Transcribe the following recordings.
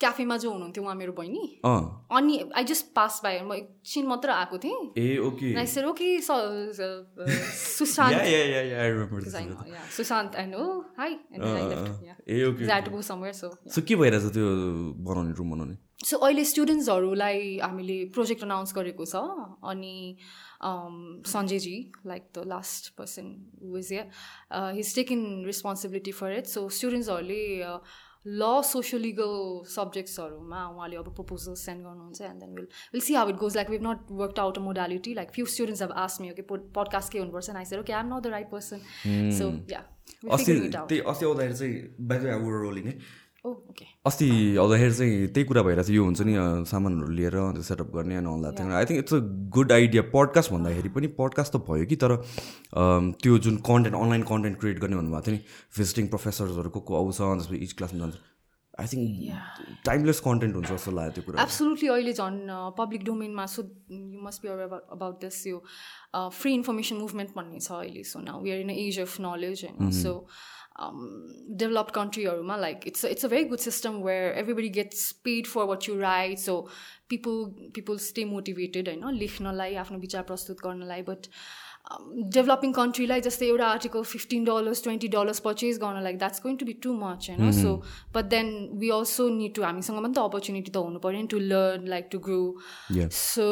क्याफेमा जो हुनुहुन्थ्यो उहाँ मेरो बहिनी अनि आई जस्ट पास बाई म एकछिन मात्र आएको थिएँ। ए okay. Okay to go somewhere, so. Yeah. So के भइरहेछ त्यो बनाउने रुम बनाउने? सो अहिले स्टुडेन्ट्सहरूलाई हामीले प्रोजेक्ट अनाउन्स गरेको छ। अनि Sanjayji like the last person was his taken responsibility for it so स्टुडेन्ट्सहरूले law social legal सब्जेक्ट्सहरूमा उहाँले अब प्रपोजल सेन्ड गर्नुहुन्छ and then will will see how it goes like we've not work out a modality like few students अब asked me okay podcast के हुनुपर्छ I said okay I am not the right person so yeah अस्ति त्यही अस्ति आउँदाखेरि चाहिँ bike our rolling है अस्ति आउँदाखेरि चाहिँ त्यही कुरा भइरहेको छ यो हुन्छ नि सामानहरू लिएर अन्त सेटअप गर्ने अनि all that I think it's a good idea podcast भन्दाखेरि पनि पडकास्ट त भयो कि तर त्यो जुन कन्टेन्ट अनलाइन कन्टेन्ट क्रिएट गर्ने भन्नुभएको थियो नि भिजिटिङ प्रोफेसर्सहरू को को आउँछ त्यसपछि इच क्लासमा जान्छ आई थिङ्क टाइमलेस कन्टेन्ट हुन्छ जस्तो लाग्यो त्यो कुरा एब्सोल्युटली अहिले झन् public डोमेनमा so you must be aware about this यो फ्री इन्फर्मेसन मुभमेन्ट भन्ने छ अहिले so now we are in age of knowledge होइन so developed कन्ट्रीहरूमा like it's it's a very good system where everybody gets paid for what you right so people people stay motivated होइन लेख्नलाई आफ्नो विचार प्रस्तुत गर्नलाई बट डेभलपिङ कन्ट्रीलाई जस्तै एउटा article fifteen dollars twenty dollars purchase गर्न like that's going to be too much होइन so but then we also need to हामीसँग पनि त अपर्च्युनिटी त हुनु पऱ्यो नि to learn like to grow Yes. So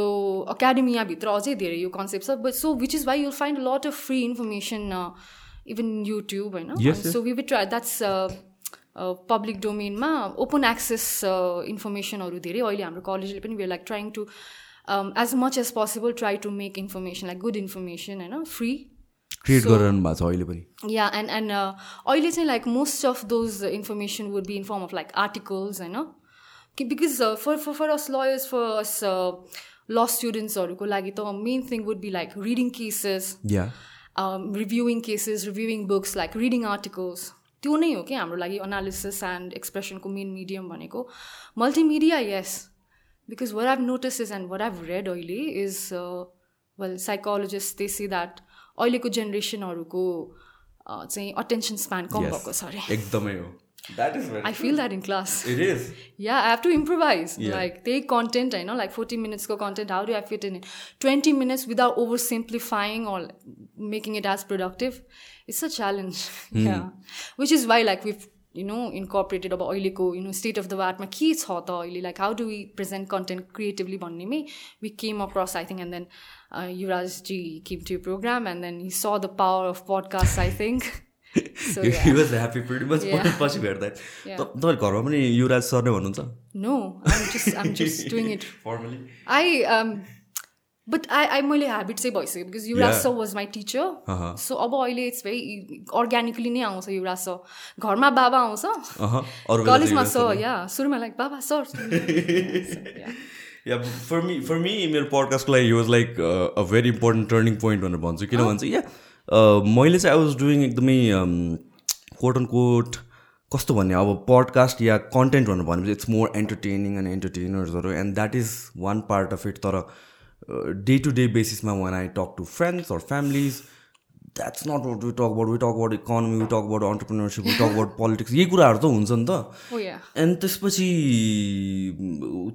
एकाडेमियाभित्र अझै धेरै यो कन्सेप्ट छ but so which is why you'll find lot of free information even YouTube होइन Yes, yes. So we will try that's public डोमेनमा open access इन्फर्मेसनहरू धेरै अहिले हाम्रो कलेजले पनि we like trying to as much as possible try to make information like good information होइन free create गरिरहनु भएको छ अहिले पनि या एन्ड एन्ड अहिले चाहिँ like most of those information would be in form of like articles होइन कि because for for for us lawyers for us law स्टुडेन्ट्सहरूको लागि त main thing would be like reading cases yeah reviewing cases reviewing books like reading articles त्यो नै हो कि हाम्रो लागि अनालिसिस एन्ड एक्सप्रेसनको मेन मिडियम भनेको. Multimedia yes because what I've notice is and what I've read अहिले is well psychologist they see that अहिलेको जेनेरेसनहरूको uh, चाहिँ अटेन्सन स्प्यान कम भएको छ अरे। एकदमै हो। That is I feel that in class it is yeah I have to improvise Yeah. Like त्यही कन्टेन्ट होइन like forty मिनट्सको content how do I fit in twenty minutes without over simplifying or making it as productive it's a challenge which is why like with you know incorporated अब अहिलेको you know state of the आर्टमा के छ त अहिले like how do we present content creatively भन्नेमै we came across I think and then Yuvraj ji came to program and then he saw the power of podcast I think भेट्दा Yeah. तपाईँहरू घरमा पनि Yuvraj sir नै भन्नुहुन्छ? No I'm just I'm just doing it formally I but I I मैले habit चाहिँ भइसक्यो because Yuvraj. Sir was my teacher Uh-huh. So अब अहिले इट्स भेरी अर्ग्यानिकली नै आउँछ युवराज सर. घरमा बाबा आउँछ. अरू कलेजमा सर या सुरुमा लाइक बाबा sir. Yeah for me for me मेरो पडकास्टको लागि was like a very important turning point भनेर भन्छु। किन भन्छ या मैले चाहिँ आई वाज डुइङ एकदमै कोट एन्ड कोट कस्तो भन्ने अब पडकास्ट या कन्टेन्ट भनेर भनेपछि it's more entertaining and एन्टरटेनर्सहरू and that is one part of it तर day to day बेसिसमा one I talk to friends or families that's not what we talk about we talk about economy we talk about entrepreneurship we talk about politics यही कुराहरू त हुन्छ नि त। And त्यसपछि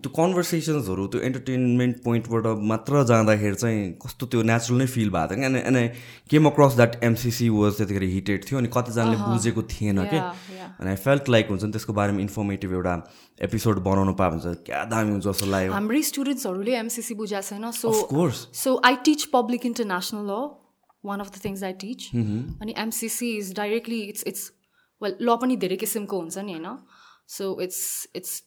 त्यो कन्भर्सेसन्सहरू त्यो इन्टरटेनमेन्ट पोइन्टबाट मात्र जाँदाखेरि चाहिँ कस्तो त्यो नेचुरल नै फिल भएको थियो। क्या and I came across that MCC was त्यतिखेर हिटेड थियो अनि कतिजनाले बुझेको थिएन क्या. अनि आई फेल्ट लाइक हुन्छ नि त्यसको बारेमा इन्फर्मेटिभ एउटा एपिसोड बनाउनु पायो भने क्या दामी हुन्छ जस्तो लाग्यो। हाम्रै स्टुडेन्ट्सहरूले एमसिसी बुझाएको छैन so. So I teach public international law one of the things I teach अनि MCC is directly it's it's well law पनि धेरै किसिमको हुन्छ नि होइन? So it's it's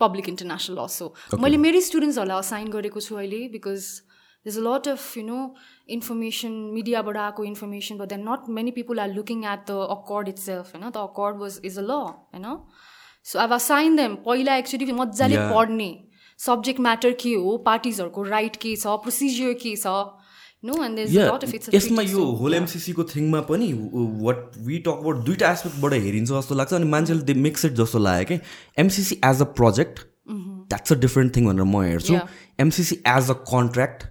public international law so मैले मेरै स्टुडेन्ट्सहरूलाई असाइन गरेको छु अहिले because there's a lot of you know information मिडियाबाट आएको information but then not many people are looking at the accord itself होइन? The accord was is a law होइन? सो अब साइन देम पहिला एक्चुली मजाले. पढ्ने. सब्जेक्ट म्याटर के हो? पार्टिजहरूको राइट के छ? प्रोसिजियर के छ? यसमा यो होल एमसिसीको थिङमा पनि वाट वी टक अबाउट दुइटा एस्पेक्टबाट हेरिन्छ जस्तो लाग्छ अनि मान्छेले दे मिक्स इट जस्तो लाग्यो कि MCC as a project that's a different thing भनेर म हेर्छु. MCC as a contract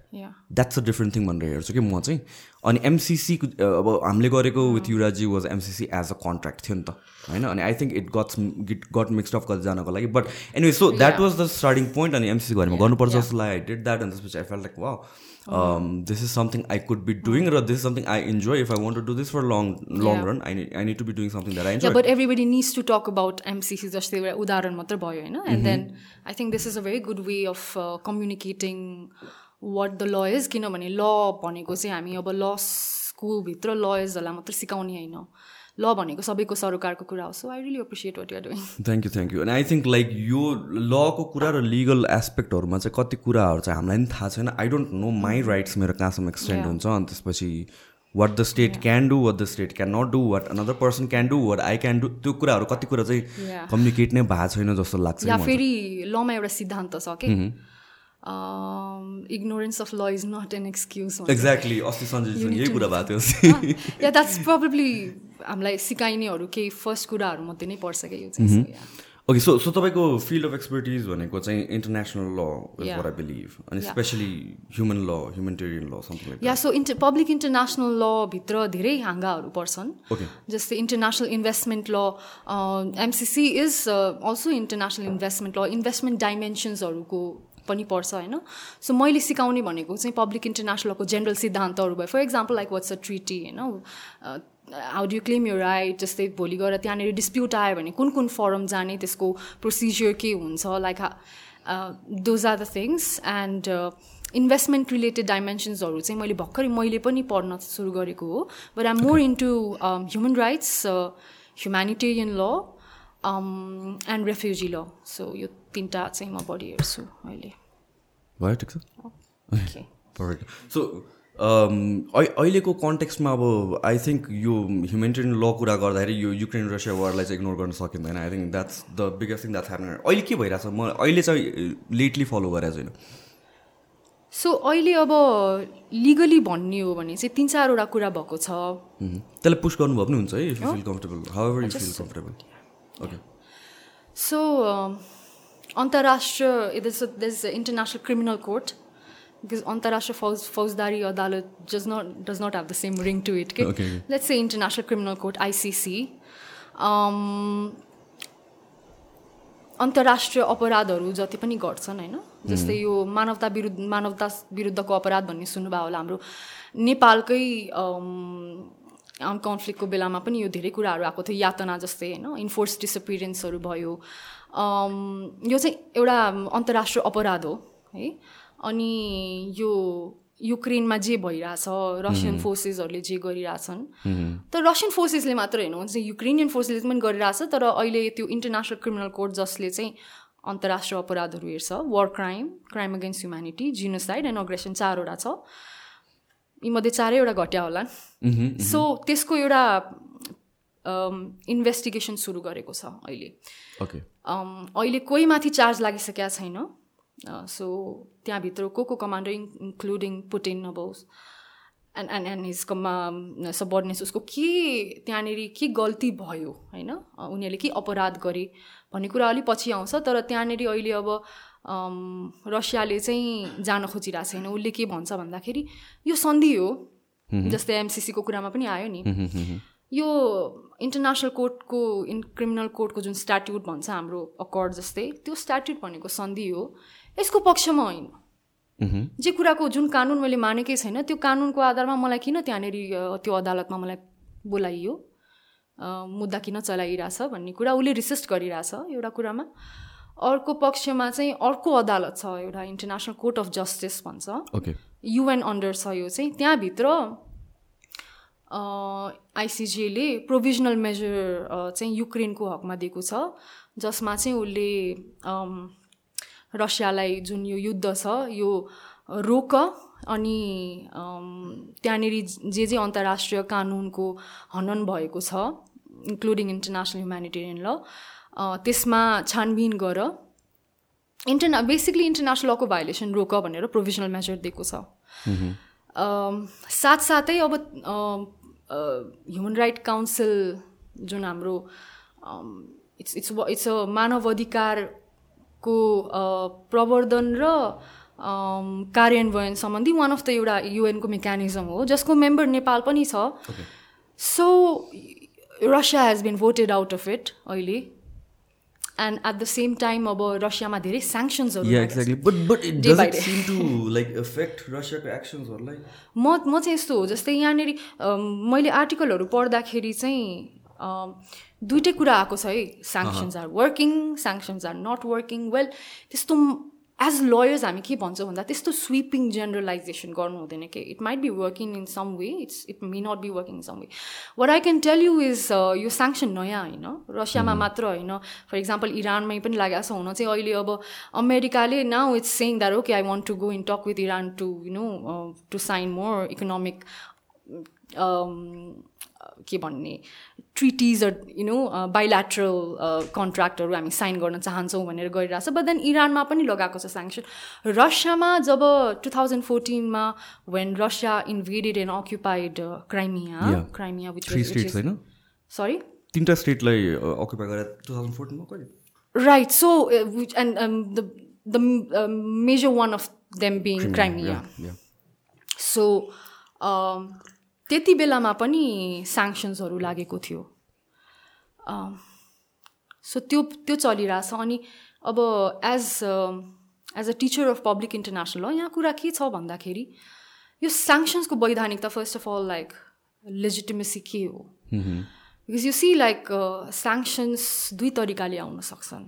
that's a different thing भनेर हेर्छु कि म चाहिँ. अनि एमसिसी अब हामीले गरेको with Yuraji was MCC as a contract थियो नि त होइन? अनि I think it gets git got mixed of कतिजनाको लागि but anyway so that was the starting point अनि एमसिसी घरमा गर्नुपर्छ जस्तो लाग्यो. आई डिड द्याट अनि त्यसपछि आई फेल लाइक वा this is something I could be doing र this is something I enjoy if I want to do this for long long. Run I I need to be doing something that I enjoy but everybody needs to talk about MCC जस्तै एउटा उदाहरण मात्र भयो होइन and then I think this is a very good way of communicating what the law is किनभने law भनेको चाहिँ हामी अब ल स्कुलभित्र लयर्सहरूलाई मात्र सिकाउने होइन ल भनेको सबैको सरोकारको कुरा हो so I really appreciate what you're doing thank you thank you अनि आई थिङ्क लाइक यो लको कुरा र लिगल एस्पेक्टहरूमा चाहिँ कति कुराहरू चाहिँ हामीलाई पनि थाहा छैन I don't know my rights मेरो कहाँसम्म एक्सटेन्ड. हुन्छ अनि त्यसपछि what the state can do what the state can not do what another person can do what I can do त्यो कुराहरू कति कुरा चाहिँ. कम्युनिकेट नै भएको छैन जस्तो लाग्छ। फेरि लमा एउटा सिद्धान्त छ कि ignorance of law is not an excuse exactly अस्ति सञ्जयसँग यही कुरा भएको थियो या द्याट्स प्रोबेबली हामीलाई सिकाइनेहरू केही फर्स्ट कुराहरू मध्ये नै पर्छ क्या यो चाहिँ. ओके सो सो तपाईँको फिल्ड अफ एक्सपर्टिज भनेको चाहिँ international law is I believe अनि. Especially human law humanitarian law something like या सो इन्टर पब्लिक इन्टरनेसनल लभित्र धेरै हाँगाहरू पर्छन्। ओके जस्तै international investment law MCC is also international investment law investment डाइमेन्सन्सहरूको पनि पर्छ होइन? सो मैले सिकाउने भनेको चाहिँ पब्लिक इन्टरनेसनलको जेनरल सिद्धान्तहरू भयो. For example like what's a treaty होइन how do claim you right जस्तै भोलि गएर त्यहाँनिर डिस्प्युट आयो भने कुन कुन फरम जाने त्यसको प्रोसिजियर के हुन्छ? Like those are the things and investment related डाइमेन्सन्सहरू चाहिँ मैले भर्खरै मैले पनि पढ्न सुरु गरेको हो. But I'm more into human rights humanitarian law and refugee law so यो तिनवटा चाहिँ म बढी हेर्छु अहिले भयो ठिक छ सो अहिलेको कन्टेक्स्टमा अब आई थिङ्क यो ह्युमेनिटेरियन ल कुरा गर्दाखेरि यो युक्रेन रसिया वारलाई चाहिँ इग्नोर गर्न सकिँदैन. I think that's the biggest thing that's happen अहिले के भइरहेछ? म अहिले चाहिँ लेटली फलो गरेको छैन। सो अहिले अब लिगली भन्ने हो भने चाहिँ तिन चारवटा कुरा भएको छ. त्यसलाई पुस गर्नुभयो पनि हुन्छ है if you feel comfortable however you feel comfortable okay so अन्तर्राष्ट्रिय दस इन्टरनेसनल क्रिमिनल कोर्ट बिकज अन्तर्राष्ट्रिय फौज फौजदारी अदालत does not does not have the same ring to it के. Let's say international criminal court ICC अन्तर्राष्ट्रिय अपराधहरू जति पनि गर्छन् होइन जस्तै यो मानवता विरुद्ध मानवता विरुद्धको अपराध भन्ने सुन्नुभयो होला हाम्रो नेपालकै आर्म कन्फ्लिक्टको बेलामा पनि यो धेरै कुराहरू आएको थियो यातना जस्तै होइन इन्फोर्स डिसपिरेन्सहरू भयो यो चाहिँ एउटा अन्तर्राष्ट्रिय अपराध हो है? अनि यो युक्रेनमा जे भइरहेछ रसियन फोर्सेसहरूले जे गरिरहेछन्। तर रसियन फोर्सेसले मात्र होइन हुन्छ युक्रेनियन फोर्सेसले पनि गरिरहेछ तर अहिले त्यो इन्टरनेसनल क्रिमिनल कोर्ट जसले चाहिँ अन्तर्राष्ट्रिय अपराधहरू हेर्छ war crime crime against humanity genocide and aggression चारवटा छ। यीमध्ये चारैवटा घट्या होला। सो त्यसको एउटा इन्भेस्टिगेसन सुरु गरेको छ अहिले। ओके अहिले कोही माथि चार्ज लागिसकेका छैन। सो त्यहाँभित्र को को कमान्डर इन्क्लुडिङ पुटिन अब एन्ड एन्ड एन्ड हिज कमा सबर्डिनेस उसको के त्यहाँनिर के गल्ती भयो होइन? उनीहरूले के अपराध गरे भन्ने कुरा अलिक पछि आउँछ तर त्यहाँनिर अहिले अब रसियाले चाहिँ जान खोजिरहेको छैन। उसले के भन्छ भन्दाखेरि यो सन्धि हो। जस्तै एमसिसीको कुरामा पनि आयो नि। यो इन्टरनेसनल कोर्टको इन क्रिमिनल कोर्टको जुन स्ट्याट्युट भन्छ हाम्रो अकर्ड जस्तै त्यो स्ट्याट्युट भनेको सन्धि हो। यसको पक्षमा होइन। जे कुराको जुन कानुन मैले मानेकै छैन त्यो कानुनको आधारमा मलाई किन त्यहाँनिर त्यो अदालतमा मलाई बोलाइयो? मुद्दा किन चलाइरहेछ भन्ने कुरा उसले रिसिस्ट गरिरहेछ एउटा कुरामा। अर्को पक्षमा चाहिँ अर्को अदालत छ एउटा इन्टरनेसनल कोर्ट अफ जस्टिस भन्छ। युएन अन्डर छ यो चाहिँ। त्यहाँभित्र आइसिजिएले प्रोभिजनल मेजर चाहिँ युक्रेनको हकमा दिएको छ जसमा चाहिँ उसले रसियालाई जुन यो युद्ध छ यो रोक अनि त्यहाँनिर जे जे अन्तर्राष्ट्रिय कानुनको हनन भएको छ इन्क्लुडिङ इन्टरनेसनल ह्युमेनिटेरियन ल त्यसमा छानबिन गर। इन्टरना बेसिकली इन्टरनेसनल लको भाइलेसन रोक भनेर प्रोभिजनल मेजर दिएको छ। साथसाथै अब ह्युमन राइट काउन्सिल जुन हाम्रो इट्स इट्स इट्स अ मानव अधिकार को प्रवर्धन र कार्यान्वयन सम्बन्धी वान अफ द एउटा युएनको मेकानिजम हो जसको मेम्बर नेपाल पनि छ। So Russia has been voted out of it अहिले। And at the same time अब रसियामा धेरै स्याङ्सन्सहरू म म चाहिँ यस्तो हो जस्तै यहाँनिर मैले आर्टिकलहरू पढ्दाखेरि चाहिँ दुइटै कुरा आएको छ है। Sanctions are working sanctions are not working well त्यस्तो एज लयर्स हामी के भन्छौँ भन्दा त्यस्तो स्विपिङ जेनरलाइजेसन गर्नु हुँदैन कि it might be working in some way it's it may not be working in some way what I can tell you is यो स्याङ्सन नयाँ होइन रसियामा mm-hmm. मात्र होइन. फर इक्जाम्पल इरानमै पनि लागेको छ हुन चाहिँ अहिले अब अमेरिकाले now it's saying that okay I want to go in talk with Iran to you know to sign more economic के भन्ने ट्रिटिज यु नो बाइल्याट्रल कन्ट्र्याक्टहरू हामी साइन गर्न चाहन्छौँ भनेर गरिरहेछ बट देन इरानमा पनि लगाएको छ स्याङ्सन रसियामा जब two thousand फोर्टिनमा when Russia invaded and occupied Crimea Crimea which sorry तिनवटा स्टेटलाई अक्युपाई गरेर टु थाउजन्ड फोर्टिनमा कहिले right so and the the major one of them being Crimea so त्यति बेलामा पनि स्याङ्सन्सहरू लागेको थियो। सो त्यो त्यो चलिरहेछ अनि अब as as a teacher of public international यहाँ कुरा के छ भन्दाखेरि यो स्याङ्सन्सको वैधानिकता first of all like legitimacy के हो? Because you see like sanctions दुई तरिकाले आउन सक्छन्।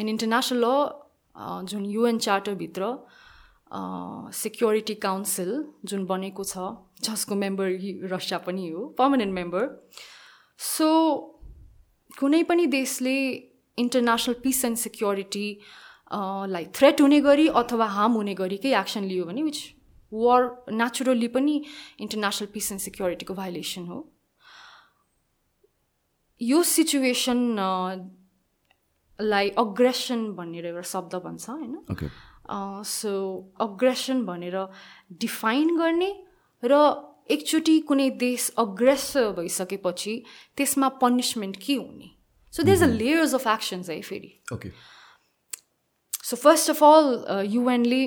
इन इन्टरनेसनल ल जुन युएन चार्टरभित्र सेक्युरिटी काउन्सिल जुन बनेको छ जसको मेम्बर रसिया पनि हो पर्मानेन्ट मेम्बर सो कुनै पनि देशले इन्टरनेसनल पिस एन्ड सेक्युरिटी लाई थ्रेट हुने गरी अथवा हार्म हुने गरी केही एक्सन लियो भने विच वार नेचुरल्ली पनि इन्टरनेसनल पिस एन्ड सेक्युरिटीको भाइलेसन हो. यो सिचुएसन लाई अग्रेसन भनेर एउटा शब्द भन्छ होइन? सो अग्रेसन भनेर डिफाइन गर्ने र एकचोटि कुनै देश अग्रेस भइसकेपछि त्यसमा पनिसमेन्ट के हुने? So there is a layers of actions है फेरि okay so first of all युएनले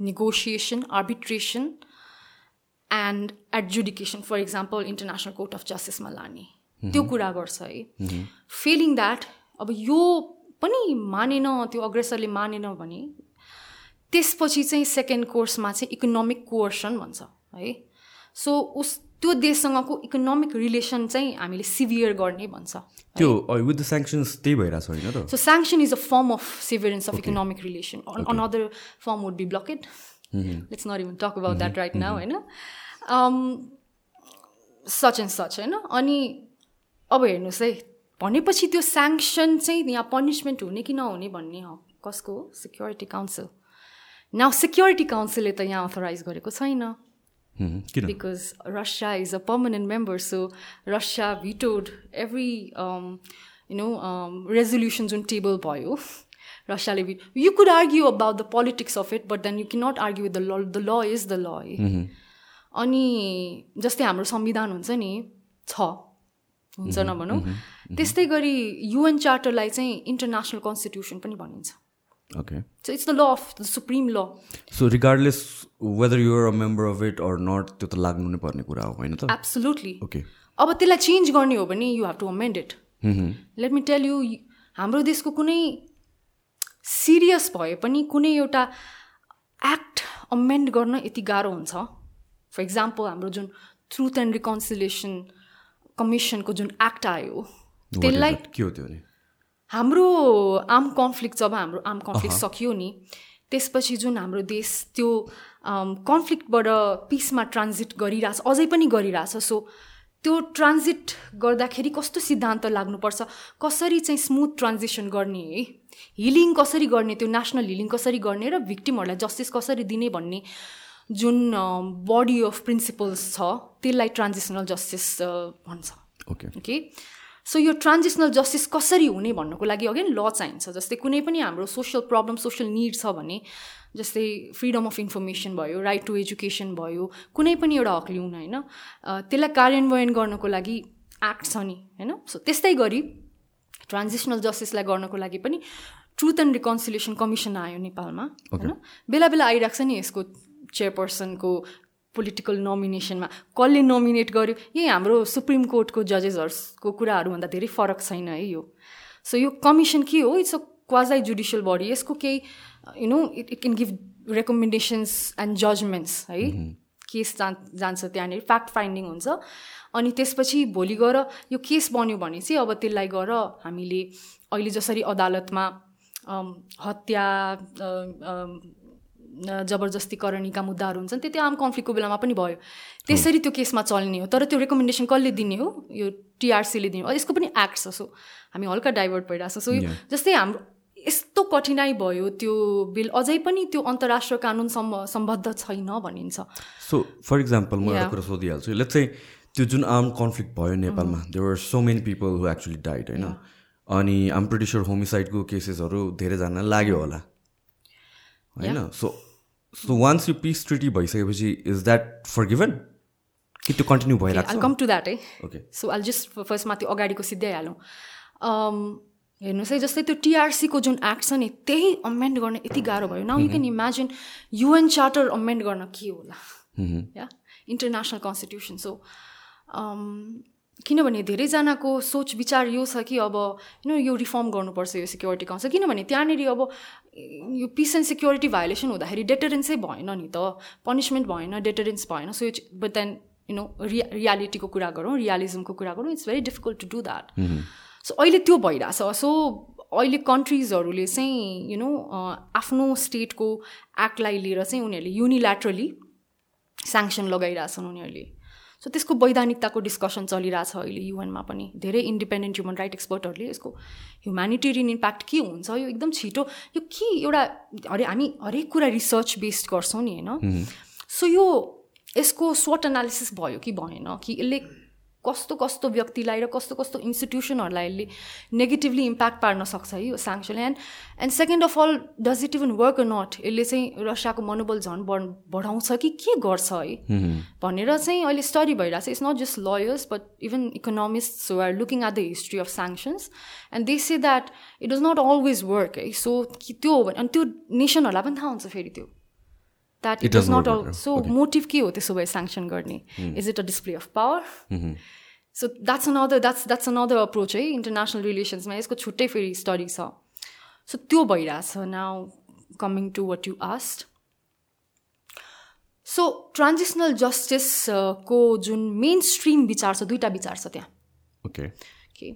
negotiation arbitration and adjudication for example international court of जस्टिसमा लाने त्यो कुरा गर्छ है फिलिङ द्याट अब यो पनि मानेन त्यो अग्रेसरले मानेन भने त्यसपछि चाहिँ सेकेन्ड कोर्समा चाहिँ इकोनोमिक कोर्सन भन्छ है? सो उस त्यो देशसँगको इकोनोमिक रिलेसन चाहिँ हामीले सिभियर गर्ने भन्छ त्यो विथ द स्याङ्सन्स त्यही भइरहेको छ होइन so sanction is a form of severance of economic relation another form would be blockade let's not even talk about that right now होइन? सच एन्ड सच होइन? अनि अब हेर्नुहोस् है भनेपछि त्यो स्याङ्सन चाहिँ यहाँ पनिसमेन्ट हुने कि नहुने भन्ने हो। कसको? हो सेक्युरिटी काउन्सिल नाउ सेक्युरिटी काउन्सिलले त यहाँ अथोराइज गरेको छैन। Because Russia is a permanent member so Russia vetoed every you know resolution जुन टेबल भयो रसियाले भि you could argue about the politics of it but then you can not argue with the law the law is the law अनि जस्तै हाम्रो संविधान हुन्छ नि छ। हुन्छ नभनौँ। त्यस्तै गरी युएन चार्टरलाई चाहिँ इन्टरनेसनल कन्स्टिट्युसन पनि भनिन्छ। Okay. So it's the law of the supreme law so regardless whether you're a member of it or not त्यो त लाग्नु नै पर्ने कुरा हो होइन त? एब्सोल्युटली ओके अब त्यसलाई चेन्ज गर्ने हो भने you have to amend it let me tell you हाम्रो देशको कुनै सिरियस भए पनि कुनै एउटा एक्ट अमेन्ड गर्न यति गाह्रो हुन्छ। फर इक्जाम्पल हाम्रो जुन ट्रुथ एन्ड रिकन्सिलेसन कमिसनको जुन एक्ट आयो त्यसलाई के हो त्यो हाम्रो आर्म कन्फ्लिक्ट जब हाम्रो आर्म कन्फ्लिक्ट सकियो नि त्यसपछि जुन हाम्रो देश त्यो कन्फ्लिक्टबाट पिसमा ट्रान्जिट गरिरहेछ अझै पनि गरिरहेछ सो त्यो ट्रान्जिट गर्दाखेरि कस्तो सिद्धान्त लाग्नुपर्छ? कसरी चाहिँ स्मुथ ट्रान्जिसन गर्ने? है हिलिङ कसरी गर्ने? त्यो नेसनल हिलिङ कसरी गर्ने? र भिक्टिमहरूलाई जस्टिस कसरी दिने भन्ने जुन बडी अफ प्रिन्सिपल्स छ त्यसलाई ट्रान्जिसनल जस्टिस भन्छ। ओके ओके सो यो ट्रान्जिसनल जस्टिस कसरी हुने भन्नुको लागि अगेन ल चाहिन्छ। जस्तै कुनै पनि हाम्रो सोसियल प्रब्लम सोसियल निड छ भने जस्तै फ्रिडम अफ इन्फर्मेसन भयो राइट टु एजुकेसन भयो कुनै पनि एउटा हक लिउन होइन? त्यसलाई कार्यान्वयन गर्नको लागि एक्ट छ नि होइन? सो त्यस्तै गरी ट्रान्जिसनल जस्टिसलाई गर्नको लागि पनि ट्रुथ एन्ड रिकन्सिलेसन कमिसन आयो नेपालमा होइन? बेला बेला आइरहेको छ नि यसको चेयरपर्सनको पोलिटिकल नोमिनेसनमा कसले नोमिनेट गर्यो? यही हाम्रो सुप्रिम कोर्टको जजेसहरूको कुराहरूभन्दा धेरै फरक छैन है यो। सो यो कमिसन के हो? It's a quasi judicial body यसको केही you know it it can give recommendations and judgments है? केस जान जान्छ त्यहाँनिर फ्याक्ट फाइन्डिङ हुन्छ। अनि त्यसपछि भोलि गएर यो केस बन्यो भने चाहिँ अब त्यसलाई गएर हामीले अहिले जसरी अदालतमा हत्या जबरजस्तीकरणीका मुद्दाहरू हुन्छन् त्यो आम कन्फ्लिक्टको बेलामा पनि भयो। त्यसरी त्यो केसमा चल्ने हो तर त्यो रेकमेन्डेसन कसले दिने हो? यो टिआरसीले दिने हो। यसको पनि एक्ट छ सो हामी हल्का डाइभर्ट भइरहेको छ। सो यो जस्तै हाम्रो यस्तो कठिनाइ भयो त्यो बिल अझै पनि त्यो अन्तर्राष्ट्रिय कानुन सम्बद्ध छैन भनिन्छ। सो फर इक्जाम्पल म एउटा कुरा सोधिहाल्छु। लेट्स चाहिँ त्यो जुन आर्म कन्फ्लिक्ट भयो नेपालमा there so many people who actually died होइन? अनि आम प्रिटिस्योर होमिसाइडको केसेसहरू धेरैजना लाग्यो होला। होइन? सो सो वान्स यो पिस ट्रिटी भइसकेपछि इज द्याट फर गिभन कि त्यो कन्टिन्यू भइरहेको कम टु द्याट है ओके सो आल जस्ट फर्स्टमा त्यो अगाडिको सिधै हालौँ। हेर्नुहोस् है जस्तै त्यो टिआरसीको जुन एक्ट छ नि त्यही अमेन्ड गर्न यति गाह्रो भयो। Now you can imagine UN charter amend गर्न के होला? या इन्टरनेसनल कन्स्टिट्युसन सो किनभने धेरैजनाको सोच विचार यो छ कि अब यु नो यो रिफर्म गर्नुपर्छ यो सिक्योरिटी काउन्सिल किनभने त्यहाँनिर अब यो पिस एन्ड सिक्योरिटी भायोलेसन हुँदाखेरि डेटरेन्सै भएन नि त पनिसमेन्ट भएन डेटरेन्स भएन so but then you know Riya रियालिटीको कुरा गरौँ रियालिजमको कुरा गरौँ it's very difficult to do that so अहिले त्यो भइरहेछ सो अहिले कन्ट्रिजहरूले चाहिँ यु नो आफ्नो स्टेटको एक्टलाई लिएर चाहिँ उनीहरूले युनिल्याट्रली स्याङ्सन लगाइरहेछन् उनीहरूले। सो त्यसको वैधानिकताको डिस्कसन चलिरहेछ अहिले युएनमा पनि। धेरै इन्डिपेन्डेन्ट ह्युमन राइट एक्सपर्टहरूले यसको ह्युमेनिटेरियन इम्प्याक्ट के हुन्छ? यो एकदम छिटो यो के एउटा हरे हामी हरेक कुरा रिसर्च बेस्ड गर्छौँ नि होइन? सो यो यसको स्वट एनालिसिस भयो कि भएन? कि यसले कस्तो कस्तो व्यक्तिलाई र कस्तो कस्तो इन्स्टिट्युसनहरूलाई यसले नेगेटिभली इम्प्याक्ट पार्न सक्छ है यो साङ्सनले and and second of all does it even work not यसले चाहिँ रसियाको मनोबल झन् बढ बढाउँछ कि के गर्छ है? भनेर चाहिँ अहिले स्टडी भइरहेको छ it's not just lawyers but even economist are looking at the history of sanctions and they say that it does not always work है सो त्यो हो भने अनि त्यो नेसनहरूलाई पनि थाहा हुन्छ फेरि त्यो। That it is not all so motive के हो त्यसो भए स्याङ्सन गर्ने is it a display of power so that's another that's that's another approach है इन्टरनेसनल रिलेसन्समा यसको छुट्टै फेरि स्टडी छ सो त्यो भइरहेछ now coming to what you asked so transitional जस्टिसको जुन मेन स्ट्रिम विचार छ दुईवटा विचार छ त्यहाँ okay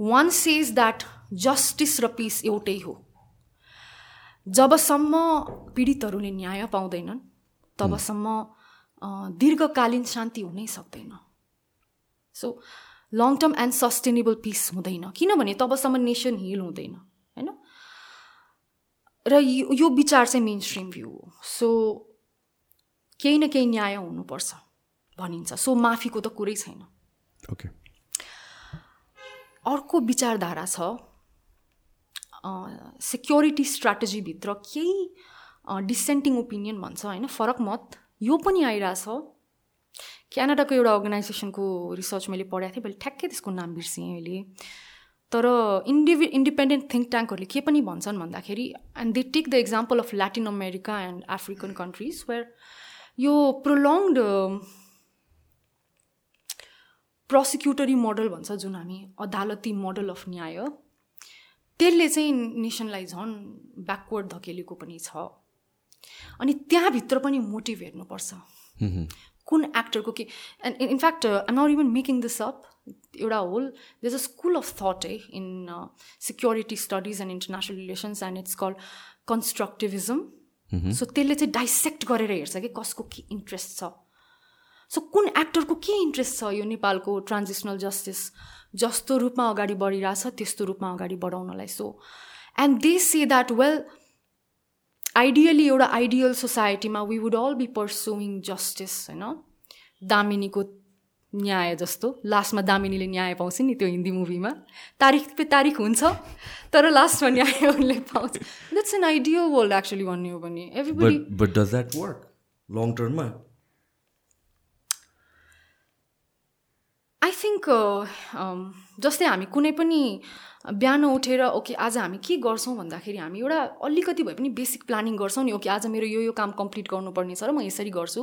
one says that justice र पिस एउटै हो जबसम्म पीडितहरूले न्याय पाउँदैनन् तबसम्म दीर्घकालीन शान्ति हुनै सक्दैन। So long term and sustainable peace हुँदैन। किनभने तबसम्म नेसन हिल हुँदैन होइन? र यो विचार चाहिँ मेन स्ट्रिम भ्यू हो। सो केही न केही न्याय हुनुपर्छ भनिन्छ। सो माफीको त कुरै छैन। ओके अर्को विचारधारा छ सेक्योरिटी स्ट्राटेजीभित्र केही डिसेन्टिङ ओपिनियन भन्छ होइन? फरक मत। यो पनि आइरहेछ। क्यानाडाको एउटा अर्गनाइजेसनको रिसर्च मैले पढाएको थिएँ। मैले ठ्याक्कै त्यसको नाम बिर्सेँ अहिले। तर इन्डिभि इन्डिपेन्डेन्ट थिङ्क ट्याङ्कहरूले के पनि भन्छन् भन्दाखेरि and they take the example of Latin America and African countries where यो प्रोलङ्ड प्रोसिक्युटरी मोडल भन्छ जुन हामी अदालती मोडल अफ न्याय। त्यसले चाहिँ नेसनलाई झन् ब्याकवर्ड धकेलेको पनि छ। अनि त्यहाँभित्र पनि मोटिभ हेर्नुपर्छ। कुन एक्टरको के and in fact I not even making this up एउटा whole there's a school of thought है in security studies and international relations and it's call constructivism so त्यसले चाहिँ डाइसेक्ट गरेर हेर्छ कि कसको के इन्ट्रेस्ट छ। सो कुन एक्टरको के इन्ट्रेस्ट छ यो नेपालको ट्रान्जिसनल जस्टिस जस्तो रूपमा अगाडि बढिरहेछ त्यस्तो रूपमा अगाडि बढाउनलाई। So and they say that well ideally एउटा आइडियल सोसाइटीमा we would all be pursuing justice होइन? दामिनीको न्याय जस्तो। लास्टमा दामिनीले न्याय पाउँछ नि त्यो हिन्दी मुभीमा। तारिक पे तारिक हुन्छ तर लास्टमा न्याय उसले पाउँछ। That's an ideal world actually भन्ने हो भने। Everybody but does that work long टर्ममा I think जस्तै हामी कुनै पनि बिहान उठेर ओके आज हामी के गर्छौँ भन्दाखेरि हामी एउटा अलिकति भए पनि बेसिक प्लानिङ गर्छौँ नि ओके आज मेरो यो यो काम कम्प्लिट गर्नुपर्ने छ र म यसरी गर्छु।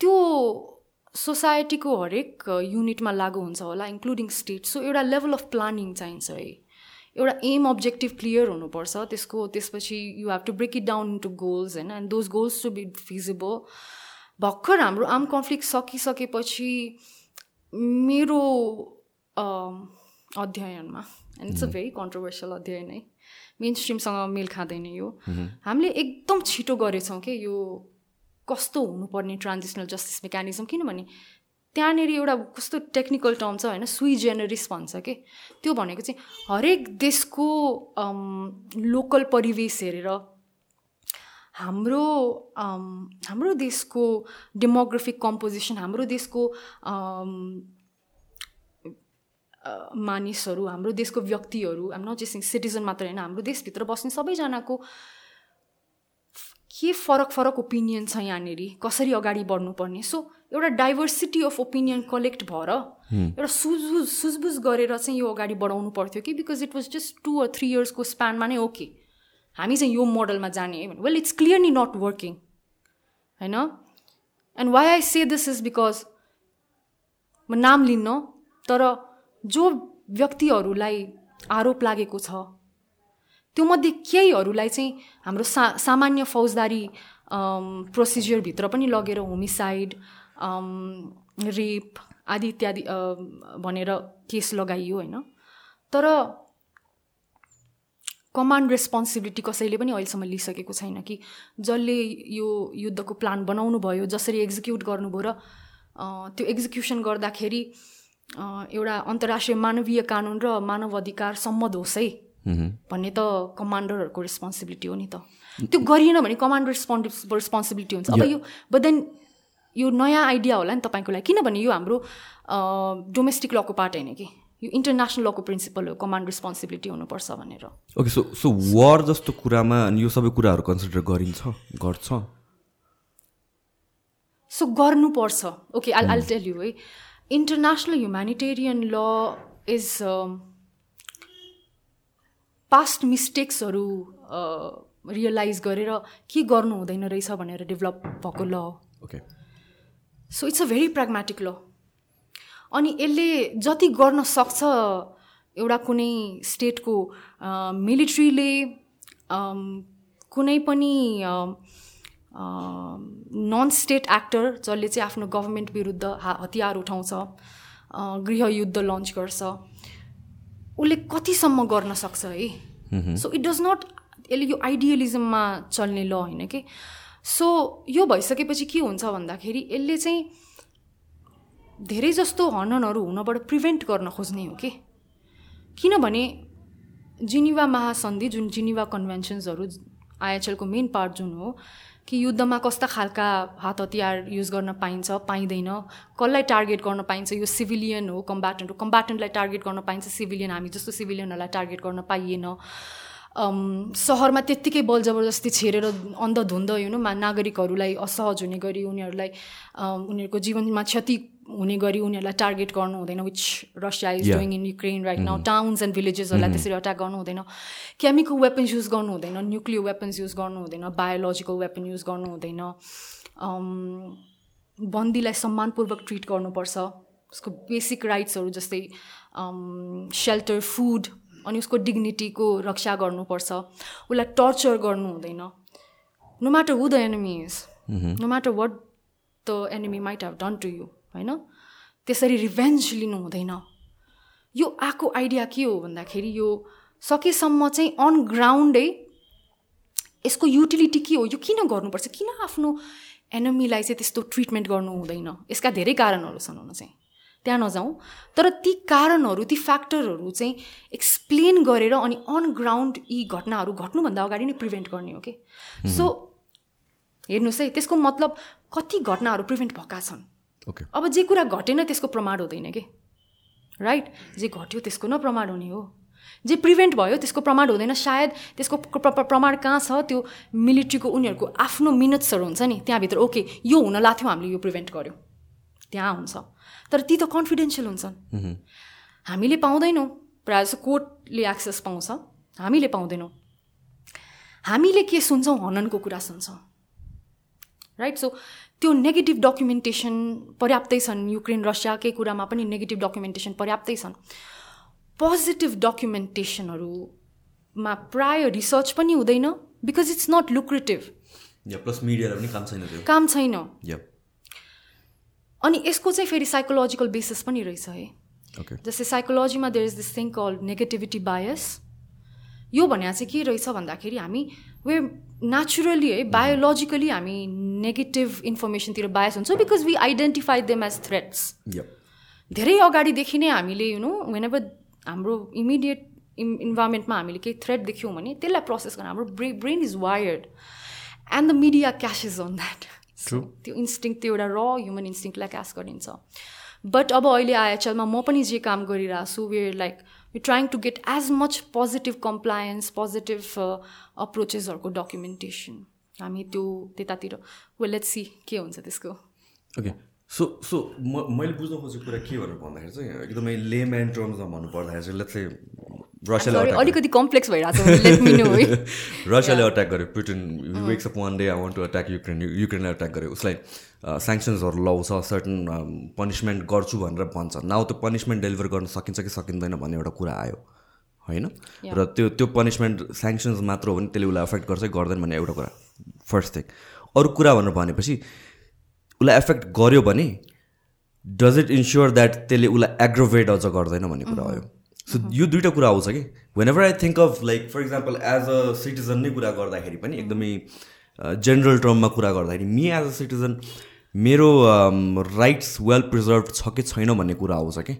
त्यो सोसाइटीको हरेक युनिटमा लागु हुन्छ होला इन्क्लुडिङ स्टेट सो एउटा लेभल अफ प्लानिङ चाहिन्छ है। एउटा एम अब्जेक्टिभ क्लियर हुनुपर्छ। त्यसको त्यसपछि you have to break it down into goals होइन? And those goals to be feasible भर्खर हाम्रो आर्म कन्फ्लिक्ट सकिसकेपछि मेरो अध्ययनमा and it's a very controversial अध्ययन है मेन स्ट्रिमसँग मेल खाँदैन यो। हामीले एकदम छिटो गरेछौँ कि यो कस्तो हुनुपर्ने ट्रान्जिसनल जस्टिस मेकानिजम किनभने त्यहाँनिर एउटा कस्तो टेक्निकल टर्म छ होइन सुई जेनरिस भन्छ कि। त्यो भनेको चाहिँ हरेक देशको लोकल परिवेश हेरेर हाम्रो हाम्रो देशको डेमोग्राफिक कम्पोजिसन हाम्रो देशको मानिसहरू हाम्रो देशको व्यक्तिहरू आम नट जस्ट सिटिजन मात्र होइन हाम्रो देशभित्र बस्ने सबैजनाको के फरक फरक ओपिनियन छ यहाँनिर? कसरी अगाडि बढ्नुपर्ने? सो एउटा डाइभर्सिटी अफ ओपिनियन कलेक्ट भएर एउटा सुझबुझ सुझबुझ गरेर चाहिँ यो अगाडि बढाउनु पर्थ्यो कि? Because it was just two or three इयर्सको स्प्यानमा नै ओके हामी चाहिँ यो मोडलमा जाने है well it's clearly not working होइन? And why I say this is because म नाम लिन्न तर जो व्यक्तिहरूलाई आरोप लागेको छ त्योमध्ये केहीहरूलाई चाहिँ हाम्रो सा सामान्य फौजदारी प्रोसिजरभित्र पनि लगेर होमिसाइड रेप आदि इत्यादि भनेर केस लगाइयो होइन? तर कमान्ड रेस्पोन्सिबिलिटी कसैले पनि अहिलेसम्म लिइसकेको छैन कि जसले यो युद्धको प्लान बनाउनु भयो जसरी एक्जिक्युट गर्नुभयो र त्यो एक्जिक्युसन गर्दाखेरि एउटा अन्तर्राष्ट्रिय मानवीय कानुन र मानव अधिकार सम्मत होस् है। भन्ने त कमान्डरहरूको रेस्पोन्सिबिलिटी हो नि त। त्यो गरिएन भने कमान्डर रेस्पोन्डि रेस्पोन्सिबिलिटी हुन्छ। अब यो बट देन यो नयाँ आइडिया होला नि तपाईँको लागि। किनभने यो हाम्रो डोमेस्टिक लको पार्ट होइन कि। यो इन्टरनेसनल लको प्रिन्सिपल हो कमान्ड रेस्पोन्सिबिलिटी हुनुपर्छ भनेर। ओके सो सो वार जस्तो कुरामा यो सबै कुराहरू कन्सिडर गरिन्छ गर्छ? सो गर्नुपर्छ। Okay I'll I'll tell you है international humanitarian law is past मिस्टेक्सहरू realize गरेर के गर्नु हुँदैन रहेछ भनेर डेभलप भएको law okay so it's a very pragmatic law अनि यसले जति गर्न सक्छ एउटा कुनै स्टेटको मिलिट्रीले कुनै पनि नन स्टेट एक्टर जसले चाहिँ आफ्नो गभर्मेन्ट विरुद्ध हतियार उठाउँछ गृहयुद्ध लन्च गर्छ उसले कतिसम्म गर्न सक्छ है? सो इट डज नट यसले यो आइडियलिजममा चल्ने ल होइन कि? सो यो भइसकेपछि के हुन्छ भन्दाखेरि यसले चाहिँ धेरै जस्तो हननहरू हुनबाट प्रिभेन्ट गर्न खोज्ने हो कि? किनभने जिनिवा महासन्धि जुन जिनिवा कन्भेन्सन्सहरू आइएचएलको मेन पार्ट जुन हो कि युद्धमा कस्ता खालका हात हतियार युज गर्न पाइन्छ पाइँदैन कसलाई टार्गेट गर्न पाइन्छ यो सिभिलियन हो कम्बाटेन्ट हो कम्बाटेन्टलाई टार्गेट गर्न पाइन्छ सिभिलियन हामी जस्तो सिभिलियनहरूलाई टार्गेट गर्न पाइएन। सहरमा त्यत्तिकै बल जबरजस्ती छेरेर अन्धधुन्द यु नागरिकहरूलाई असहज हुने गरी उनीहरूलाई उनीहरूको जीवनमा क्षति हुने गरी उनीहरूलाई टार्गेट गर्नु हुँदैन which Russia is doing in Ukraine right now towns and भिलेजेसहरूलाई त्यसरी अट्याक गर्नु हुँदैन. केमिकल वेपन्स युज गर्नु हुँदैन न्युक्लियर वेपन्स युज गर्नु हुँदैन बायोलोजिकल वेपन युज गर्नु हुँदैन. बन्दीलाई सम्मानपूर्वक ट्रिट गर्नुपर्छ. उसको बेसिक राइट्सहरू जस्तै सेल्टर फुड अनि उसको डिग्निटीको रक्षा गर्नुपर्छ. उसलाई टर्चर गर्नु हुँदैन. No matter who the enemy is no matter what the enemy might have done to you होइन? त्यसरी रिभेन्ज लिनु हुँदैन। यो आएको आइडिया के हो भन्दाखेरि यो सकेसम्म चाहिँ अन ग्राउन्डै यसको युटिलिटी के हो? यो किन गर्नुपर्छ? किन आफ्नो एनमीलाई चाहिँ त्यस्तो ट्रिटमेन्ट गर्नु हुँदैन? यसका धेरै कारणहरू छन् हुन चाहिँ। त्यहाँ नजाउँ। तर ती कारणहरू ती फ्याक्टरहरू चाहिँ एक्सप्लेन गरेर अनि अन ग्राउन्ड यी घटनाहरू घट्नुभन्दा अगाडि नै प्रिभेन्ट गर्ने हो कि? सो हेर्नुहोस् है त्यसको मतलब कति घटनाहरू प्रिभेन्ट भएका छन्? अब जे कुरा घटेन त्यसको प्रमाण हुँदैन कि? राइट जे घट्यो त्यसको न प्रमाण हुने हो। जे प्रिभेन्ट भयो त्यसको प्रमाण हुँदैन। सायद त्यसको प्रमाण कहाँ छ? त्यो मिलिट्रीको उनीहरूको आफ्नो मिनट्सहरू हुन्छ नि। त्यहाँभित्र ओके यो हुन लाग्थ्यो हामीले यो प्रिभेन्ट गऱ्यौँ त्यहाँ हुन्छ। तर ती त कन्फिडेन्सियल हुन्छन्। हामीले पाउँदैनौँ। प्रायः जस्तो कोर्टले एक्सेस पाउँछ। हामीले पाउँदैनौँ। हामीले के सुन्छौँ? हननको कुरा सुन्छौँ। राइट सो त्यो नेगेटिभ डकुमेन्टेसन पर्याप्तै छन् युक्रेन रसियाकै कुरामा पनि नेगेटिभ डकुमेन्टेसन पर्याप्तै छन्। पोजिटिभ डकुमेन्टेसनहरूमा प्राय रिसर्च पनि हुँदैन because it's not lucrative plus मिडियालाई पनि काम छैन काम छैन. अनि यसको चाहिँ फेरि साइकोलोजिकल बेसिस पनि रहेछ है. जस्तै साइकोलोजीमा there is this thing call negativity bias यो भने चाहिँ के रहेछ भन्दाखेरि हामी वे नेचुरली है बायोलोजिकली हामी नेगेटिभ इन्फर्मेसनतिर बायस हुन्छौँ because we identify them as threats. धेरै अगाडिदेखि नै हामीले यु नो वेन एभर हाम्रो इमिडिएट इम् इन्भाइरोमेन्टमा हामीले केही थ्रेट देख्यौँ भने त्यसलाई प्रोसेस गर्न हाम्रो ब्रे brain is wired and the media cashes on that त्यो इन्स्टिङ त्यो एउटा र ह्युमन इन्स्टिङलाई क्यास गरिन्छ. बट अब अहिले आइएचएलमा म पनि जे काम गरिरहेको छु where like you trying to get as much positive compliance positive अप्रोचेसहरूको documentation हामी त्यो त्यतातिर वेल लेट्स सी के हुन्छ त्यसको ओके सो सो म मैले बुझ्न खोजेको कुरा के भनेर भन्दाखेरि चाहिँ एकदमै लेम्यान टर्म्समा भन्नु पर्दाखेरि चाहिँ लेट्स रसियाले अलिकति कम्प्लेक्स भइरहेको छ लेट मी नो है। रसियाले अट्याक गर्यो। Britain wakes up one day I want to attack Ukraine युक्रेनले attack गर्यो। उसलाई स्याङ्सन्सहरू लाउँछ सर्टन पनिसमेन्ट गर्छु भनेर भन्छ। नाउ त्यो पनिसमेन्ट डेलिभर गर्न सकिन्छ कि सकिँदैन भन्ने एउटा कुरा आयो। होइन? र त्यो त्यो पनिसमेन्ट स्याङ्सन्स मात्र हो भने त्यसले उसलाई एफेक्ट गर्छ कि गर्दैन भन्ने एउटा कुरा। फर्स्ट थिङ अरू कुरा भनेर भनेपछि उसलाई एफेक्ट गर्यो भने डज इट इन्स्योर द्याट त्यसले उसलाई एग्रोभेट अझ गर्दैन भन्ने कुरा आयो? सो यो दुइटा कुरा आउँछ कि? Whenever I think of like for example as a citizen नै कुरा गर्दाखेरि पनि एकदमै जेनरल टर्ममा कुरा गर्दाखेरि मी एज अ सिटिजन मेरो राइट्स वेल प्रिजर्भ छ कि छैन भन्ने कुरा आउँछ कि?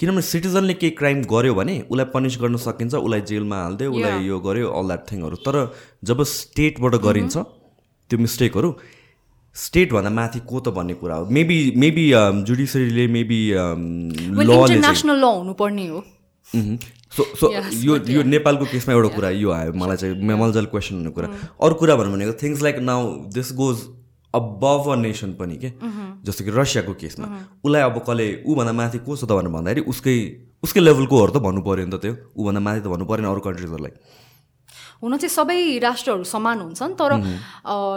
किनभने सिटिजनले केही क्राइम गर्यो भने उसलाई पनिस गर्न सकिन्छ उसलाई जेलमा हालिदियो उसलाई यो गर्यो अल द्याट थिङहरू तर जब स्टेटबाट गरिन्छ त्यो मिस्टेकहरू स्टेटभन्दा माथि को त भन्ने कुरा हो। मेबी मेबी जुडिसरीले मेबी लले ल हुनुपर्ने हो। सो सो Yes, यो यो नेपालको केसमा एउटा कुरा यो आयो मलाई चाहिँ मेमलजल क्वेसन हुने कुरा। अरू कुरा भन्नु भनेको things like now this goes above a nation पनि के? जस्तो कि रसियाको केसमा। उसलाई अब कसले ऊभन्दा माथि को छ त भनेर भन्दाखेरि उसकै उसकै लेभलकोहरू त भन्नु पऱ्यो नि त त्यो। ऊभन्दा माथि त भन्नु परेन अरू कन्ट्रिजहरूलाई हुन चाहिँ सबै राष्ट्रहरू समान हुन्छन् तर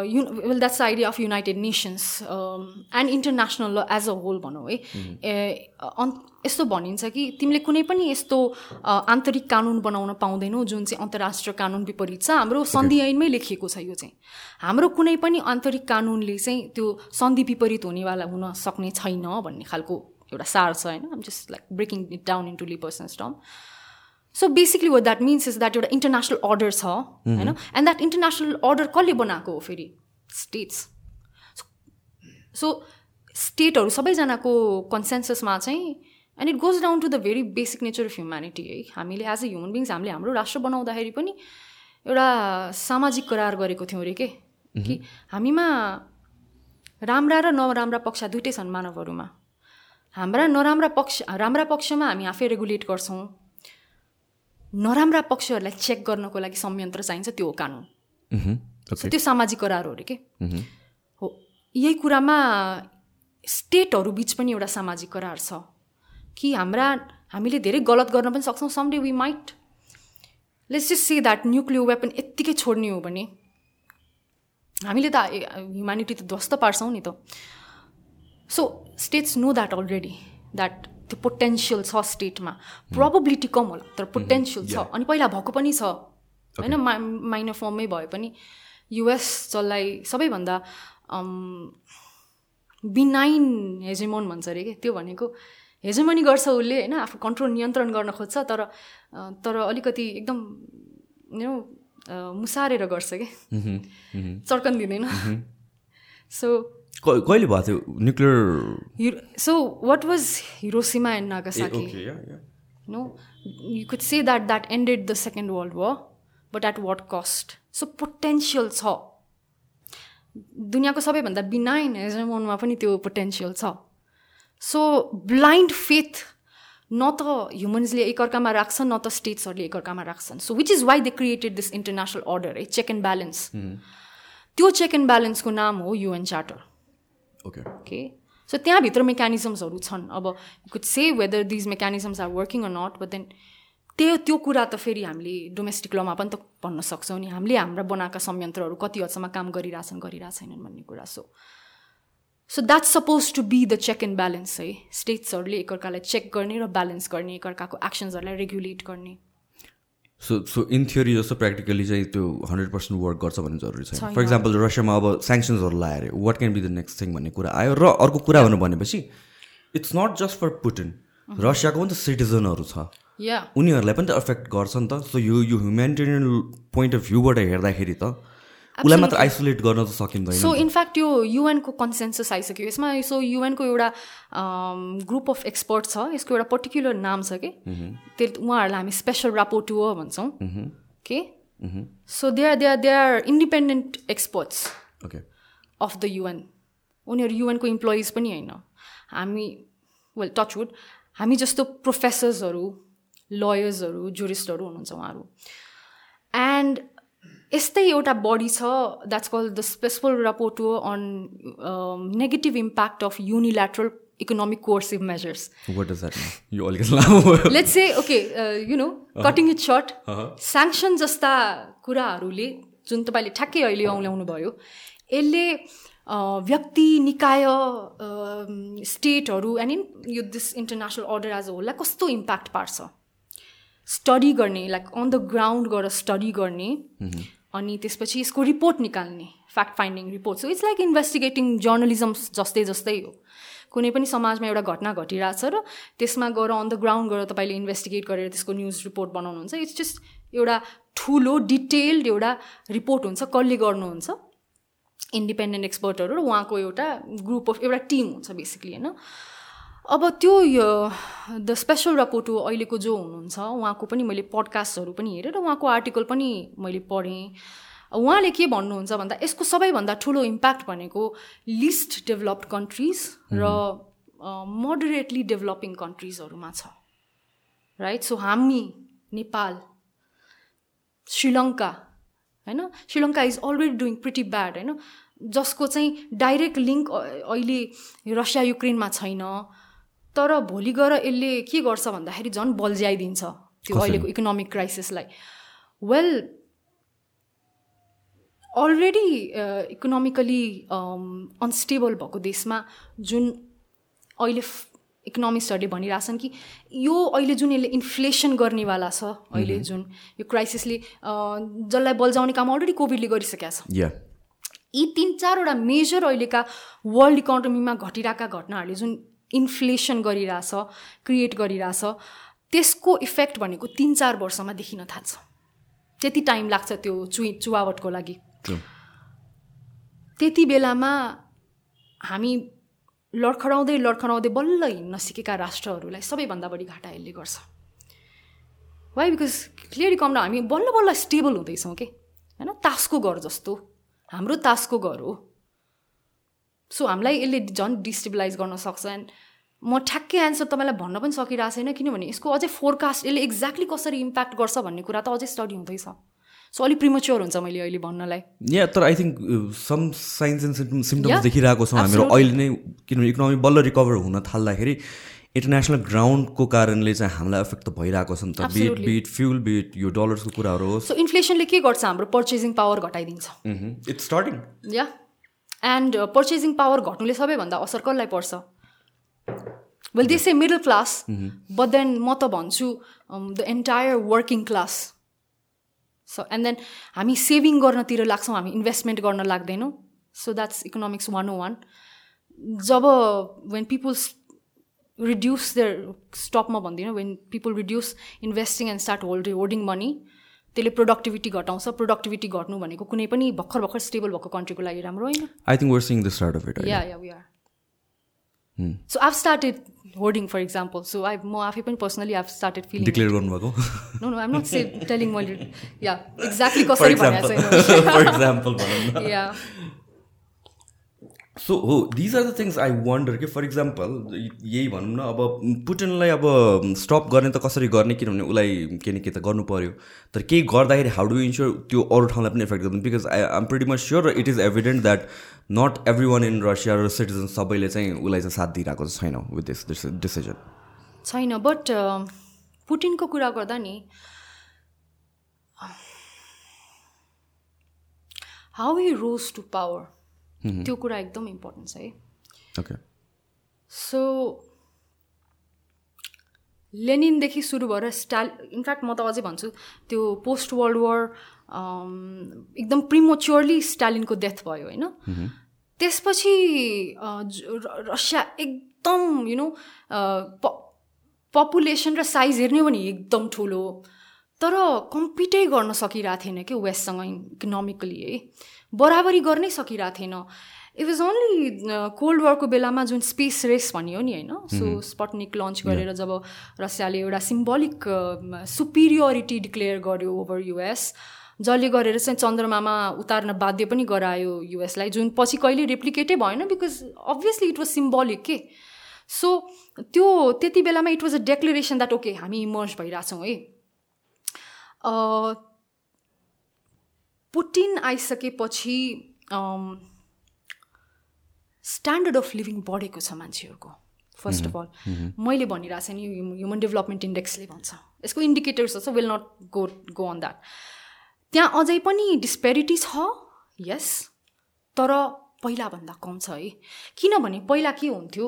you well that's idea of United Nations and international law as a whole भनौँ है। यस्तो भनिन्छ कि तिमीले कुनै पनि यस्तो आन्तरिक कानुन बनाउन पाउँदैनौ जुन चाहिँ अन्तर्राष्ट्रिय कानुन विपरीत छ हाम्रो सन्धि ऐनमै लेखिएको छ यो चाहिँ। हाम्रो कुनै पनि आन्तरिक कानुनले चाहिँ त्यो सन्धि विपरीत हुनेवाला हुन सक्ने छैन भन्ने खालको एउटा सार छ होइन? Just like breaking it down into layperson's term so basically what that means is that एउटा इन्टरनेसनल अर्डर छ होइन? एन्ड द्याट इन्टरनेसनल अर्डर कसले बनाएको हो फेरि? स्टेट्स सो स्टेटहरू सबैजनाको कन्सेन्ससमा चाहिँ and it goes down to the very basic nature of humanity है हामीले एज अ ह्युमन बिङ्स हामीले हाम्रो राष्ट्र बनाउँदाखेरि पनि एउटा सामाजिक करार गरेको थियौँ अरे के? कि हामीमा राम्रा र नराम्रा पक्ष दुइटै छन् मानवहरूमा। हाम्रा नराम्रा पक्ष राम्रा पक्षमा हामी आफै रेगुलेट गर्छौँ। नराम्रा पक्षहरूलाई चेक गर्नको लागि संयन्त्र चाहिन्छ त्यो हो कानुन। सो त्यो सामाजिक करार हो अरे के? हो। यही कुरामा स्टेटहरू बिच पनि एउटा सामाजिक करार छ। कि हाम्रा हामीले धेरै गलत गर्न पनि सक्छौँ। Someday we might let's just say that nuclear weapon यत्तिकै छोड्ने हो भने हामीले त ह्युम्यानिटी त ध्वस्त पार्छौँ नि त। So states know that already that त्यो पोटेन्सियल छ स्टेटमा प्रोबेबिलिटी कम होला तर पोटेन्सियल छ। अनि पहिला भएको पनि छ। होइन मा माइनर फर्ममै भए पनि। युएस जसलाई सबैभन्दा बिनाइन हेजेमोन भन्छ अरे कि? त्यो भनेको हेजेमनी गर्छ उसले होइन? आफू कन्ट्रोल नियन्त्रण गर्न खोज्छ तर तर अलिकति एकदम यु मुसारेर गर्छ कि? चर्कन दिँदैन। सो कहिले भएको थियो? Nuclear so what was Hiroshima and Nagasaki no you could say that that ended the second world war but at what cost? So potential छ। दुनियाँको सबैभन्दा बिनाइन हेजमोनमा पनि त्यो पोटेन्सियल छ। सो ब्लाइन्ड फेथ न त ह्युमन्सले एकअर्कामा राख्छन् न त स्टेट्सहरूले एकअर्कामा राख्छन् so which is why they created this international order है चेक एन्ड ब्यालेन्स त्यो चेक एन्ड ब्यालेन्सको नाम हो UN charter okay okay so त्यहाँभित्र मेकानिजम्सहरू छन् अब could say whether these mechanisms are working or not but then त्यो त्यो कुरा त फेरि हामीले डोमेस्टिक लमा पनि त भन्न सक्छौँ नि हामीले हाम्रा बनाएका संयन्त्रहरू कति हदसम्म काम गरिरहेछन् गरिरहेको छैनन् भन्ने कुरा so so that's suppose to be the check and balance है स्टेट्सहरूले एकअर्कालाई चेक गर्ने र ब्यालेन्स गर्ने एकअर्काको एक्सन्सहरूलाई रेगुलेट गर्ने। सो सो इन थ्योरी जस्तो प्र्याक्टिकली चाहिँ त्यो हन्ड्रेड पर्सेन्ट वर्क गर्छ भन्ने जरुरी छैन। फर इक्जाम्पल रसियामा अब स्याङ्सन्सहरू लायो अरे what can be the next thing भन्ने कुरा आयो र अर्को कुरा भन्नु भनेपछि it's not just for Putin रसियाको पनि त सिटिजनहरू छ। या उनीहरूलाई पनि त एफेक्ट गर्छ नि त। सो यो यो ह्युमेनिटेरियन पोइन्ट अफ भ्यूबाट हेर्दाखेरि त उसलाई मात्र आइसोलेट गर्न त सकिँदैन सो इनफ्याक्ट यो युएनको कन्सेन्सस आइसक्यो। यसमा सो युएनको एउटा ग्रुप अफ एक्सपर्ट छ। यसको एउटा पर्टिकुलर नाम छ कि? त्यो उहाँहरूलाई हामी स्पेसल रापोटुओ भन्छौँ। के? So they are they are they are independent experts okay of the UN उनीहरू युएनको इम्प्लोइज पनि होइन। हामी वेल टचवुड हामी जस्तो प्रोफेसर्सहरू लयर्सहरू जुरिस्टहरू हुनुहुन्छ उहाँहरू। एन्ड यस्तै एउटा बडी छ that's call the special rapporteur on negative impact of unilateral economic coercive measures let's say okay you know cutting it short sanction जस्ता कुराहरूले जुन तपाईँले ठ्याक्कै अहिले औँल्याउनु भयो यसले व्यक्ति निकाय स्टेटहरू एन्ड इन यो this international order as a होललाई कस्तो इम्प्याक्ट पार्छ? स्टडी गर्ने लाइक अन द ग्राउन्ड गएर स्टडी गर्ने अनि त्यसपछि यसको रिपोर्ट निकाल्ने fact finding report so it's like investigating journalism जस्तै जस्तै हो। कुनै पनि समाजमा एउटा घटना घटिरहेछ र त्यसमा गएर अन द ग्राउन्ड गएर तपाईँले इन्भेस्टिगेट गरेर त्यसको न्युज रिपोर्ट बनाउनुहुन्छ। इट्स जस्ट एउटा ठुलो डिटेल्ड एउटा रिपोर्ट हुन्छ कसले गर्नुहुन्छ। इन्डिपेन्डेन्ट एक्सपर्टहरू र उहाँको एउटा ग्रुप अफ एउटा टिम हुन्छ बेसिकली होइन? अब त्यो द स्पेसल रपोटो अहिलेको जो हुनुहुन्छ उहाँको पनि मैले पडकास्टहरू पनि हेरेँ र उहाँको आर्टिकल पनि मैले पढेँ। उहाँले के भन्नुहुन्छ भन्दा यसको सबैभन्दा ठुलो इम्प्याक्ट भनेको लिस्ट डेभलप्ड कन्ट्रिज र मोडरेटली डेभलपिङ कन्ट्रिजहरूमा छ। राइट सो हामी नेपाल श्रीलङ्का होइन? Sri Lanka is already doing pretty bad होइन? जसको चाहिँ डाइरेक्ट लिङ्क अहिले रसिया युक्रेनमा छैन। तर भोलि गएर यसले के गर्छ भन्दाखेरि झन् बल्झ्याइदिन्छ त्यो अहिलेको इकोनोमिक क्राइसिसलाई वेल अलरेडी इकोनोमिकली अनस्टेबल भएको देशमा जुन अहिले इकोनोमिस्टहरूले भनिरहेछन् कि यो अहिले जुन यसले इन्फ्लेसन गर्नेवाला छ अहिले जुन यो क्राइसिसले जसलाई बल्झाउने काम अलरेडी कोभिडले गरिसकेको छ। यी तिन चारवटा मेजर अहिलेका वर्ल्ड इकोनोमीमा घटिरहेका घटनाहरूले जुन इन्फ्लेसन गरिरहेछ क्रिएट गरिरहेछ त्यसको इफेक्ट भनेको तिन चार वर्षमा देखिन थाल्छ। त्यति टाइम लाग्छ त्यो चुइ चुवावटको लागि। त्यति बेलामा हामी लडखडाउँदै लडखडाउँदै बल्ल हिँड्न सिकेका राष्ट्रहरूलाई सबैभन्दा बढी घाटा यसले गर्छ। वाइ बिकज क्लियरली कम हामी बल्ल बल्ल स्टेबल हुँदैछौँ कि होइन? तासको घर जस्तो। हाम्रो तासको घर हो। सो हामीलाई यसले झन् डिस्टेबलाइज गर्न सक्छ एन्ड म ठ्याक्कै एन्सर तपाईँलाई भन्न पनि सकिरहेको छैन किनभने यसको अझै फोरकास्ट यसले एक्ज्याक्टली कसरी इम्प्याक्ट गर्छ भन्ने कुरा त अझै स्टडी हुँदैछ। सो अलिक प्रिमच्योर हुन्छ मैले अहिले भन्नलाई। या तर I think some signs and symptoms देखिरहेको छौँ हामीहरू। अहिले नै किनभने इकोनोमी बल्ल रिकभर हुन थाल्दाखेरि इन्टरनेसनल ग्राउन्डको कारणले चाहिँ हामीलाई एफेक्ट त भइरहेको छ नि त। बिट बिट फ्युल बिट यो डलर्सको कुराहरू हो सो इन्फ्लेसनले के गर्छ हाम्रो purchasing power घटाइदिन्छ। It's starting yeah and purchasing power घट्नुले सबैभन्दा असर कसलाई पर्छ well this a middle class but then म त भन्छु the entire working class so and then हामी सेभिङ गर्नतिर लाग्छौँ हामी इन्भेस्टमेन्ट गर्न लाग्दैनौँ। So that's economics one o one job when peoples reduce their स्टपमा भन्दिनँ when people reduce investing and start hold holding money त्यसले प्रोडक्टिभिटी घटाउँछ प्रोडक्टिभिटी घट्नु भनेको कुनै पनि भर्खर भर्खर स्टेबल भएको कन्ट्रीको लागि राम्रो होइन। I think we're since the start of it yeah yeah we are so have started hoarding for example so I म आफै पनि personally have started filing declare गर्नुभएको? No no I'm not say telling मैले या exactly कसरी भनेको example या so हो these are the things I wonder कि for example यही भनौँ न अब पुटिनलाई अब स्टप गर्ने त कसरी गर्ने किनभने उसलाई के न के त गर्नु पऱ्यो तर केही गर्दाखेरि हाउ डु इन्स्योर त्यो अरू ठाउँलाई पनि इफेक्ट गर्दैन because I am pretty much sure it is evident that not every one in Russia र सिटिजन सबैले चाहिँ उसलाई चाहिँ साथ दिइरहेको छैन विथ दिस डिसिजन छैन बट पुटिनको कुरा गर्दा नि how he rose to power त्यो कुरा एकदम इम्पोर्टेन्ट छ है। ओके सो लेनिनदेखि सुरु भएर स्टाल इनफ्याक्ट म त अझै भन्छु त्यो पोस्ट वर्ल्ड वार एकदम प्रिमोच्योरली स्टालिनको डेथ भयो होइन। त्यसपछि रसिया एकदम यु नो पपुलेसन र साइज हेर्ने भने एकदम ठुलो। तर कम्पिटै गर्न सकिरहेको थिएन कि वेस्टसँग इकोनोमिकली है। बराबरी गर्नै सकिरहेको थिएन। इट वाज ओन्ली कोल्ड वारको बेलामा जुन स्पेस रेस भनियो नि होइन सो स्पटनिक लन्च गरेर जब रसियाले एउटा सिम्बोलिक सुपिरियोरिटी डिक्लेयर गर्यो ओभर युएस जसले गरेर चाहिँ चन्द्रमामा उतार्न बाध्य पनि गरायो युएसलाई जुन पछि कहिले रेप्लिकेटै भएन because obviously it was symbolic के? सो त्यो त्यति बेलामा it was a declaration that okay हामी इमर्स भइरहेछौँ है। पुटिन आइसकेपछि स्ट्यान्डर्ड अफ लिभिङ बढेको छ मान्छेहरूको फर्स्ट अफ अल मैले भनिरहेको छ नि ह्युमन डेभलपमेन्ट इन्डेक्सले भन्छ। यसको इन्डिकेटर्स छ will not go go on that त्यहाँ अझै पनि डिस्पेरिटी छ यस तर पहिलाभन्दा कम छ है। किनभने पहिला के हुन्थ्यो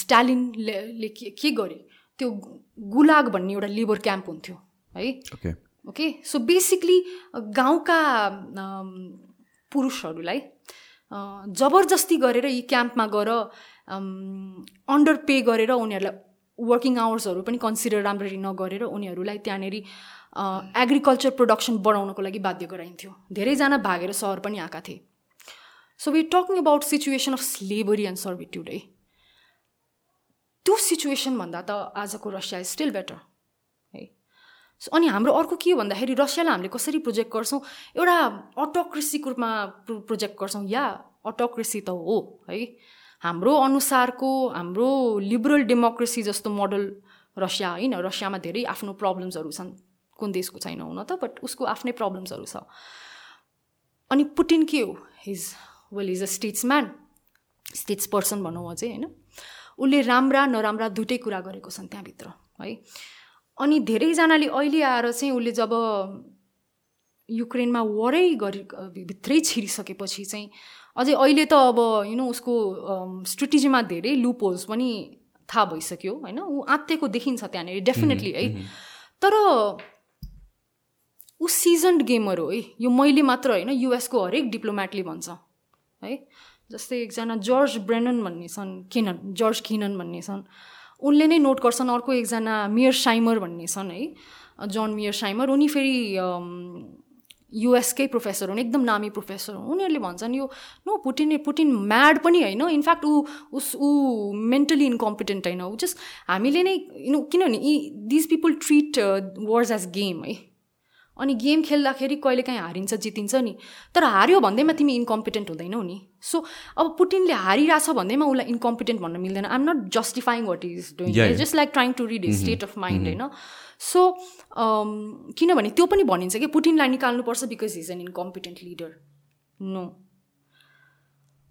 स्टालिनले के गरे त्यो गुलाग भन्ने एउटा लेबर क्याम्प हुन्थ्यो है। ओके सो बेसिकली गाउँका पुरुषहरूलाई जबरजस्ती गरेर यी क्याम्पमा गएर अन्डर पे गरेर उनीहरूलाई वर्किङ आवर्सहरू पनि कन्सिडर राम्ररी नगरेर उनीहरूलाई त्यहाँनिर एग्रिकल्चर प्रोडक्सन बढाउनको लागि बाध्य गराइन्थ्यो। धेरैजना भागेर सहर पनि आएका थिए। So we talking about situation of slavery and servitude है त्यो सिचुएसनभन्दा त आजको रसिया इज स्टिल बेटर अनि हाम्रो अर्को के हो भन्दाखेरि रसियालाई हामीले कसरी प्रोजेक्ट गर्छौँ? एउटा अटोक्रेसीको रूपमा प्रोजेक्ट गर्छौँ। या अटोक्रेसी त हो है? हाम्रो अनुसारको हाम्रो लिबरल डेमोक्रेसी जस्तो मोडल रसिया होइन? रसियामा धेरै आफ्नो प्रब्लम्सहरू छन्। कुन देशको छैन हुन त बट उसको आफ्नै प्रब्लम्सहरू छ। अनि पुटिन के हो? His well is a statesman states person भनौँ अझै होइन? उसले राम्रा नराम्रा दुइटै कुरा गरेको छन् त्यहाँभित्र है? अनि धेरैजनाले अहिले आएर चाहिँ उसले जब युक्रेनमा वरै गरी भित्रै छिरिसकेपछि चाहिँ अझै अहिले त अब यु नो उसको स्ट्रेटेजीमा धेरै लुपोल्स पनि थाहा भइसक्यो होइन? ऊ आत्तेको देखिन्छ त्यहाँनिर डेफिनेटली है? तर ऊ सिजन्ड गेमर हो है? यो मैले मात्र होइन युएसको हरेक डिप्लोमेटले भन्छ है? जस्तै एकजना जर्ज ब्रेनन भन्ने छन् किनन जर्ज किनन भन्ने छन्। उनले नै नोट गर्छन् अर्को एकजना मियर साइमर भन्ने छन् है जन मियर साइमर उनी फेरि युएसकै प्रोफेसर हुन् एकदम नामी प्रोफेसर हुन्। उनीहरूले भन्छन् यो नो पुटिन पुटिन म्याड पनि होइन। इनफ्याक्ट ऊ उस ऊ मेन्टली इन्कम्पिटेन्ट होइन। ऊ जस्ट हामीले नै यु किनभने यी these people treat words as game है। अनि गेम खेल्दाखेरि कहिले काहीँ हारिन्छ जितिन्छ नि। तर हार्यो भन्दैमा तिमी इन्कम्पिटेन्ट हुँदैनौ नि। सो अब पुटिनले हारिरहेछ भन्दैमा उसलाई इन्कम्पिटेन्ट भन्न मिल्दैन। I'm not justifying what is doing just like trying to read state of mind होइन सो किनभने त्यो पनि भनिन्छ कि पुटिनलाई निकाल्नुपर्छ because his an incompetent leader no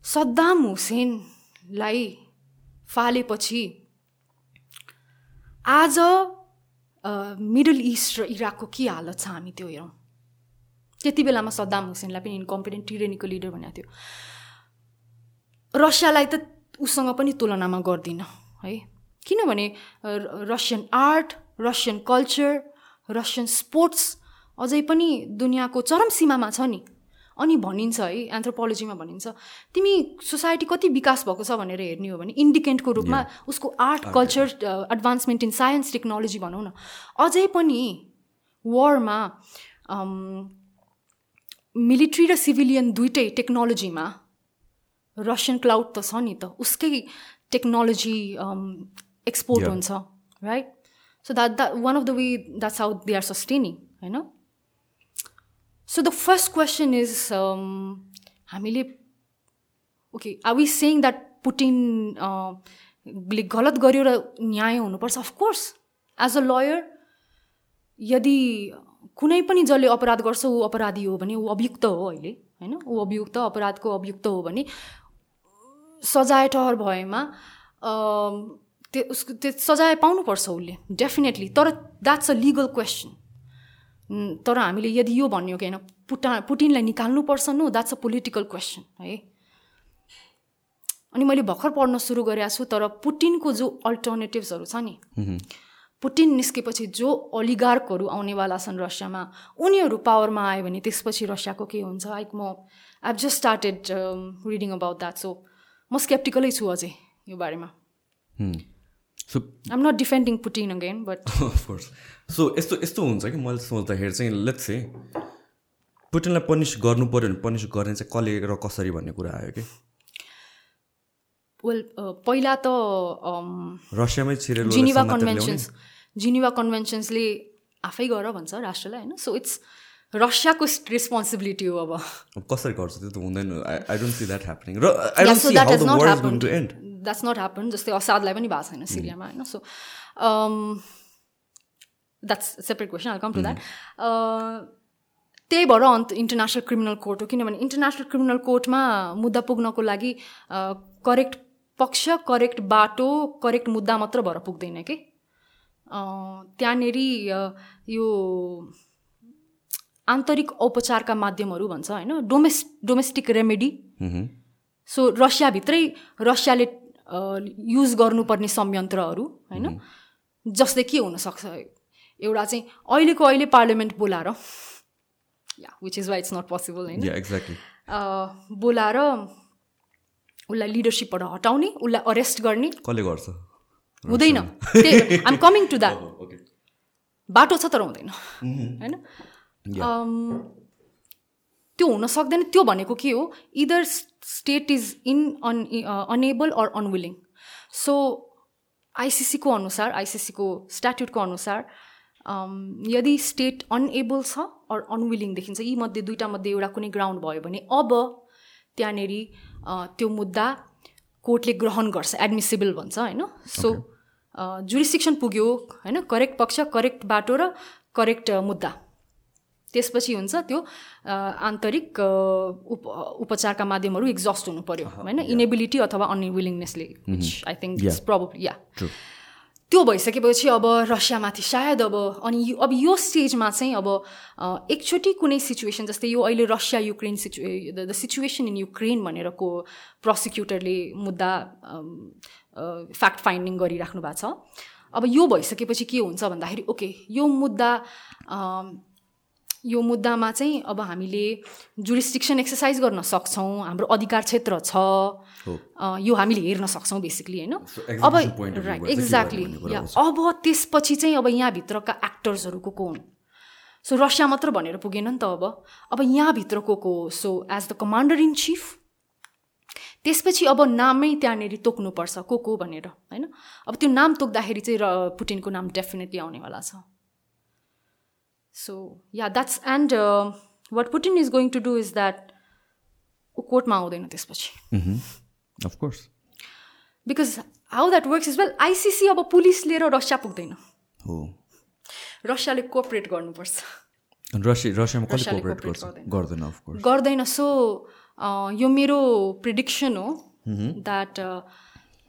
Saddam हुसेनलाई फालेपछि आज मिडल इस्ट र इराकको के हालत छ हामी त्यो हेरौँ। त्यति बेलामा सद्दाम हुसेनलाई पनि इन्कम्पिटेन्ट टिरेनीको लिडर भनेको थियो। रसियालाई त उसँग पनि तुलनामा गर्दिनँ है। किनभने Russian art Russian culture Russian sports अझै पनि दुनियाँको चरम सीमामा छ नि। अनि भनिन्छ है एन्थ्रोपोलोजीमा भनिन्छ तिमी सोसाइटी कति विकास भएको छ भनेर हेर्ने हो भने इन्डिकेन्टको रूपमा उसको art culture advancement in science technology भनौँ न। अझै पनि वरमा मिलिट्री र सिभिलियन दुइटै टेक्नोलोजीमा रसियन क्लाउड त छ नि त उसकै टेक्नोलोजी एक्सपोर्ट हुन्छ right so that that one of the way that's how they are sustaining होइन? So the first question is हामीले okay are we saying that Putin ले गलत गर्यो र न्याय हुनुपर्छ? अफकोर्स एज अ लयर यदि कुनै पनि जसले अपराध गर्छ ऊ अपराधी हो भने ऊ अभियुक्त हो अहिले होइन? ऊ अभियुक्त अपराधको अभियुक्त हो भने सजाय ठहर भएमा त्यो उसको त्यो सजाय पाउनुपर्छ उसले डेफिनेटली तर द्याट्स अ लिगल क्वेसन तर हामीले यदि यो भन्यो कि होइन पुटा पुटिनलाई निकाल्नुपर्छ no that's a political question है? अनि मैले भर्खर पढ्न सुरु गरेको छु तर पुटिनको जो अल्टरनेटिभ्सहरू छ नि पुटिन निस्केपछि जो अलिगार्कहरू आउनेवाला छन् रसियामा उनीहरू पावरमा आयो भने त्यसपछि रसियाको के हुन्छ? लाइक म I just started reading about that so म स्केप्टिकलै छु अझै यो बारेमा। I'm not defending Putin again but so यस्तो यस्तो हुन्छ कि मैले सोच्दाखेरि चाहिँ लेट्स से पुटिनलाई पनिस गर्नु पऱ्यो भने पनिस गर्ने चाहिँ कसले र कसरी भन्ने कुरा आयो कि? वेल पहिला त रसियामै छिरेर जिनिवा कन्भेन्सन्स जिनिवा कन्भेन्सन्सले आफै गर भन्छ राष्ट्रलाई होइन? सो इट्स रसियाको रेस्पोन्सिबिलिटी हो अब। कसरी गर्छ त्यो त हुँदैन। I don't see that happening र द्याट्स नट ह्यापन जस्तै असादलाई पनि भएको छैन सिरियामा होइन? So that's separate question I come to that त्यही भएर अन्त इन्टरनेसनल क्रिमिनल कोर्ट हो किनभने इन्टरनेसनल क्रिमिनल कोर्टमा मुद्दा पुग्नको लागि करेक्ट पक्ष करेक्ट बाटो करेक्ट मुद्दा मात्र भएर पुग्दैन कि? त्यहाँनिर यो आन्तरिक औपचारका माध्यमहरू भन्छ होइन? डोमेस् डोमेस्टिक रेमेडी सो रसियाभित्रै रसियाले युज गर्नुपर्ने संयन्त्रहरू होइन? जस्तै के हुनसक्छ। एउटा चाहिँ अहिलेको अहिले पार्लियामेन्ट बोलाएर yeah which is why it's not possible होइन? एक्ज्याक्टली बोलाएर उसलाई लिडरसिपबाट हटाउने उसलाई अरेस्ट गर्ने। कसले गर्छ? हुँदैन। आइम कमिङ टु द्याट बाटो छ तर हुँदैन। होइन? त्यो हुन सक्दैन। त्यो भनेको के हो? Either state is in un unable or unwilling so आइसिसीको अनुसार आइसिसीको स्ट्याट्युटको अनुसार यदि स्टेट अनएबल छ अर अनविलिङ देखिन्छ यी मध्ये दुइटा मध्ये एउटा कुनै ग्राउन्ड भयो भने अब त्यहाँनिर त्यो मुद्दा कोर्टले ग्रहण गर्छ एडमिसिबल भन्छ होइन? सो जुरिस्टिक्सन पुग्यो होइन? करेक्ट पक्ष करेक्ट बाटो र करेक्ट मुद्दा। त्यसपछि हुन्छ त्यो आन्तरिक उप उपचारका माध्यमहरू एक्जस्ट हुनु पऱ्यो होइन? इनेबिलिटी अथवा अनविलिङनेसले आई थिङ्क या त्यो भइसकेपछि अब रसियामाथि सायद अब अनि अब यो स्टेजमा चाहिँ अब एकचोटि कुनै सिचुएसन जस्तै यो अहिले रसिया युक्रेन सिचुए द सिचुएसन इन युक्रेन भनेरको प्रसिक्युटरले मुद्दा फ्याक्ट फाइन्डिङ गरिराख्नु भएको छ। अब यो भइसकेपछि के हुन्छ भन्दाखेरि ओके यो मुद्दा यो मुद्दामा चाहिँ अब हामीले जुरिस्टिक्सन एक्सर्साइज गर्न सक्छौँ हाम्रो अधिकार क्षेत्र छ। यो हामीले हेर्न सक्छौँ बेसिकली होइन? अब राइट एक्ज्याक्टली या अब त्यसपछि चाहिँ अब यहाँभित्रका एक्टर्सहरूको को हुन्? सो रसिया मात्र भनेर पुगेन नि त अब। अब यहाँभित्रको को? So as the commander in chief त्यसपछि अब नामै त्यहाँनिर तोक्नुपर्छ को को भनेर होइन? अब त्यो नाम तोक्दाखेरि चाहिँ र पुटिनको नाम डेफिनेटली आउनेवाला छ। So yeah that's and what Putin is going to do is that ऊ कोर्टमा आउँदैन त्यसपछि of course because how that works is well ICC अब पुलिस लिएर रसिया पुग्दैन हो रसियाले कोअपरेट गर्नुपर्छ गर्दैन सो यो मेरो प्रिडिक्सन हो द्याट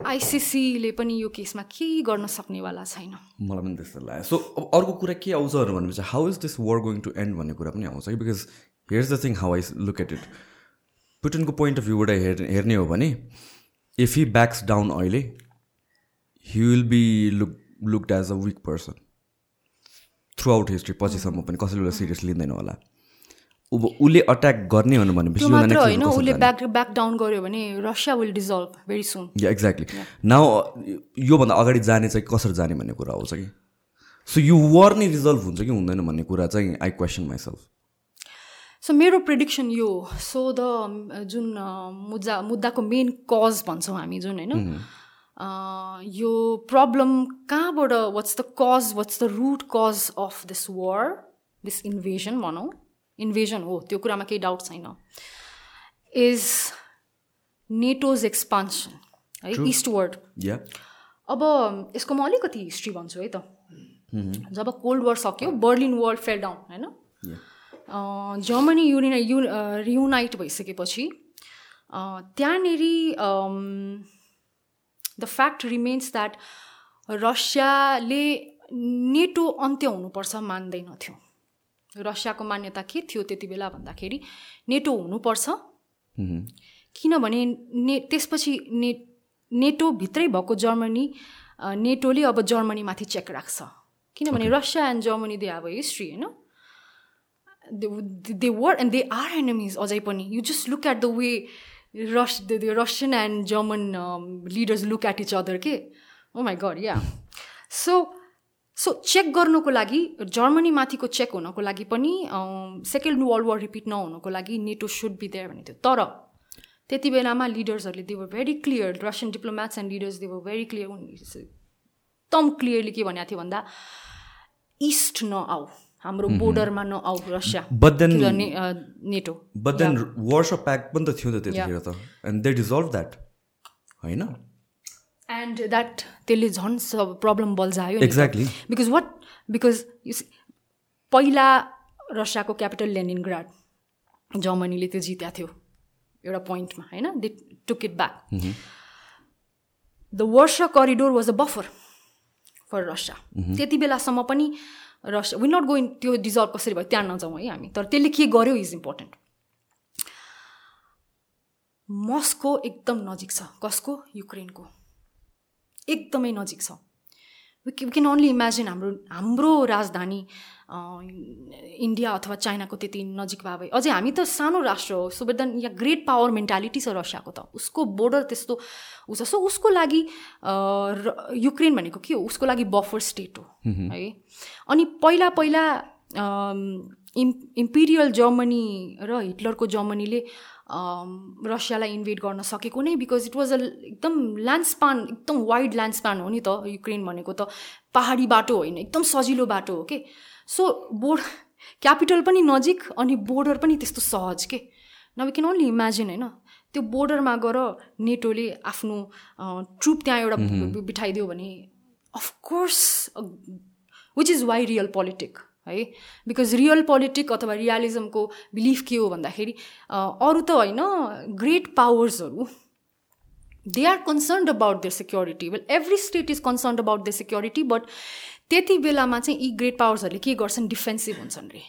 आइसिसीले पनि यो केसमा केही गर्न सक्नेवाला छैन। मलाई पनि त्यस्तो लाग्यो। सो अब अर्को कुरा के आउँछ भनेपछि how is this war going to end भन्ने कुरा पनि आउँछ कि because here's the thing how I look at it पुटिनको point of भ्यूबाट हेर् हेर्ने हो भने इफ हि ब्याक्स डाउन अहिले he will be look looked as a weak person throughout history पछिसम्म पनि कसैले सिरियस लिँदैन होला। अब उसले अट्याक गर्ने हो भनेपछि होइन उसले ब्याक ब्याक डाउन गर्यो भने Russia will dissolve very soon yeah exactly now योभन्दा अगाडि जाने चाहिँ कसरी जाने भन्ने कुरा आउँछ कि सो यो वार नै रिजल्भ हुन्छ कि हुँदैन भन्ने कुरा चाहिँ आई क्वेसन माइसेल्फ सो मेरो प्रिडिक्सन यो सो द जुन मुद्दा मुद्दाको मेन कज भन्छौँ हामी जुन होइन? यो प्रब्लम कहाँबाट what's the cause what's the root cause of this war this invasion भनौँ? इन्भेजन हो त्यो कुरामा केही डाउट छैन। इज नेटोज एक्सपान्सन है इस्टवर्ड या अब यसको म अलिकति हिस्ट्री भन्छु है त। जब कोल्ड वार सक्यो बर्लिन वाल फेल डाउन होइन? जर्मनी युनि यु रियुनाइट भइसकेपछि त्यहाँनेरि द फ्याक्ट रिमेन्स द्याट रसियाले नेटो अन्त्य हुनुपर्छ मान्दैनथ्यो रसियाको मान्यता के थियो त्यति बेला भन्दाखेरि नेटो हुनुपर्छ। किनभने ने त्यसपछि ने नेटोभित्रै भएको जर्मनी नेटोले अब जर्मनीमाथि चेक राख्छ। किनभने Russia and Germany they have a history होइन? They were and they are enemies अझै पनि। You just look at the way रस the Russian and German leaders look at each other के? ओ my god yeah so so check गर्नुको लागि जर्मनीमाथिको check हुनको लागि पनि सेकेन्ड वर्ल्ड वार रिपिट नहुनुको लागि नेटो सुड बी देयर भनेको थियो। तर त्यति बेलामा लिडर्सहरूले they were very clear Russian diplomats and leaders they were very clear एकदम क्लियरली के भनेको थियो भन्दा इस्ट नआऊ हाम्रो बोर्डरमा नआऊ Russia NATO. But then Warsaw pact पनि त थियो त त्यतिखेर त। एन्ड दे डिजल्भ द्याट होइन? एन्ड द्याट त्यसले झन् प्रब्लम बल्झायो Exactly. बिकज वाट बिकज पहिला रसियाको क्यापिटल लेनिनग्राड जर्मनीले त्यो जित्या थियो एउटा पोइन्टमा होइन? They took it back the Warsaw corridor was a buffer for Russia त्यति बेलासम्म पनि रसिया विल नट गोइन त्यो डिजल्भ कसरी भयो त्यहाँ नजाउँ है हामी। तर त्यसले के गर्यो इज इम्पोर्टेन्ट मस्को एकदम नजिक छ कसको? युक्रेनको एकदमै नजिक छ। वी क्यान ओन्ली इमेजिन हाम्रो हाम्रो राजधानी इन्डिया अथवा चाइनाको त्यति नजिक भए भए। अझै हामी त सानो राष्ट्र हो सो देन यहाँ ग्रेट पावर मेन्टालिटी छ रसियाको त। उसको बोर्डर त्यस्तो ऊ छ। सो उसको लागि युक्रेन भनेको के हो? उसको लागि बफर स्टेट हो है? अनि पहिला पहिला इम् इम्पिरियल जर्मनी र हिटलरको जर्मनीले रसियालाई इन्भेड गर्न सकेको नै बिकज इट वाज अ एकदम ल्यान्डस्पान एकदम वाइड ल्यान्डस्पान हो नि त युक्रेन भनेको त। पहाडी बाटो होइन एकदम सजिलो बाटो हो के सो बोर्ड क्यापिटल पनि नजिक अनि बोर्डर पनि त्यस्तो सहज के न वी क्यान ओन्ली इमेजिन होइन? त्यो बोर्डरमा गएर नेटोले आफ्नो ट्रुप त्यहाँ एउटा बिठाइदियो भने of course which is why realpolitik है? बिकज रियल पोलिटिक अथवा रियलिजमको बिलिफ के हो भन्दाखेरि अरू त होइन great पावर्सहरू they are concerned about their security well every state is concerned about their security but त्यति बेलामा चाहिँ यी ग्रेट पावर्सहरूले के गर्छन्? डिफेन्सिभ हुन्छन् रे।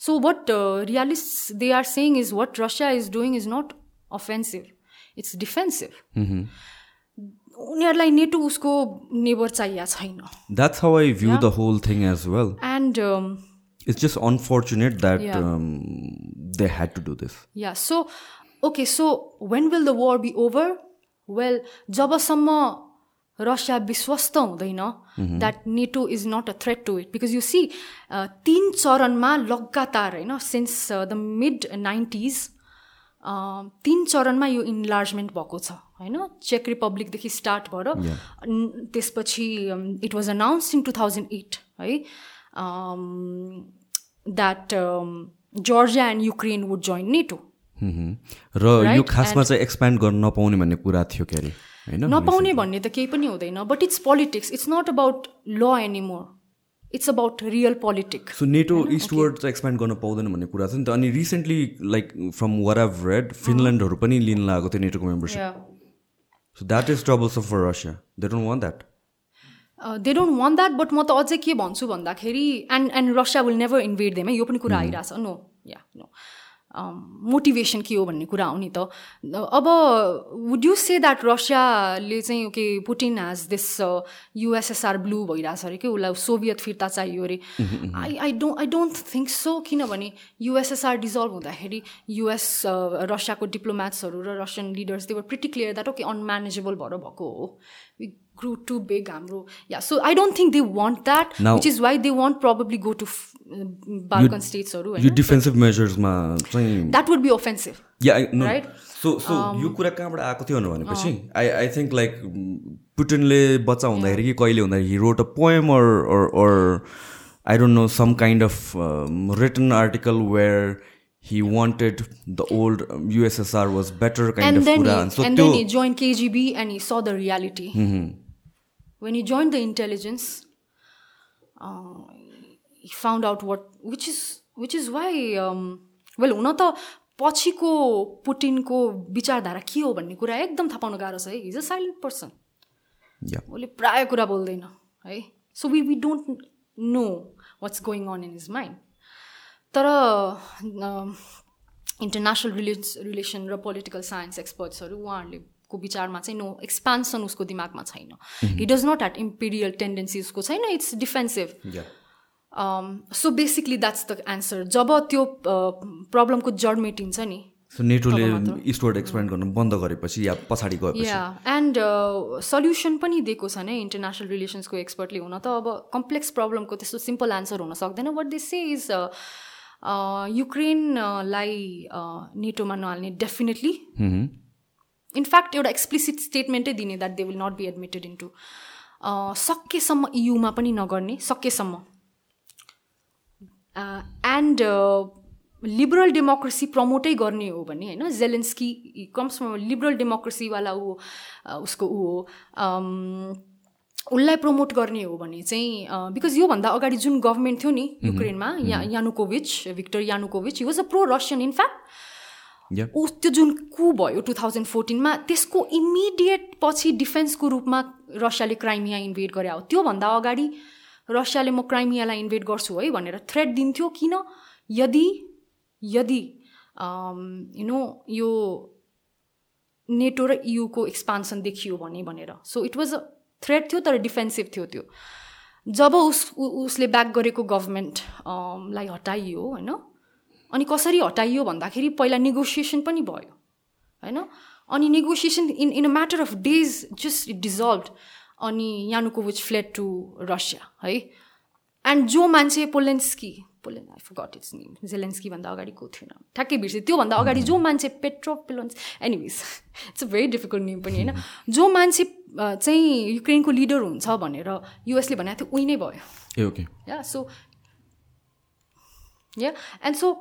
So what realist they are saying is what Russia is doing is not offensive it's defensive उनीहरूलाई NATO उसको नेबर चाहिएको छैन। That's how I view the whole thing as well and it's just unfortunate that. They had to do this yeah so okay so when will the war be over well जबसम्म Russia विश्वस्त हुँदैन that NATO is not a threat to it because you see तिन चरणमा लगातार होइन since the mid nineties तिन चरणमा यो इन्लार्जमेन्ट भएको छ। होइन चेक रिपब्लिकदेखि स्टार्ट भएर त्यसपछि it was announce in two thousand eight है? That Georgia and Ukraine would join NATO र यो? खासमा चाहिँ एक्सप्यान्ड गर्न नपाउने भन्ने कुरा थियो के अरे नपाउने भन्ने त केही पनि हुँदैन but it's politics it's not about law anymore it's about real politics so NATO eastward चाहिँ एक्सप्यान्ड गर्न पाउँदैन भन्ने कुरा छ नि त। अनि रिसेन्टली लाइक फ्रम वर आभ रेड फिनल्यान्डहरू पनि लिन लागेको थियो नेटोको membership so that is trouble for Russia they don't want that they don't want that but म त अझै के भन्छु भन्दाखेरि and and Russia will never invade them है? यो पनि कुरा आइरहेछ। नो या नो मोटिभेसन के हो भन्ने कुरा हो नि त। अब वुड यु से द्याट रसियाले चाहिँ okay Putin has this USSR blue भइरहेछ अरे कि? उसलाई सोभियत फिर्ता चाहियो अरे। I I don't I don't think so किनभने युएसएसआर डिजल्भ हुँदाखेरि युएस रसियाको डिप्लोमेट्सहरू र Russian leaders they were pretty clear that okay unmanageable भएर भएको हो। ग्रु टु बिग हाम्रो yeah so I don't think they want that Now- which is why they want probably go to Balkan स्टेट्सहरू यो defensive मेजर्समा चाहिँ that would be offensive yeah Right? So so यो कुरा कहाँबाट आएको थियो भनेपछि आई आई थिङ्क लाइक पुटिनले बच्चा हुँदाखेरि कि कहिले हुँदाखेरि wrote a poem or I don't know some kind of written article where he wanted the old um, USSR was better kind and of then he, And so and then he joined KGB and he saw the reality. When he joined the intelligence, uh, he found out what which is which is why um, well हुन त पछिको पुटिनको विचारधारा के हो भन्ने कुरा एकदम थाहा पाउनु गाह्रो छ है? He's a silent person yeah. उसले प्रायः कुरा बोल्दैन है? So we we don't know what's going on in his mind तर इन्टरनेसनल रिलेस रिलेसन र पोलिटिकल साइन्स एक्सपर्ट्सहरू उहाँहरूले को विचारमा चाहिँ नो एक्सपान्सन उसको दिमागमा छैन। He does not ह्याट imperial tendency उसको छैन it's defensive so basically that's the answer जब त्यो प्रब्लमको जड मेटिन्छ नि नेटोले एक्सपेन्ड गर्नु बन्द गरेपछि या पछाडि गएपछि। या एन्ड सल्युसन पनि दिएको छ नै इन्टरनेसनल रिलेसन्सको एक्सपर्टले हुन त। अब कम्प्लेक्स प्रब्लमको त्यस्तो सिम्पल एन्सर हुन सक्दैन। बट दिस इज युक्रेनलाई नेटोमा नहाल्ने डेफिनेटली. इनफ्याक्ट एउटा एक्सप्लिसिट स्टेटमेन्टै दिने that they will not be admitted into सकेसम्म इयुमा पनि नगर्ने सकेसम्म। एन्ड लिबरल डेमोक्रेसी प्रमोटै गर्ने हो भने होइन जेलेन्स्की कम्स लिबरल डेमोक्रेसीवाला ऊ उसको ऊ हो। उसलाई प्रमोट गर्ने हो भने चाहिँ बिकज योभन्दा अगाडि जुन गभर्मेन्ट थियो नि युक्रेनमा yeah Yanukovych Viktor Yanukovych he was a pro Russian in fact. ऊ त्यो जुन कु भयो टु थाउजन्ड फोर्टिनमा त्यसको इमिडिएट पछि डिफेन्सको रूपमा रसियाले क्राइमिया इन्भेड गरे। हो त्योभन्दा अगाडि रसियाले म क्राइमियालाई इन्भेड गर्छु है भनेर थ्रेट दिन्थ्यो। किन? यदि यदि यु नो यो नेटो र इयुको एक्सपान्सन देखियो भने भनेर। So it was a threat थियो तर डिफेन्सिभ थियो त्यो। जब उस उसले ब्याक गरेको गभर्मेन्ट लाई हटाइयो होइन? अनि कसरी हटाइयो भन्दाखेरि पहिला नेगोसिएसन पनि भयो होइन? अनि negotiation in in a matter of days just it dissolve अनि यानुको विच फ्लेड टु रसिया है? एन्ड जो मान्छे पोलेन्स्की pollen I forgot its name Zelensky भन्दा अगाडिको थिएन ठ्याक्कै बिर्सेँ त्योभन्दा अगाडि जो मान्छे Petro पिलोन्स anyways it's a very difficult name पनि होइन? जो मान्छे चाहिँ युक्रेनको लिडर हुन्छ भनेर युएसले भनेको थियो उही नै भयो। ए okay yeah so yeah and so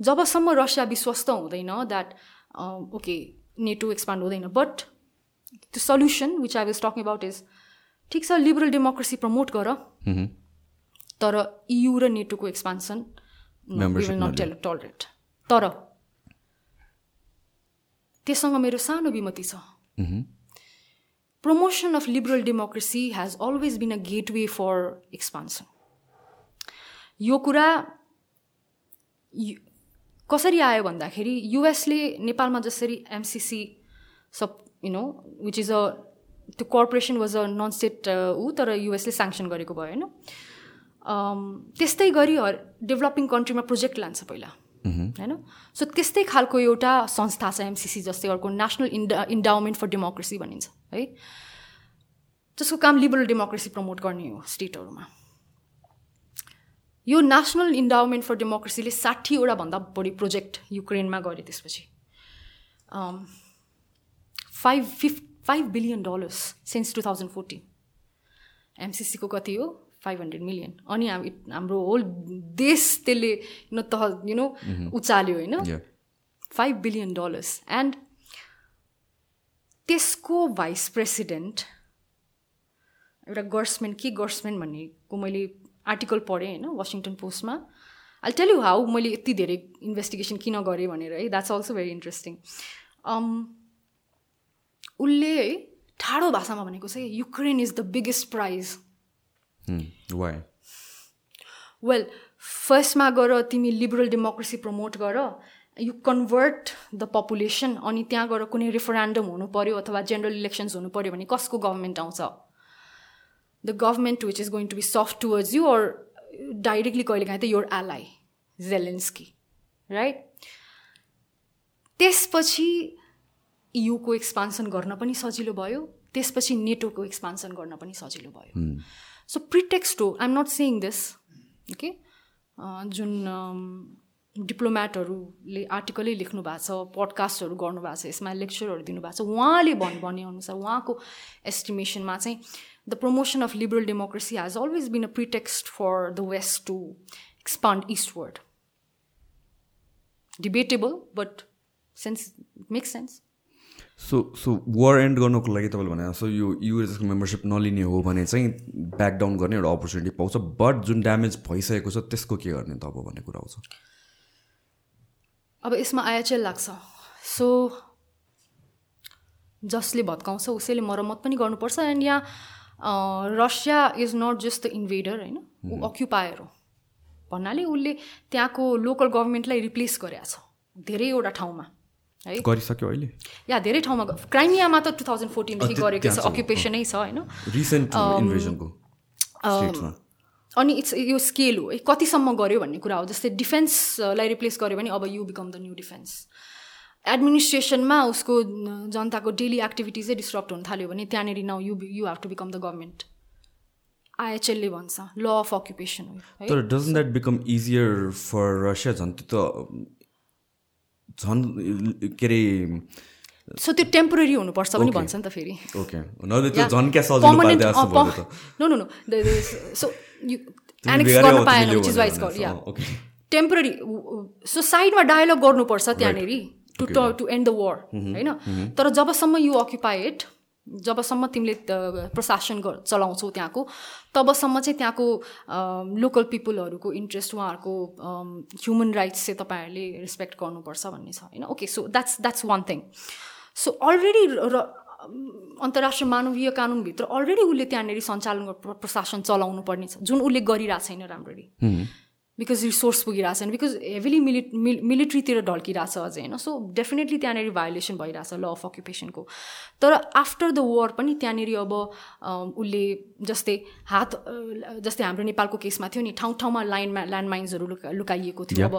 जबसम्म रसिया विश्वस्त हुँदैन द्याट ओके नेटो एक्सपान्ड हुँदैन. बट त्यो solution which I was talking about is ठिक छ लिबरल डेमोक्रेसी प्रमोट गर Mhm. तर इयु र नेटोको expansion Membership not tell tolerate तर त्यससँग मेरो सानो विमति छ। Mhm. promotion of liberal democracy has always been a gateway for expansion. यो कुरा कसरी आयो भन्दाखेरि युएसले नेपालमा जसरी MCC sub you know which is a त्यो corporation was a non state ऊ तर युएसले स्याङ्सन गरेको भयो होइन? अम, त्यस्तै गरी हर डेभलपिङ कन्ट्रीमा प्रोजेक्ट लान्छ पहिला होइन? सो त्यस्तै खालको एउटा संस्था छ एमसिसी जस्तै अर्को नेसनल इन्डा इन्डाउमेन्ट फर डेमोक्रेसी भनिन्छ है? जसको काम लिबरल डेमोक्रेसी प्रमोट गर्ने हो स्टेटहरूमा यो नेसनल इन्डाउमेन्ट फर डेमोक्रेसीले साठीवटा भन्दा बढी प्रोजेक्ट युक्रेनमा गरे त्यसपछि। Five फिफ five billion dollars since two thousand fourteen एमसिसीको कति हो फाइभ हन्ड्रेड मिलियन अनि हाम्रो होल देश त्यसले न तह यु नो उचाल्यो होइन. फाइभ बिलियन डलर्स एन्ड त्यसको भाइस प्रेसिडेन्ट एउटा गर्समेन के गर्समेन भन्नेको मैले आर्टिकल पढेँ होइन वासिङटन पोस्टमा। आई टेल यु हाउ मैले यति धेरै इन्भेस्टिगेसन किन गरेँ भनेर है द्याट्स अल्सो भेरी इन्ट्रेस्टिङ उसले है ठाडो भाषामा भनेको चाहिँ Ukraine is the biggest prize? Well फर्स्टमा गएर तिमी लिबरल डेमोक्रेसी प्रमोट गर यु कन्भर्ट द पपुलेसन अनि त्यहाँ गएर कुनै रेफरेन्डम हुनु पऱ्यो अथवा जेनरल इलेक्सन्स हुनु पऱ्यो भने कसको गभर्मेन्ट आउँछ? The government which is going to be soft towards EU or directly कहिले काहीँ त योर एलाई जेलेन्स्की राइट त्यसपछि युको एक्सपान्सन गर्न पनि सजिलो भयो त्यसपछि नेटोको एक्सपान्सन गर्न पनि सजिलो भयो। सो प्रिटेक्स्ट हो I'm not saying this okay जुन डिप्लोमेटहरूले आर्टिकलै लेख्नु भएको छ पडकास्टहरू गर्नुभएको छ यसमा लेक्चरहरू दिनुभएको छ उहाँले भन् भनेअनुसार उहाँको एस्टिमेसनमा चाहिँ the promotion of liberal democracy has always been a pretext for the west to expand eastward debatable but sense make sense so so war end गर्नुको लागि तपाईँले भने सो यो युएसएसको मेम्बरसिप नलिने हो भने चाहिँ ब्याकडाउन गर्ने एउटा अपर्च्युनिटी पाउँछ बट जुन ड्यामेज भइसकेको छ त्यसको के गर्ने त अब भन्ने कुरा आउँछ? अब यसमा आइएचएल लाग्छ। सो जसले भत्काउँछ उसैले मरम्मत पनि गर्नुपर्छ एन्ड यहाँ Russia is not just the invader होइन ऊ अक्युपायर हो भन्नाले उसले त्यहाँको लोकल गभर्मेन्टलाई रिप्लेस गरेको छ धेरैवटा ठाउँमा है गरिसक्यो अहिले या धेरै ठाउँमा क्राइमियामा त टु थाउजन्ड फोर्टिनदेखि गरेको छ अक्युपेसनै छ होइन अनि इट्स यो स्केल हो कतिसम्म गऱ्यो भन्ने कुरा हो जस्तै डिफेन्सलाई रिप्लेस गर्यो भने अब you become the new defence एडमिनिस्ट्रेसनमा उसको जनताको डेली एक्टिभिटिजै डिस्टर्ब हुन थाल्यो भने त्यहाँनिर now you you have to become the government आइएचएलले भन्छ ल अफ अक्युपेसन तर doesn't that become easier for Russia झन् त्यो त झन् के अरे सो त्यो टेम्पोररी हुनुपर्छ पनि भन्छ नि त फेरि। No no no so you annex गर्न पाएन which is wise yeah temporary so साइडमा डायलग गर्नुपर्छ त्यहाँनिर। To to end the war होइन? तर जबसम्म यु अक्युपाइड जबसम्म तिमीले प्रशासन चलाउँछौ त्यहाँको तबसम्म चाहिँ त्यहाँको लोकल पिपुलहरूको इन्ट्रेस्ट उहाँहरूको ह्युमन राइट्स चाहिँ तपाईँहरूले रेस्पेक्ट गर्नुपर्छ भन्ने छ होइन? Okay so that's that's one thing so already र अन्तर्राष्ट्रिय मानवीय कानुनभित्र अलरेडी उसले त्यहाँनिर सञ्चालन प्रशासन चलाउनु पर्ने छ। जुन उसले गरिरहेको छैन राम्ररी। बिकज रिसोर्स पुगिरहेको छैन बिकज हेभिली मिलि मिलिट्रीतिर ढल्किरहेछ अझै होइन? सो डेफिनेटली त्यहाँनिर भायोलेसन भइरहेछ ल अफ अक्युपेसनको तर आफ्टर द वार पनि त्यहाँनिर अब उसले जस्तै हात जस्तै हाम्रो नेपालको केसमा थियो नि ठाउँ ठाउँमा लाइनमा ल्यान्डमाइन्सहरू लुका लुकाइएको थियो अब।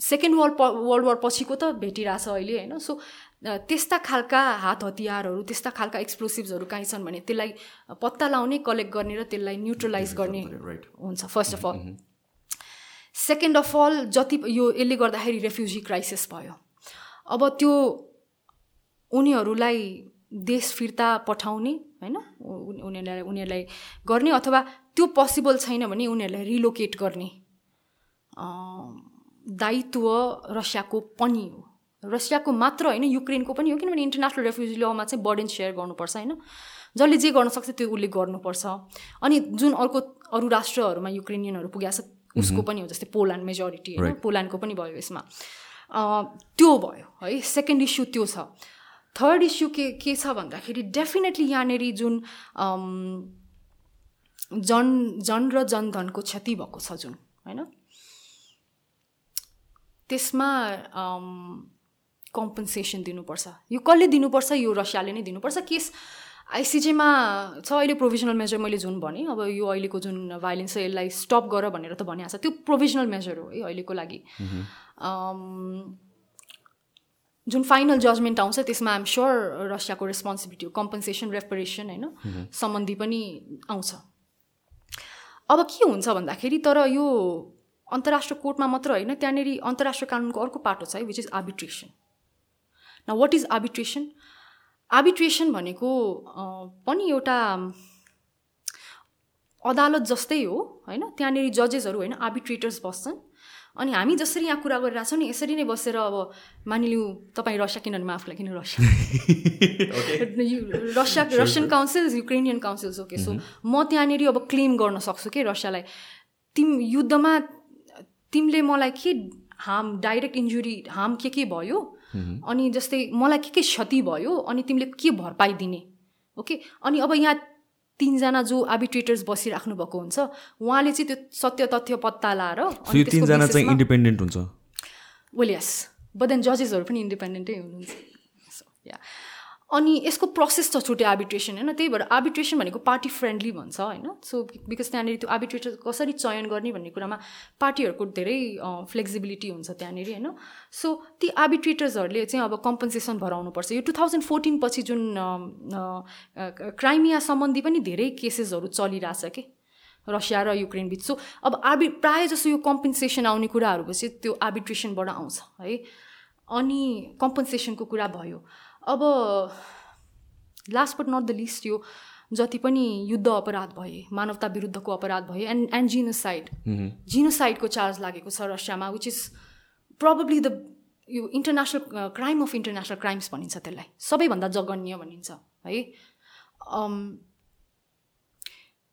सेकेन्ड वर्ल्ड वर्ल्ड वार पछिको त भेटिरहेछ अहिले होइन? सो त्यस्ता खालका हात हतियारहरू त्यस्ता खालका एक्सप्लोसिभ्सहरू काहीँ छन् भने त्यसलाई पत्ता लाउने कलेक्ट गर्ने र त्यसलाई न्युट्रलाइज गर्ने हुन्छ first of all second of all जति यो यसले गर्दाखेरि रेफ्युजी क्राइसिस भयो। अब त्यो उनीहरूलाई देश फिर्ता पठाउने होइन? उनीहरूलाई उनीहरूलाई गर्ने अथवा त्यो पोसिबल छैन भने उनीहरूलाई रिलोकेट गर्ने दायित्व रसियाको पनि हो। रसियाको मात्र होइन युक्रेनको पनि हो किनभने इन्टरनेसनल रेफ्युजी लमा चाहिँ बर्डन सेयर गर्नुपर्छ होइन। जसले जे गर्न सक्छ त्यो उसले गर्नुपर्छ। अनि जुन अर्को अरू राष्ट्रहरूमा युक्रेनियनहरू पुगेको छ उसको पनि हो जस्तै पोल्यान्ड मेजोरिटी होइन पोल्यान्डको पनि भयो यसमा। त्यो भयो है सेकेन्ड इस्यु त्यो छ। थर्ड इस्यु के के छ भन्दाखेरि डेफिनेटली यहाँनिर जुन जन जन र जनधनको क्षति भएको छ जुन होइन। त्यसमा कम्पन्सेसन दिनुपर्छ। यो कसले दिनुपर्छ? यो रसियाले नै दिनुपर्छ। केस आइसिजेमा छ अहिले प्रोभिजनल मेजर मैले जुन भनेँ अब यो अहिलेको जुन भाइलेन्स छ यसलाई स्टप गर भनेर त भनिहाल्छ त्यो प्रोभिजनल मेजर हो है अहिलेको लागि। जुन फाइनल जजमेन्ट आउँछ त्यसमा आइम स्योर रसियाको रेस्पोन्सिबिलिटी हो। कम्पन्सेसन रेपरेसन होइन? सम्बन्धी पनि आउँछ। अब के हुन्छ भन्दाखेरि तर यो अन्तर्राष्ट्रिय कोर्टमा मात्र होइन त्यहाँनिर अन्तर्राष्ट्रिय कानुनको अर्को पाटो छ है विच इज आर्बिट्रेसन न वाट इज आर्बिट्रेसन आर्बिट्रेसन भनेको पनि एउटा अदालत जस्तै हो होइन? त्यहाँनिर जजेसहरू होइन आर्बिट्रेटर्स बस्छन्। अनि हामी जसरी यहाँ कुरा गरिरहेको छौँ नि यसरी नै बसेर अब मानिलिउँ तपाईँ रसिया किनभने आफूलाई किन Russia. Russia Russian councils Ukrainian councils okay so. म त्यहाँनिर अब क्लेम गर्न सक्छु कि रसियालाई। तिम युद्धमा तिमीले मलाई के हार्म डाइरेक्ट इन्जुरी हार्म के के भयो? अनि जस्तै मलाई के के क्षति भयो अनि तिमीले के भरपाई दिने? ओके अनि अब यहाँ तिनजना जो आर्बिट्रेटर्स बसिराख्नु भएको हुन्छ उहाँले चाहिँ त्यो सत्य तथ्य पत्ता लाएर तिनजना चाहिँ इन्डिपेन्डेन्ट हुन्छ? वेल यस बट देन जजेसहरू पनि इन्डिपेन्डेन्टै हुनुहुन्छ। या अनि यसको प्रोसेस छ छुट्टै आर्बिट्रेसन होइन? त्यही भएर आर्बिट्रेसन भनेको पार्टी फ्रेन्डली भन्छ होइन? सो बिकज त्यहाँनिर त्यो आर्बिट्रेटर कसरी चयन गर्ने भन्ने कुरामा पार्टीहरूको धेरै फ्लेक्सिबिलिटी हुन्छ त्यहाँनिर होइन? सो ती आर्बिट्रेटर्सहरूले चाहिँ अब कम्पन्सेसन भराउनुपर्छ। यो टु थाउजन्ड फोर्टिन पछि जुन क्राइमिया सम्बन्धी पनि धेरै केसेसहरू चलिरहेछ कि? रसिया र युक्रेन बिच। सो अब आर्बि प्रायः जसो यो कम्पन्सेसन आउने कुराहरू पछि त्यो आर्बिट्रेसनबाट आउँछ है? अनि कम्पन्सेसनको कुरा भयो? अब last but not the least यो जति पनि युद्ध अपराध भए मानवता विरुद्धको अपराध भए एन्ड एन्ड जिनोसाइड जिनोसाइडको चार्ज लागेको छ रसियामा विच इज प्रब्ली द यो international crime of international crimes भनिन्छ त्यसलाई. सबैभन्दा जघन्य भनिन्छ है? Um,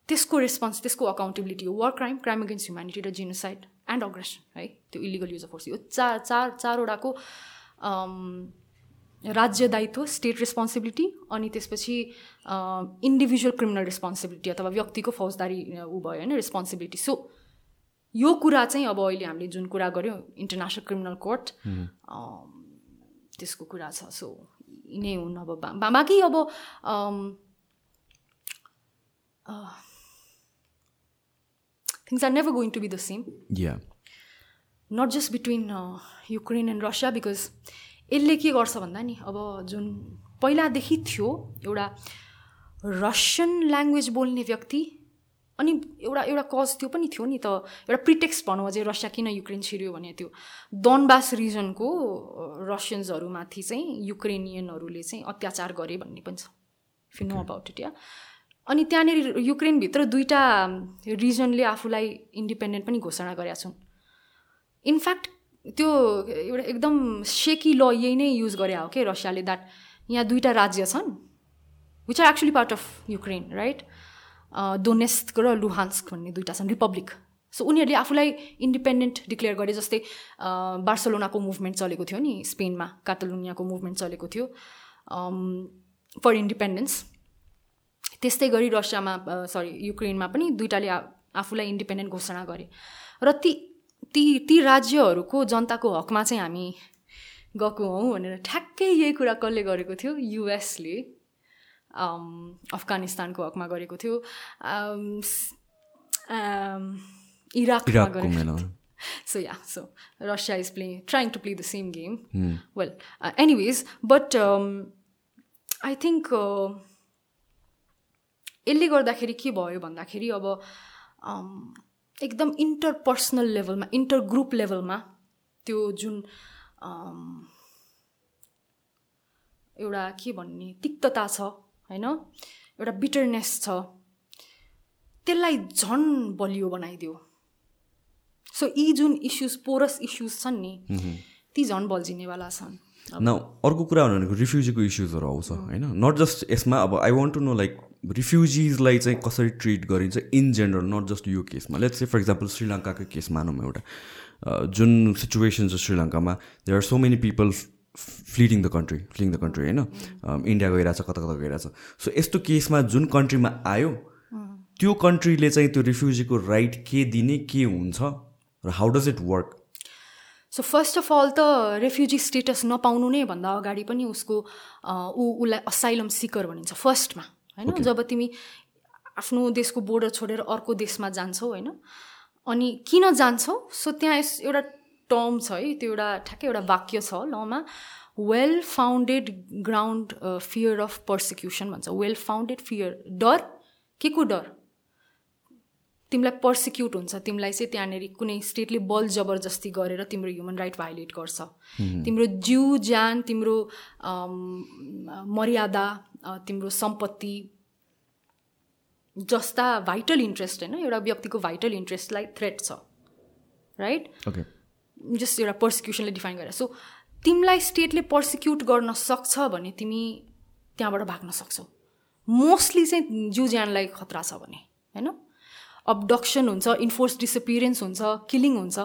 त्यसको रेस्पोन्स त्यसको अकाउन्टेबिलिटी हो war crime crime against humanity र जिनोसाइड एन्ड अग्रेसन है त्यो इलिगल युज अफ फोर्स यो चार चार चारवटाको um, राज्य दायित्व स्टेट रेस्पोन्सिबिलिटी अनि त्यसपछि इन्डिभिजुअल क्रिमिनल रेस्पोन्सिबिलिटी अथवा व्यक्तिको फौजदारी ऊ भयो होइन रेस्पोन्सिबिलिटी सो यो कुरा चाहिँ अब अहिले हामीले जुन कुरा गऱ्यौँ इन्टरनेसनल क्रिमिनल कोर्ट त्यसको कुरा छ। सो यिनै हुन् अब बाँकी अब things are never going to be the same not just between Ukraine and Russia because यसले के गर्छ भन्दा नि अब जुन पहिलादेखि थियो एउटा रसियन ल्याङ्ग्वेज बोल्ने व्यक्ति अनि एउटा एउटा कज त्यो पनि थियो नि त एउटा प्रिटेक्स्ट भनौँ अझै रसिया किन युक्रेन छिर्यो भने त्यो दनबास रिजनको रसियन्सहरूमाथि चाहिँ युक्रेनियनहरूले चाहिँ अत्याचार गरे भन्ने पनि छ if you know about it yeah अनि त्यहाँनिर युक्रेनभित्र दुईवटा रिजनले आफूलाई इन्डिपेन्डेन्ट पनि घोषणा गरेका छन्। इनफ्याक्ट त्यो एउटा एकदम सेकी ल यही नै युज गरे हो कि रसियाले द्याट यहाँ दुईवटा राज्य छन् which are actually part of Ukraine right Donetsk र लुहान्स्क भन्ने दुइटा छन् रिपब्लिक सो उनीहरूले आफूलाई इन्डिपेन्डेन्ट डिक्लेयर गरे जस्तै बार्सलोनाको मुभमेन्ट चलेको थियो नि स्पेनमा काटलुनियाको मुभमेन्ट चलेको थियो फर इन्डिपेन्डेन्स त्यस्तै गरी रसियामा सरी युक्रेनमा पनि दुइटाले आफूलाई इन्डिपेन्डेन्ट घोषणा गरे। र ती ती ती राज्यहरूको जनताको हकमा चाहिँ हामी गएको हौँ भनेर ठ्याक्कै यही कुरा कसले गरेको थियो? युएसले अफगानिस्तानको हकमा गरेको थियो। इराकमा गरेको so yeah so Russia is play trying to play the same game well anyways but I think यसले गर्दाखेरि के भयो भन्दाखेरि अब एकदम इन्टरपर्सनल लेभलमा इन्टर ग्रुप लेभलमा त्यो जुन एउटा के भन्ने तिक्तता छ होइन? एउटा बिटरनेस छ त्यसलाई झन् बलियो बनाइदियो। सो यी जुन इस्युज पोरस इस्युज छन् नि ती झन् बल्झिनेवाला छन्। न अर्को कुरा भनेको रिफ्युजीको इस्युजहरू आउँछ होइन? नट जस्ट यसमा अब I want to know like रिफ्युजिजलाई चाहिँ कसरी ट्रिट गरिन्छ इन जेनरल नट जस्ट यो केसमा लेट्स से फर इक्जाम्पल श्रीलङ्काको केस मानौँ एउटा। जुन सिचुएसन छ श्रीलङ्कामा there are so many people fleeing the country fleeing the country होइन? इन्डिया गइरहेछ कता कता गइरहेछ। सो यस्तो केसमा जुन कन्ट्रीमा आयो त्यो कन्ट्रीले चाहिँ त्यो रिफ्युजीको राइट के दिने के हुन्छ र how does it work so first of all त रेफ्युजी स्टेटस नपाउनु नै भन्दा अगाडि पनि उसको ऊ उसलाई असाइलम सिकर भनिन्छ फर्स्टमा होइन? जब तिमी आफ्नो देशको बोर्डर छोडेर अर्को देशमा जान्छौ होइन? अनि किन जान्छौ? सो त्यहाँ यस एउटा टर्म छ है त्यो एउटा ठ्याक्कै एउटा वाक्य छ लमा। Well founded ground fear of persecution भन्छ। वेल फाउन्डेड फियर डर? के को डर? तिमीलाई पर्सिक्युट हुन्छ। तिमीलाई चाहिँ त्यहाँनिर कुनै स्टेटले बल जबरजस्ती गरेर तिम्रो ह्युमन राइट भाइलेट गर्छ। तिम्रो जिउ ज्यान तिम्रो मर्यादा तिम्रो सम्पत्ति जस्ता भाइटल इन्ट्रेस्ट होइन एउटा व्यक्तिको भाइटल इन्ट्रेस्टलाई थ्रेट छ। राइट जस्ट एउटा पर्सिक्युसनले डिफाइन गरेर। सो तिमीलाई स्टेटले पर्सिक्युट गर्न सक्छ भने तिमी त्यहाँबाट भाग्न सक्छौ। मोस्टली चाहिँ जिउ ज्यानलाई खतरा छ भने होइन? अब्डक्सन हुन्छ इन्फोर्स डिसपिरियन्स हुन्छ किलिङ हुन्छ.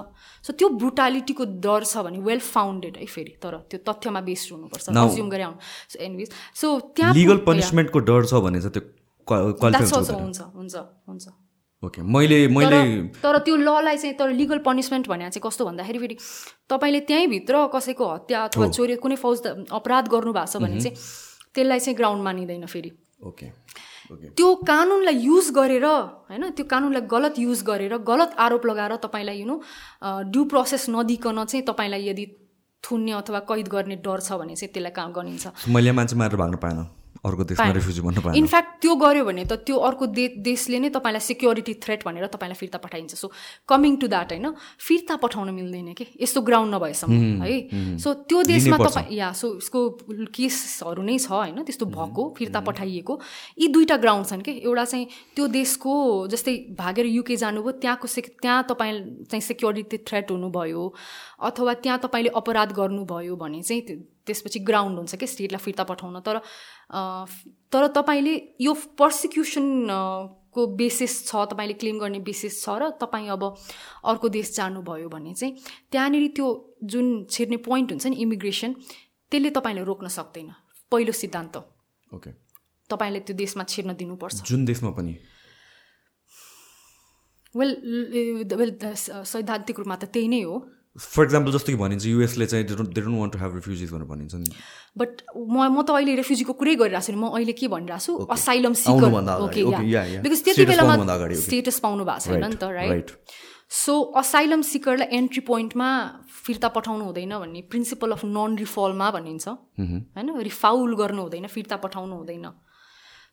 सो त्यो ब्रुटालिटीको डर छ भने वेल फाउन्डेड है फेरि तर त्यो तथ्यमा बेस्ड हुनुपर्छ अज्युम गरे आउनु। सो एनिवेज सो त्यहाँ लिगल पनिसमेन्टको डर छ भने चाहिँ त्यो हुन्छ हुन्छ हुन्छ ओके मैले मैले तर त्यो ललाई चाहिँ तर लिगल पनिसमेन्ट भने चाहिँ कस्तो भन्दाखेरि फेरि तपाईँले त्यहीँभित्र कसैको हत्या अथवा चोरी कुनै फौज अपराध गर्नु भएको छ भने चाहिँ त्यसलाई चाहिँ ग्राउन्ड मानिँदैन फेरि। ओके त्यो कानुनलाई युज गरेर होइन त्यो कानुनलाई गलत युज गरेर गलत आरोप लगाएर तपाईँलाई यु नो ड्यु प्रोसेस नदिकन चाहिँ तपाईँलाई यदि थुन्ने अथवा कैद गर्ने डर छ भने चाहिँ त्यसलाई काम गरिन्छ। मैले मान्छे मारेर भाग्न पाएन। अर्को देशमा रेफ्युजी भन्न पाएन। इनफ्याक्ट त्यो गऱ्यो भने त त्यो अर्को दे देशले नै तपाईँलाई सिक्योरिटी थ्रेट भनेर तपाईँलाई फिर्ता पठाइन्छ। सो कमिङ टु द्याट होइन? फिर्ता पठाउन मिल्दैन कि? यस्तो ग्राउन्ड नभएसम्म है? सो त्यो देशमा तपाईँ या सो उसको केसहरू नै छ होइन? त्यस्तो भएको फिर्ता पठाइएको। यी दुईवटा ग्राउन्ड छन् कि? एउटा चाहिँ त्यो देशको जस्तै भागेर युके जानुभयो त्यहाँको से त्यहाँ तपाईँ चाहिँ सेक्युरिटी थ्रेट हुनुभयो अथवा त्यहाँ तपाईँले अपराध गर्नुभयो भने चाहिँ त्यसपछि ग्राउन्ड हुन्छ कि स्टेटलाई फिर्ता पठाउन। तर तर तपाईँले यो पर्सिक्युसन को बेसिस छ तपाईँले क्लेम गर्ने बेसिस छ र तपाईँ अब अर्को देश जानुभयो भने चाहिँ त्यहाँनिर त्यो जुन छिर्ने पोइन्ट हुन्छ नि इमिग्रेसन त्यसले तपाईँले रोक्न सक्दैन। पहिलो सिद्धान्त। ओके तपाईँले त्यो देशमा छिर्न दिनुपर्छ। जुन देशमा पनि? वेल वेल सैद्धान्तिक रूपमा त त्यही नै हो। फर इक्जाम्पल जस्तो कि भनिन्छ युएसले चाहिँ they don't want to have refugees भनेर भनिन्छ नि। बट म म त अहिले रेफ्युजीको कुरै गरिरहेको छु म अहिले के भनिरहेको छु? असाइलम सिकर बिकज त्यति बेलामा स्टेटस पाउनु भएको छैन नि त राइट सो असाइलम सिकरलाई एन्ट्री पोइन्टमा फिर्ता पठाउनु हुँदैन भन्ने प्रिन्सिपल अफ नन रिफलमा भनिन्छ होइन? रिफाउल गर्नु हुँदैन फिर्ता पठाउनु हुँदैन।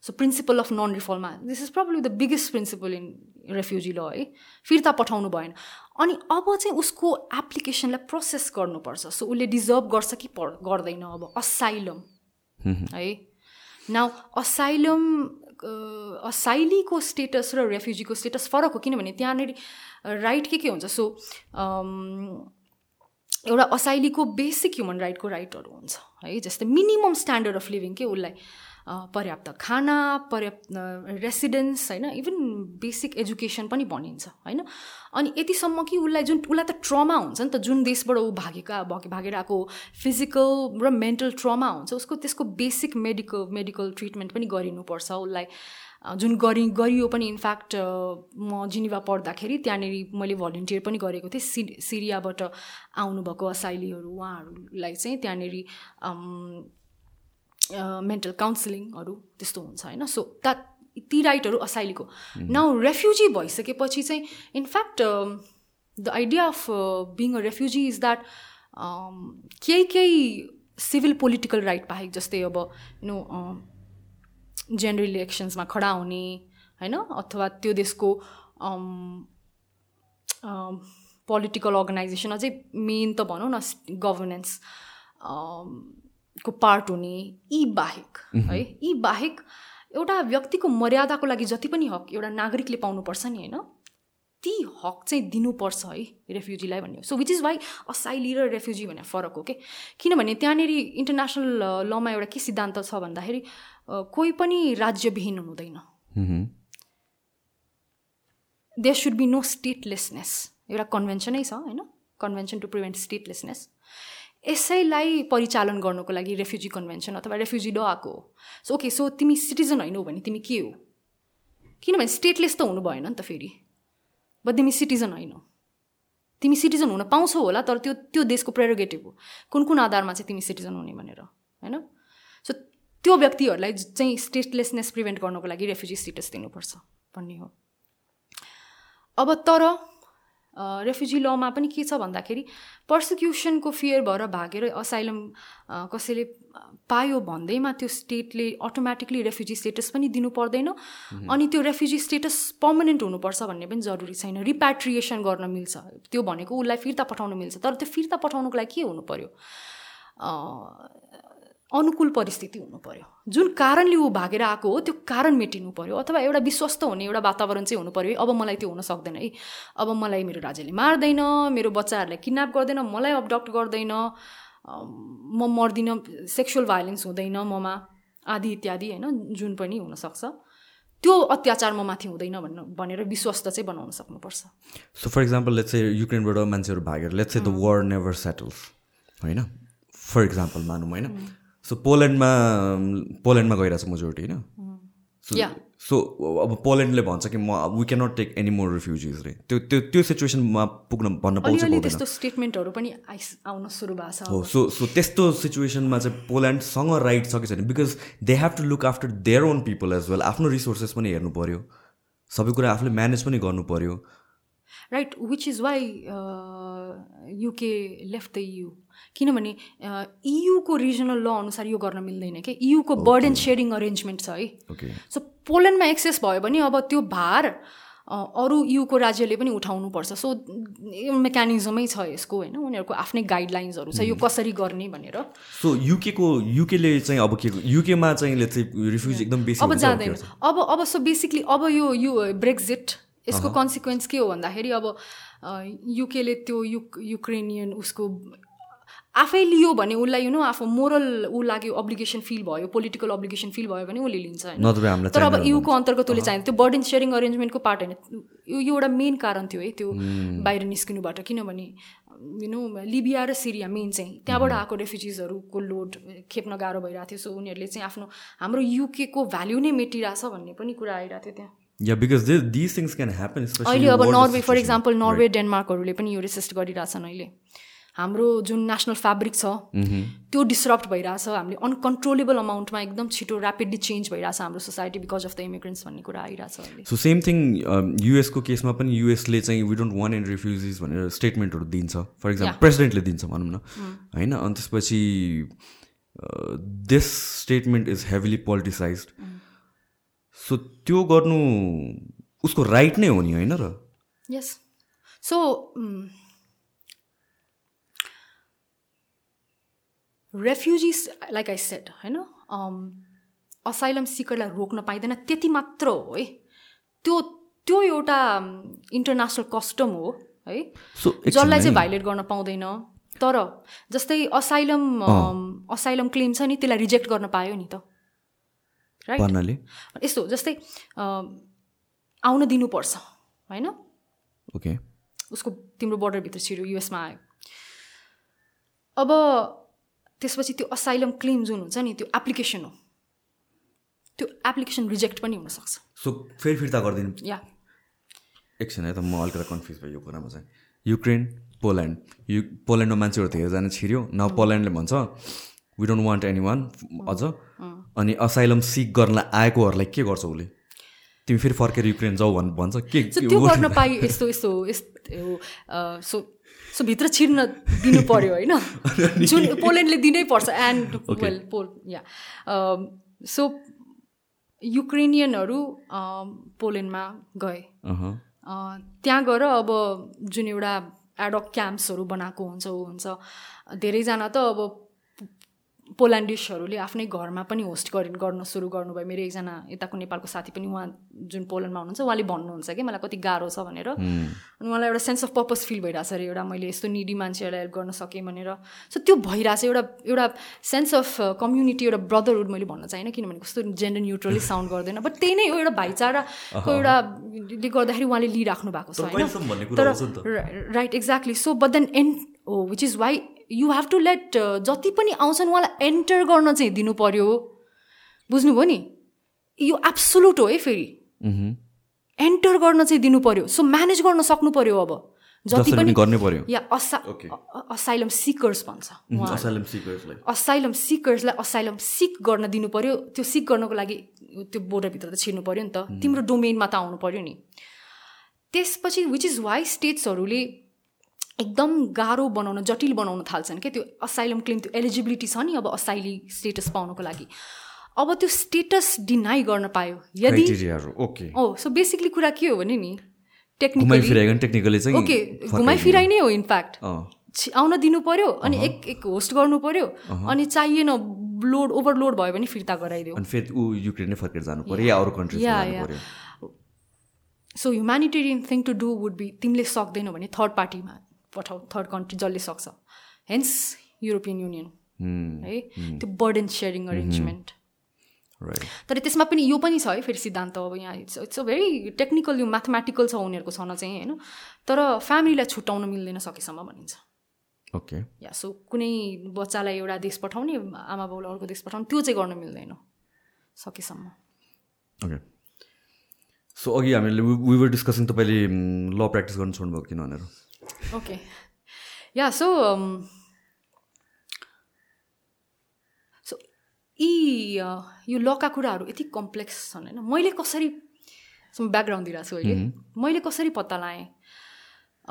So principle of non रिफलमा this is problem the biggest principle in refugee law है फिर्ता पठाउनु भएन। अनि अब चाहिँ उसको एप्लिकेसनलाई प्रोसेस गर्नुपर्छ। सो उसले डिजर्भ गर्छ कि गर्दैन अब? असाइलम है? नाउ असाइलम असाइलीको स्टेटस र रेफ्युजीको स्टेटस फरक हो किनभने त्यहाँनिर राइट के के हुन्छ? सो एउटा असाइलीको बेसिक ह्युमन राइटको राइटहरू हुन्छ है? जस्तै मिनिमम स्ट्यान्डर्ड अफ लिभिङ के उसलाई पर्याप्त खाना पर्याप्त रेसिडेन्स होइन इभन बेसिक एजुकेसन पनि भनिन्छ होइन? अनि यतिसम्म कि उसलाई जुन उसलाई त ट्रमा हुन्छ नि त जुन देशबाट ऊ भागेका भागेर आएको फिजिकल र मेन्टल ट्रमा हुन्छ उसको त्यसको बेसिक मेडिकल मेडिकल ट्रिटमेन्ट पनि गरिनुपर्छ उसलाई। जुन गरि गरियो पनि इनफ्याक्ट म जिनिभा पढ्दाखेरि त्यहाँनिर मैले भलिन्टियर पनि गरेको थिएँ सि सिरियाबाट आउनुभएको असाइलीहरू उहाँहरूलाई चाहिँ त्यहाँनिर मेन्टल काउन्सिलिङहरू त्यस्तो हुन्छ होइन? सो द्याट ती राइटहरू असाइलीको। नाउ रेफ्युजी भइसकेपछि चाहिँ in fact the idea of being a refugee is that केही केही सिभिल पोलिटिकल राइट बाहेक जस्तै अब नो जेनरल इलेक्सन्समा खडा हुने होइन? अथवा त्यो देशको पोलिटिकल अर्गनाइजेसन अझै मेन त भनौँ न गभर्नेन्स को पार्ट हुने यी बाहेक है? यी बाहेक एउटा व्यक्तिको मर्यादाको लागि जति पनि हक एउटा नागरिकले पाउनुपर्छ नि होइन? ती हक चाहिँ दिनुपर्छ है रेफ्युजीलाई भन्ने so which is why asylee र रेफ्युजी भन्ने फरक हो कि किनभने त्यहाँनिर इन्टरनेसनल लमा एउटा के सिद्धान्त छ भन्दाखेरि कोही पनि राज्यविहीन हुँदैन there should be no statelessness एउटा कन्भेन्सनै छ होइन? कन्भेन्सन टु प्रिभेन्ट स्टेटलेसनेस यसैलाई परिचालन गर्नुको लागि रेफ्युजी कन्भेन्सन अथवा रेफ्युजी ल आएको हो। सो ओके सो तिमी सिटिजन होइन भने तिमी के हो? किनभने स्टेटलेस त हुनु भएन नि त फेरि। बट तिमी सिटिजन होइन तिमी सिटिजन हुन पाउँछौ होला तर त्यो त्यो देशको प्रेरोगेटिभ हो। कुन कुन आधारमा चाहिँ तिमी सिटिजन हुने भनेर होइन? सो त्यो व्यक्तिहरूलाई चाहिँ स्टेटलेसनेस प्रिभेन्ट गर्नको लागि रेफ्युजी स्टेटस दिनुपर्छ भन्ने हो। अब तर रेफ्युजी लमा पनि के छ भन्दाखेरि पर्सिक्युसनको फियर भएर भागेर असाइलम कसैले पायो भन्दैमा त्यो स्टेटले अटोमेटिकली रेफ्युजी स्टेटस पनि दिनु पर्दैन। अनि त्यो रेफ्युजी स्टेटस पर्मनेन्ट हुनुपर्छ भन्ने पनि जरुरी छैन। रिप्याट्रिएसन गर्न मिल्छ। त्यो भनेको उसलाई फिर्ता पठाउनु मिल्छ। तर त्यो फिर्ता पठाउनुको लागि के हुनु पऱ्यो अनुकूल परिस्थिति हुनु पऱ्यो जुन कारणले ऊ भागेर आएको हो त्यो कारण मेटिनु पऱ्यो अथवा एउटा विश्वस्त हुने एउटा वातावरण चाहिँ हुनु पऱ्यो है अब मलाई त्यो हुन सक्दैन है। अब मलाई मेरो राज्यले मार्दैन मेरो बच्चाहरूलाई किडन्याप गर्दैन मलाई अबडक्ट गर्दैन म मर्दिनँ सेक्सुअल भाइलेन्स हुँदैन ममा आदि इत्यादि होइन जुन पनि हुनसक्छ। त्यो अत्याचार म माथि हुँदैन भन्नु भनेर विश्वस्त चाहिँ बनाउन सक्नुपर्छ। सो फर इक्जाम्पल लेट्स चाहिँ युक्रेनबाट मान्छेहरू भागेर लेट्स चाहिँ द वर नेभर सेटल्स होइन? फर इक्जाम्पल मानौँ होइन? सो पोल्यान्डमा पोल्यान्डमा गइरहेको छ मेजोरिटी होइन? सो अब पोल्यान्डले भन्छ कि म we cannot take any more refugees रे। त्यो त्यो त्यो सिचुएसनमा पुग्न भन्न पाउँछ त्यस्तो स्टेटमेन्टहरू पनि आउन सुरु भएको छ हो सो सो त्यस्तो सिचुएसनमा चाहिँ पोल्यान्डसँग राइट छ कि छैन? Because they have to look after their own people as well आफ्नो रिसोर्सेस पनि हेर्नु पऱ्यो सबै कुरा आफूले म्यानेज पनि गर्नु पऱ्यो right which is why UK left the EU किनभने इयुको रिजनल ल अनुसार यो गर्न मिल्दैन क्या इयुको बर्डन सेयरिङ अरेन्जमेन्ट छ है? सो पोल्यान्डमा एक्सेस भयो भने अब त्यो भार अरू युको राज्यले पनि उठाउनुपर्छ। सो यो मेकानिजमै छ यसको होइन? उनीहरूको आफ्नै गाइडलाइन्सहरू छ यो कसरी गर्ने भनेर। सो युकेको युकेले चाहिँ अब के युकेमा चाहिँ रिफ्युज एकदम बेसी अब जाँदैन? अब अब सो बेसिकली अब यो यो ब्रेक्जिट यसको कन्सिक्वेन्स के हो भन्दाखेरि अब युकेले त्यो युक युक्रेनियन उसको आफै लियो भने उसलाई यु नो आफू मोरल ऊ लाग्यो अब्लिगेसन फिल भयो पोलिटिकल अब्लिगेसन फिल भयो भने उसले लिन्छ होइन। तर अब युको अन्तर्गत उसले चाहिन्छ त्यो बर्डन सेयरिङ अरेन्जमेन्टको पार्ट होइन। यो यो एउटा मेन कारण थियो है त्यो बाहिर निस्किनुबाट। किनभने यु नो लिबिया र सिरिया मेन चाहिँ त्यहाँबाट आएको रेफ्युजिजहरूको लोड खेप्न गाह्रो भइरहेको थियो। सो उनीहरूले चाहिँ आफ्नो हाम्रो युकेको भ्याल्यु नै मेटिरहेछ भन्ने पनि कुरा आइरहेको थियो त्यहाँ। Yeah because this things can happen अहिले अब नर्वे फर इक्जाम्पल नर्वे डेनमार्कहरूले पनि यो रेसिस्ट गरिरहेछन् अहिले। हाम्रो जुन नेसनल फेब्रिक छ त्यो डिस्रप्ट भइरहेछ। हामीले अनकन्ट्रोलेबल अमाउन्टमा एकदम छिटो ऱ्यापिडली चेन्ज भइरहेछ हाम्रो society because of the immigrants भन्ने कुरा आइरहेछ सो सेम थिङ युएसको केसमा पनि युएसले चाहिँ we don't want and refugees भनेर स्टेटमेन्टहरू दिन्छ। फर इक्जाम्पल प्रेसिडेन्टले दिन्छ भनौँ न। होइन? अनि त्यसपछि this statement is heavily politicise so त्यो गर्नु उसको राइट नै हो नि होइन र? Yes so refugees like I set होइन असाइलम सिकरलाई रोक्न पाइँदैन त्यति मात्र हो है। त्यो त्यो एउटा इन्टरनेसनल कस्टम हो है। जसलाई चाहिँ भाइलेट गर्न पाउँदैन। तर जस्तै असाइलम असाइलम क्लेम छ नि त्यसलाई रिजेक्ट गर्न पायो नि त। राइट यस्तो जस्तै आउन दिनुपर्छ होइन। ओके उसको तिम्रो बोर्डरभित्र छिर्यो युएसमा आयो। अब त्यसपछि त्यो असाइलम क्लेम जुन हुन्छ नि त्यो एप्लिकेसन हो। त्यो एप्लिकेसन रिजेक्ट पनि हुनसक्छ सो फेरि फिर्ता गरिदिनु। या। एकछिन है त म अलिकति कन्फ्युज भयो यो कुरामा चाहिँ। युक्रेन पोल्यान्ड यु पोल्यान्डमा मान्छेहरू धेरैजना छिर्यो। न पोल्यान्डले भन्छ we don't want any one अझ। अनि असाइलम सिक गर्न आएकोहरूलाई के गर्छ उसले? तिमी फेरि फर्केर युक्रेन जाऊ भन् भन्छ। के गर्न पाइ यस्तो यस्तो यस्तो सो सो भित्र छिर्न दिनु पर्यो होइन? जुन पोल्यान्डले दिनै पर्छ and well Pole yeah so युक्रेनियनहरू अम, पोल्यान्डमा गए। अहँ, अ, त्यहाँ गएर अब जुन एउटा एडक क्याम्प्सहरू बनाएको हुन्छ ऊ हुन्छ। धेरैजना त अब पोल्यान्डिसहरूले आफ्नै घरमा पनि होस्ट गरि गर्न सुरु गर्नुभयो। मेरो एकजना यताको नेपालको साथी पनि उहाँ जुन पोल्यान्डमा हुनुहुन्छ उहाँले भन्नुहुन्छ कि मलाई कति गाह्रो छ भनेर। अनि मलाई एउटा सेन्स अफ पर्पज फिल भइरहेछ अरे एउटा मैले यस्तो निडी मान्छेहरूलाई हेल्प गर्न सकेँ भनेर। सो त्यो भइरहेछ। एउटा एउटा सेन्स अफ कम्युनिटी एउटा ब्रदरहुड मैले भन्न चाहिनँ किनभने कस्तो जेन्डर न्युट्रली साउन्ड गर्दैन। बट त्यही नै हो एउटा भाइचाराको एउटा ले गर्दाखेरि उहाँले लिइराख्नु भएको छ होइन? तर right exactly so but then and हो which is why you have to let जति पनि आउँछन् उहाँलाई एन्टर गर्न चाहिँ दिनु पर्यो। बुझ्नुभयो नि? यो एब्सोलुट हो है फेरि। एन्टर गर्न चाहिँ दिनु पर्यो। सो म्यानेज गर्न सक्नु पर्यो अब। जति पनि गर्नै पर्यो। या असा असाइलम सिकर्स भन्छ उहाँ असाइलम सिकर्सलाई असाइलम सिकर्सलाई असाइलम सिक गर्न दिनु पर्यो। त्यो सिक गर्नको लागि त्यो बोर्डरभित्र त छिर्नु पर्यो नि त। तिम्रो डोमेनमा त आउनु पर्यो नि। त्यसपछि विच इज वाइ स्टेट्सहरूले एकदम गाह्रो बनाउन जटिल बनाउन थाल्छन् क्या त्यो असाइलम क्लेम त्यो एलिजिबिलिटी छ नि अब असाइली स्टेटस पाउनको लागि। अब त्यो स्टेटस डिनाइ गर्न पायो। यदि ओके ओ सो बेसिकली कुरा के हो भने नि टेक्निकली ओके फर्काइदिनु। घुमाइ फिराइ नै हो इनफ्याक्ट आउन दिनु पर्यो अनि एक एक होस्ट गर्नु पर्यो अनि चाहिएन लोड ओभरलोड भयो भने फिर्ता गराइदियो। So humanitarian thing to do would be तिमीले सक्दैनौ भने थर्ड पार्टीमा पठाऊ थर्ड कन्ट्री जसले सक्छ। हेन्स युरोपियन युनियन Hmm, है? त्यो बर्डन सेयरिङ अरेन्जमेन्ट तर त्यसमा पनि यो पनि छ है फेरि सिद्धान्त। अब यहाँ it's it's a very technical यो म्याथमेटिकल छ उनीहरूको छन चाहिँ होइन? तर फ्यामिलीलाई छुट्याउन मिल्दैन सकेसम्म भनिन्छ। ओके या सो कुनै बच्चालाई एउटा देश पठाउने आमा बाउलाई अर्को देश पठाउने त्यो चाहिँ गर्न मिल्दैन सकेसम्म। ओके सो अघि हामीले वी वर डिस्कसिङ तपाईँले ल प्र्याक्टिस गर्नु छोड्नुभयो किन भनेर? ओके या सो सो यी अ, यो लका कुराहरू यति कम्प्लेक्स छन् होइन? मैले कसरी ब्याकग्राउन्ड दिइरहेको छु अहिले। मैले कसरी पत्ता लगाएँ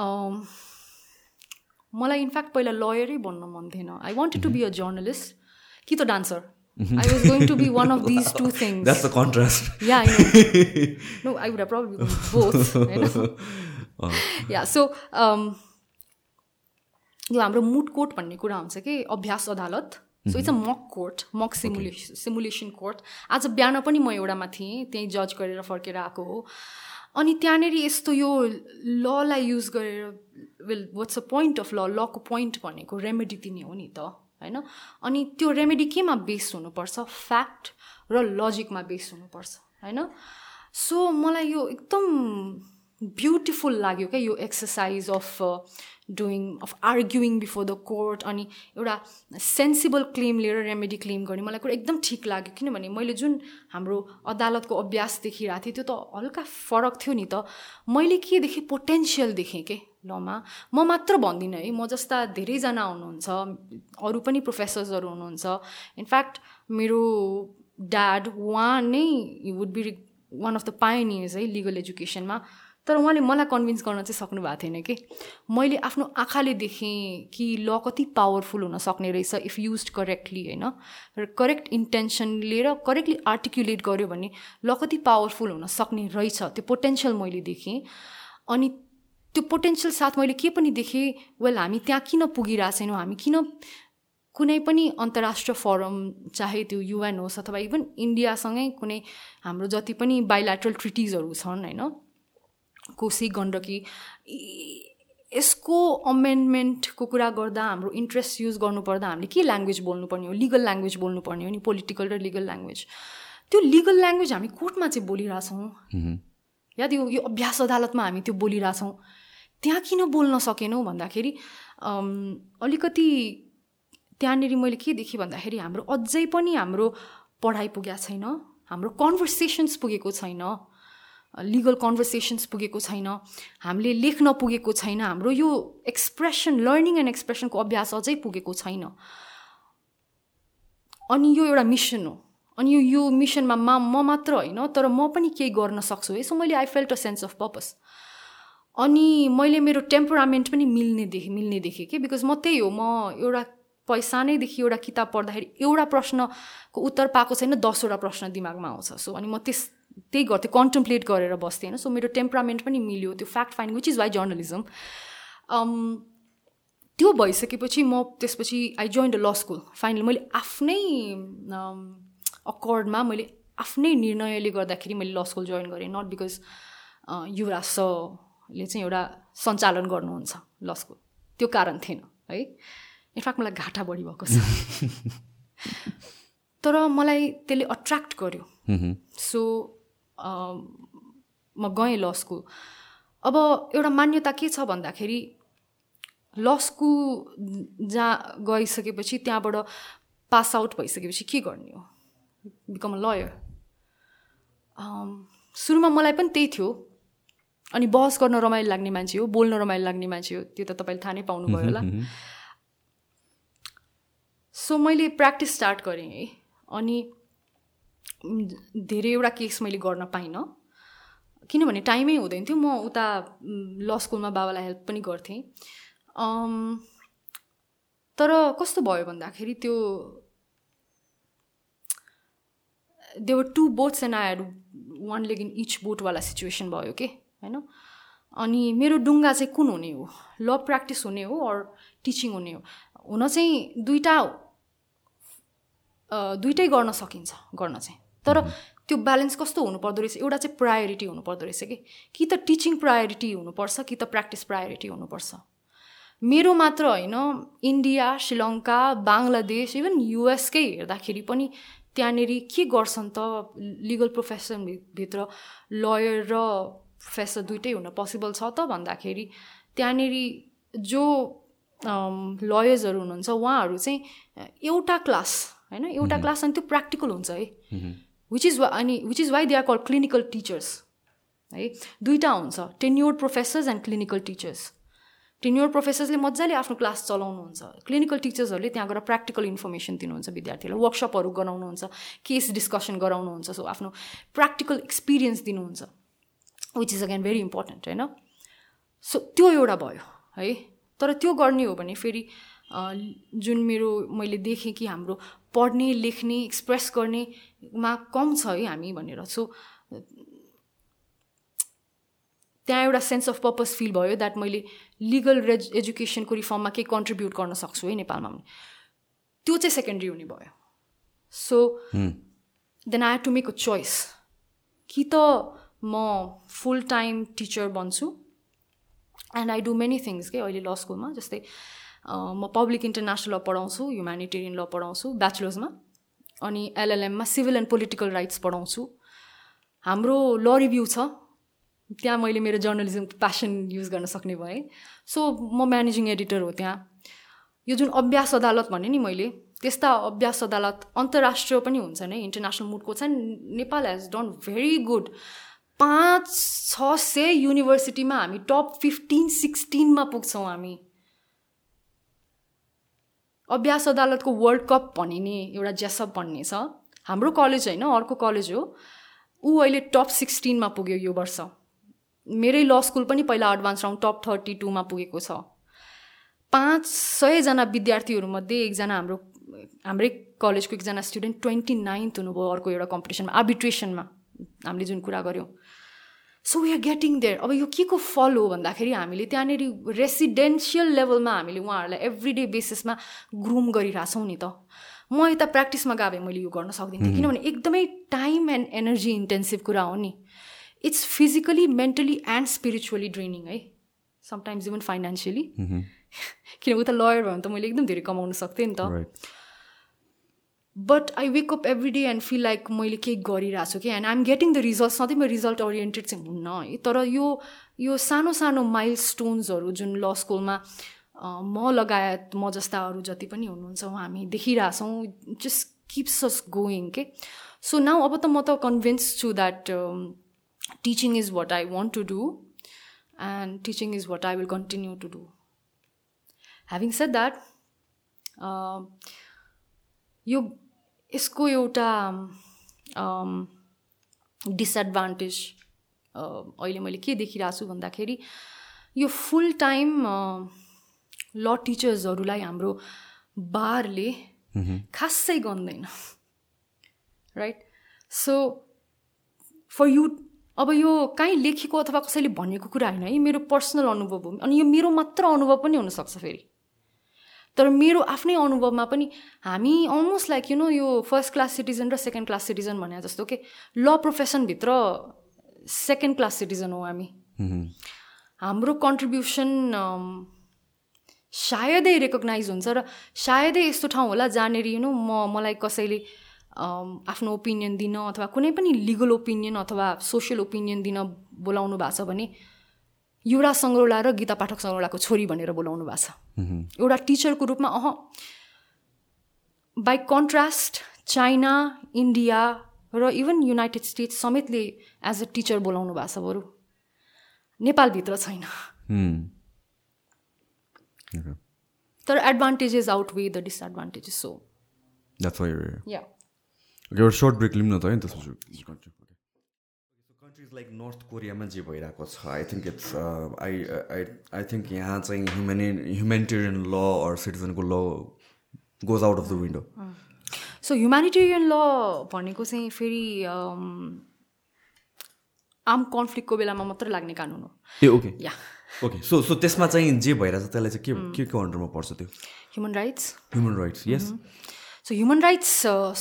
Um, मलाई इनफ्याक्ट पहिला लयरै बन्न मन थिएन। I wanted to be a journalist कि त dancer I was going to be one of these two things that's the contrast yeah I know I would probably both होइन या सो यो हाम्रो मुड कोर्ट भन्ने कुरा हुन्छ कि अभ्यास अदालत। So it's a mock court mock simulation simulation court आज बिहान पनि म एउटामा थिएँ त्यहीँ जज गरेर फर्केर आएको हो। अनि त्यहाँनिर यस्तो यो ललाई युज गरेर will what's a point of law लको point भनेको रेमेडी दिने हो नि त होइन? अनि त्यो रेमेडी केमा बेस्ड हुनुपर्छ? फ्याक्ट र लजिकमा बेस्ड हुनुपर्छ होइन? सो मलाई यो एकदम ब्युटिफुल लाग्यो क्या यो exercise of doing of arguing before the court अनि एउटा सेन्सिबल क्लेम लिएर रेमेडी क्लेम गर्ने मलाई कुरा एकदम ठिक लाग्यो। किनभने मैले जुन हाम्रो अदालतको अभ्यास देखिरहेको थिएँ त्यो त हल्का फरक थियो नि त। मैले के देखेँ? पोटेन्सियल देखेँ के? लमा म मात्र भन्दिनँ है। म जस्ता धेरैजना हुनुहुन्छ अरू पनि प्रोफेसर्सहरू हुनुहुन्छ। इनफ्याक्ट मेरो ड्याड उहाँ नै would be one of the pioneers है लिगल एजुकेसनमा तर उहाँले मलाई कन्भिन्स गर्न चाहिँ सक्नु भएको थिएन कि। मैले आफ्नो आँखाले देखेँ कि ल कति पावरफुल हुन सक्ने रहेछ इफ युज करेक्टली होइन? र करेक्ट इन्टेन्सन लिएर करेक्टली आर्टिकुलेट गर्यो भने ल कति पावरफुल हुन सक्ने रहेछ त्यो पोटेन्सियल मैले देखेँ। अनि त्यो पोटेन्सियल साथ मैले के पनि देखेँ वेल हामी त्यहाँ किन पुगिरहेको छैनौँ? हामी किन कुनै पनि अन्तर्राष्ट्रिय फोरम चाहे त्यो युएन होस् अथवा इभन इन्डियासँगै कुनै हाम्रो जति पनि बाइलाट्रल ट्रिटिजहरू छन् होइन? कोसी गण्डकी यसको अमेन्डमेन्टको कुरा गर्दा हाम्रो इन्ट्रेस्ट युज गर्नुपर्दा हामीले के ल्याङ्ग्वेज बोल्नुपर्ने हो? लिगल ल्याङ्ग्वेज बोल्नुपर्ने हो नि? पोलिटिकल र लिगल ल्याङ्ग्वेज त्यो लिगल ल्याङ्ग्वेज हामी कोर्टमा चाहिँ बोलिरहेछौँ। या त्यो यो अभ्यास अदालतमा हामी त्यो बोलिरहेछौँ। त्यहाँ किन बोल्न सकेनौँ भन्दाखेरि अलिकति त्यहाँनिर मैले के देखेँ भन्दाखेरि हाम्रो अझै पनि हाम्रो पढाइ पुगेको छैन। हाम्रो कन्भर्सेसन्स पुगेको छैन। लिगल कन्भर्सेसन्स पुगेको छैन हामीले लेख्न पुगेको छैन हाम्रो यो एक्सप्रेसन लर्निङ एन्ड एक्सप्रेसनको अभ्यास अझै पुगेको छैन। अनि यो एउटा मिसन हो। अनि यो यो मिसनमा मा म मात्र होइन तर म पनि केही गर्न सक्छु। है सो मैले I felt a sense of purpose अनि मैले मेरो टेम्परामेन्ट पनि मिल्ने देखेँ मिल्ने देखेँ कि बिकज म त्यही हो म एउटा पैसा नैदेखि एउटा किताब पढ्दाखेरि एउटा प्रश्नको उत्तर पाएको छैन दसवटा प्रश्न दिमागमा आउँछ। सो अनि म त्यस त्यही गर्थेँ कन्टम्प्लेट गरेर बस्थेँ होइन? सो मेरो टेम्परामेन्ट पनि मिल्यो त्यो fact find which is why journalism त्यो भइसकेपछि म त्यसपछि I join the law school finally मैले आफ्नै अकर्डमा मैले आफ्नै निर्णयले गर्दाखेरि मैले ल स्कुल जोइन गरेँ नट बिकज युवराज सरले चाहिँ एउटा सञ्चालन गर्नुहुन्छ ल स्कुल त्यो कारण थिएन है? इनफ्याक्ट मलाई घाटा बढी भएको छ। तर मलाई त्यसले अट्र्याक्ट गर्यो। सो म गएँ ल स्कुल अब एउटा मान्यता के छ भन्दाखेरि ल स्कुल जहाँ गइसकेपछि त्यहाँबाट पास आउट भइसकेपछि के गर्ने हो? बिकम अ लयर सुरुमा मलाई पनि त्यही थियो। अनि बहस गर्न रमाइलो लाग्ने मान्छे हो बोल्न रमाइलो लाग्ने मान्छे हो त्यो त तपाईँले थाहा नै पाउनुभयो होला। सो मैले प्र्याक्टिस स्टार्ट गरेँ है। अनि धेरैवटा केस मैले गर्न पाइनँ। किनभने टाइमै हुँदैन थियो। म उता ल स्कुलमा बाबालाई हेल्प पनि गर्थेँ। तर कस्तो भयो भन्दाखेरि त्यो there two boats and I had one leg in each बोटवाला situation भयो कि? होइन? अनि मेरो डुङ्गा चाहिँ कुन हुने हो? ल प्र्याक्टिस हुने हो अर टिचिङ हुने हो? हुन चाहिँ दुइटा दुइटै गर्न सकिन्छ गर्न चाहिँ। तर त्यो ब्यालेन्स कस्तो हुनुपर्दो रहेछ? एउटा चाहिँ प्रायोरिटी हुनुपर्दो रहेछ कि? कि त टिचिङ प्रायोरिटी हुनुपर्छ कि त प्र्याक्टिस प्रायोरिटी हुनुपर्छ? मेरो मात्र होइन इन्डिया श्रीलङ्का बङ्गलादेश इभन युएसकै हेर्दाखेरि पनि त्यहाँनिर के गर्छन् त लिगल प्रोफेसनभित्र लयर र प्रोफेसर दुइटै हुन पोसिबल छ त भन्दाखेरि त्यहाँनिर जो लयर्सहरू हुनुहुन्छ उहाँहरू चाहिँ एउटा क्लास होइन? एउटा क्लास अनि त्यो प्र्याक्टिकल हुन्छ है। विच इज वा अनि which is why they are call clinical teachers है? दुइटा हुन्छ। Tenure professors and clinical teachers tenure प्रोफेसर्सले मजाले आफ्नो क्लास चलाउनुहुन्छ। क्लिनिकल टिचर्सहरूले त्यहाँ गएर प्र्याक्टिकल इन्फर्मेसन दिनुहुन्छ विद्यार्थीहरूलाई। वर्कसपहरू गराउनुहुन्छ केस डिस्कसन गराउनुहुन्छ सो आफ्नो प्र्याक्टिकल एक्सपिरियन्स दिनुहुन्छ। Which is again very important होइन? सो त्यो एउटा भयो है? तर त्यो गर्ने हो भने फेरि जुन मेरो मैले देखेँ कि हाम्रो पढ्ने लेख्ने एक्सप्रेस गर्नेमा कम छ है हामी भनेर। सो त्यहाँ एउटा सेन्स अफ पर्पज फिल भयो द्याट मैले लिगल रेज एजुकेसनको रिफर्ममा केही कन्ट्रिब्युट गर्न सक्छु है नेपालमा पनि। त्यो चाहिँ सेकेन्ड्री हुने भयो। So then I had to make a choice कि त म फुल टाइम टिचर बन्छु। And I do many things के? अहिले ल स्कुलमा जस्तै म पब्लिक इन्टरनेसनल ल पढाउँछु ह्युमेनिटेरियन ल पढाउँछु ब्याचलर्समा अनि एलएलएममा सिभिल एन्ड पोलिटिकल राइट्स पढाउँछु। हाम्रो ल रिभ्यू छ। त्यहाँ मैले मेरो जर्नलिजम प्यासन युज गर्न सक्ने भएँ। सो म म्यानेजिङ एडिटर हो त्यहाँ। यो जुन अभ्यास अदालत भने नि मैले त्यस्ता अभ्यास अदालत अन्तर्राष्ट्रिय पनि हुन्छ नै। इन्टरनेसनल मुडको छ। Nepal has done very good पाँच छ सय युनिभर्सिटीमा हामी टप फिफ्टिन सिक्सटिनमा पुग्छौँ हामी। अभ्यास अदालतको वर्ल्ड कप भनिने एउटा जेसप भन्ने छ। हाम्रो कलेज होइन अर्को कलेज हो। ऊ अहिले टप सिक्सटिनमा पुग्यो यो वर्ष। मेरै ल स्कुल पनि पहिला एडभान्स राउन्ड टप थर्टी टूमा पुगेको छ। पाँच सयजना विद्यार्थीहरूमध्ये एकजना हाम्रो हाम्रै कलेजको एकजना स्टुडेन्ट ट्वेन्टी नाइन्थ हुनुभयो अर्को एउटा कम्पिटिसनमा आर्बिट्रेसनमा हामीले जुन कुरा गऱ्यौँ so we are getting there अब यो के को फल हो भन्दाखेरि हामीले त्यहाँनिर रेसिडेन्सियल लेभलमा हामीले उहाँहरूलाई एभ्री डे बेसिसमा ग्रुम गरिरहेछौँ नि त। म यता प्र्याक्टिसमा गए मैले यो गर्न सक्दिनँ थिएँ किनभने एकदमै टाइम एन्ड एनर्जी इन्टेन्सिभ कुरा हो नि। It's physically mentally and spiritually draining है। समटाइम्स इभन फाइनेन्सियली किन उता लयर भयो भने त मैले एकदम धेरै कमाउन सक्थेँ नि त। But I wake up every day and feel like मैले केही गरिरहेको छु कि and I'm getting the result सधैँ म रिजल्ट ओरिएन्टेड चाहिँ हुन्न है तर यो यो सानो सानो माइल स्टोन्सहरू जुन ल स्कुलमा अ, म लगायत म जस्ता अरू जति पनि हुनुहुन्छ हामी देखिरहेछौँ जस्ट किप्स अस गोइङ के सो नाउ अब त म त कन्भिन्स छु that teaching is what I want to do and teaching is what I will continue to do having said that यो यसको एउटा डिसएडभान्टेज अहिले मैले के देखिरहेको छु भन्दाखेरि यो फुल टाइम ल टिचर्सहरूलाई हाम्रो बारले खासै गन्दैन राइट सो फर यु अब यो कहीँ लेखेको अथवा कसैले भनेको कुरा होइन है मेरो पर्सनल अनुभव हो अनि यो मेरो मात्र अनुभव पनि हुनसक्छ फेरि। तर मेरो आफ्नै अनुभवमा पनि हामी अलमोस्ट लाइक यु नो यो फर्स्ट क्लास सिटिजन र सेकेन्ड क्लास सिटिजन भने जस्तो के ल प्रोफेसनभित्र सेकेन्ड क्लास सिटिजन हो हामी। हाम्रो कन्ट्रिब्युसन सायदै रेकग्नाइज हुन्छ र सायदै यस्तो ठाउँ होला जहाँनिर यु नो म मलाई कसैले अम, आफ्नो ओपिनियन दिन अथवा कुनै पनि लिगल ओपिनियन अथवा सोसियल ओपिनियन दिन बोलाउनु भएको छ भने युवराज सङ्ग्रौला र गीता पाठक सङ्ग्रौलाको छोरी भनेर बोलाउनु भएको छ। एउटा टिचरको रूपमा uh by contrast China India र इभन युनाइटेड स्टेट्स समेतले एज अ टिचर बोलाउनु भएको छ बरु। नेपालभित्र छैन। तर advantages outweigh the disadvantages so एउटा सर्ट ब्रेक लिउँ न त है त्यसपछि लाइक नर्थ कोरियामा जे भइरहेको छ I think it's I I I think यहाँ चाहिँ ह्युमेनि humanitarian law or सिटिजनको law goes out of the window so humanitarian law भनेको चाहिँ फेरि आर्म कन्फ्लिक्टको बेलामा मात्र लाग्ने कानुन हो। ए okay yeah okay so so त्यसमा चाहिँ जे भइरहेछ त्यसलाई चाहिँ के के को अन्डरमा पर्छ त्यो? Human rights human rights yes so human rights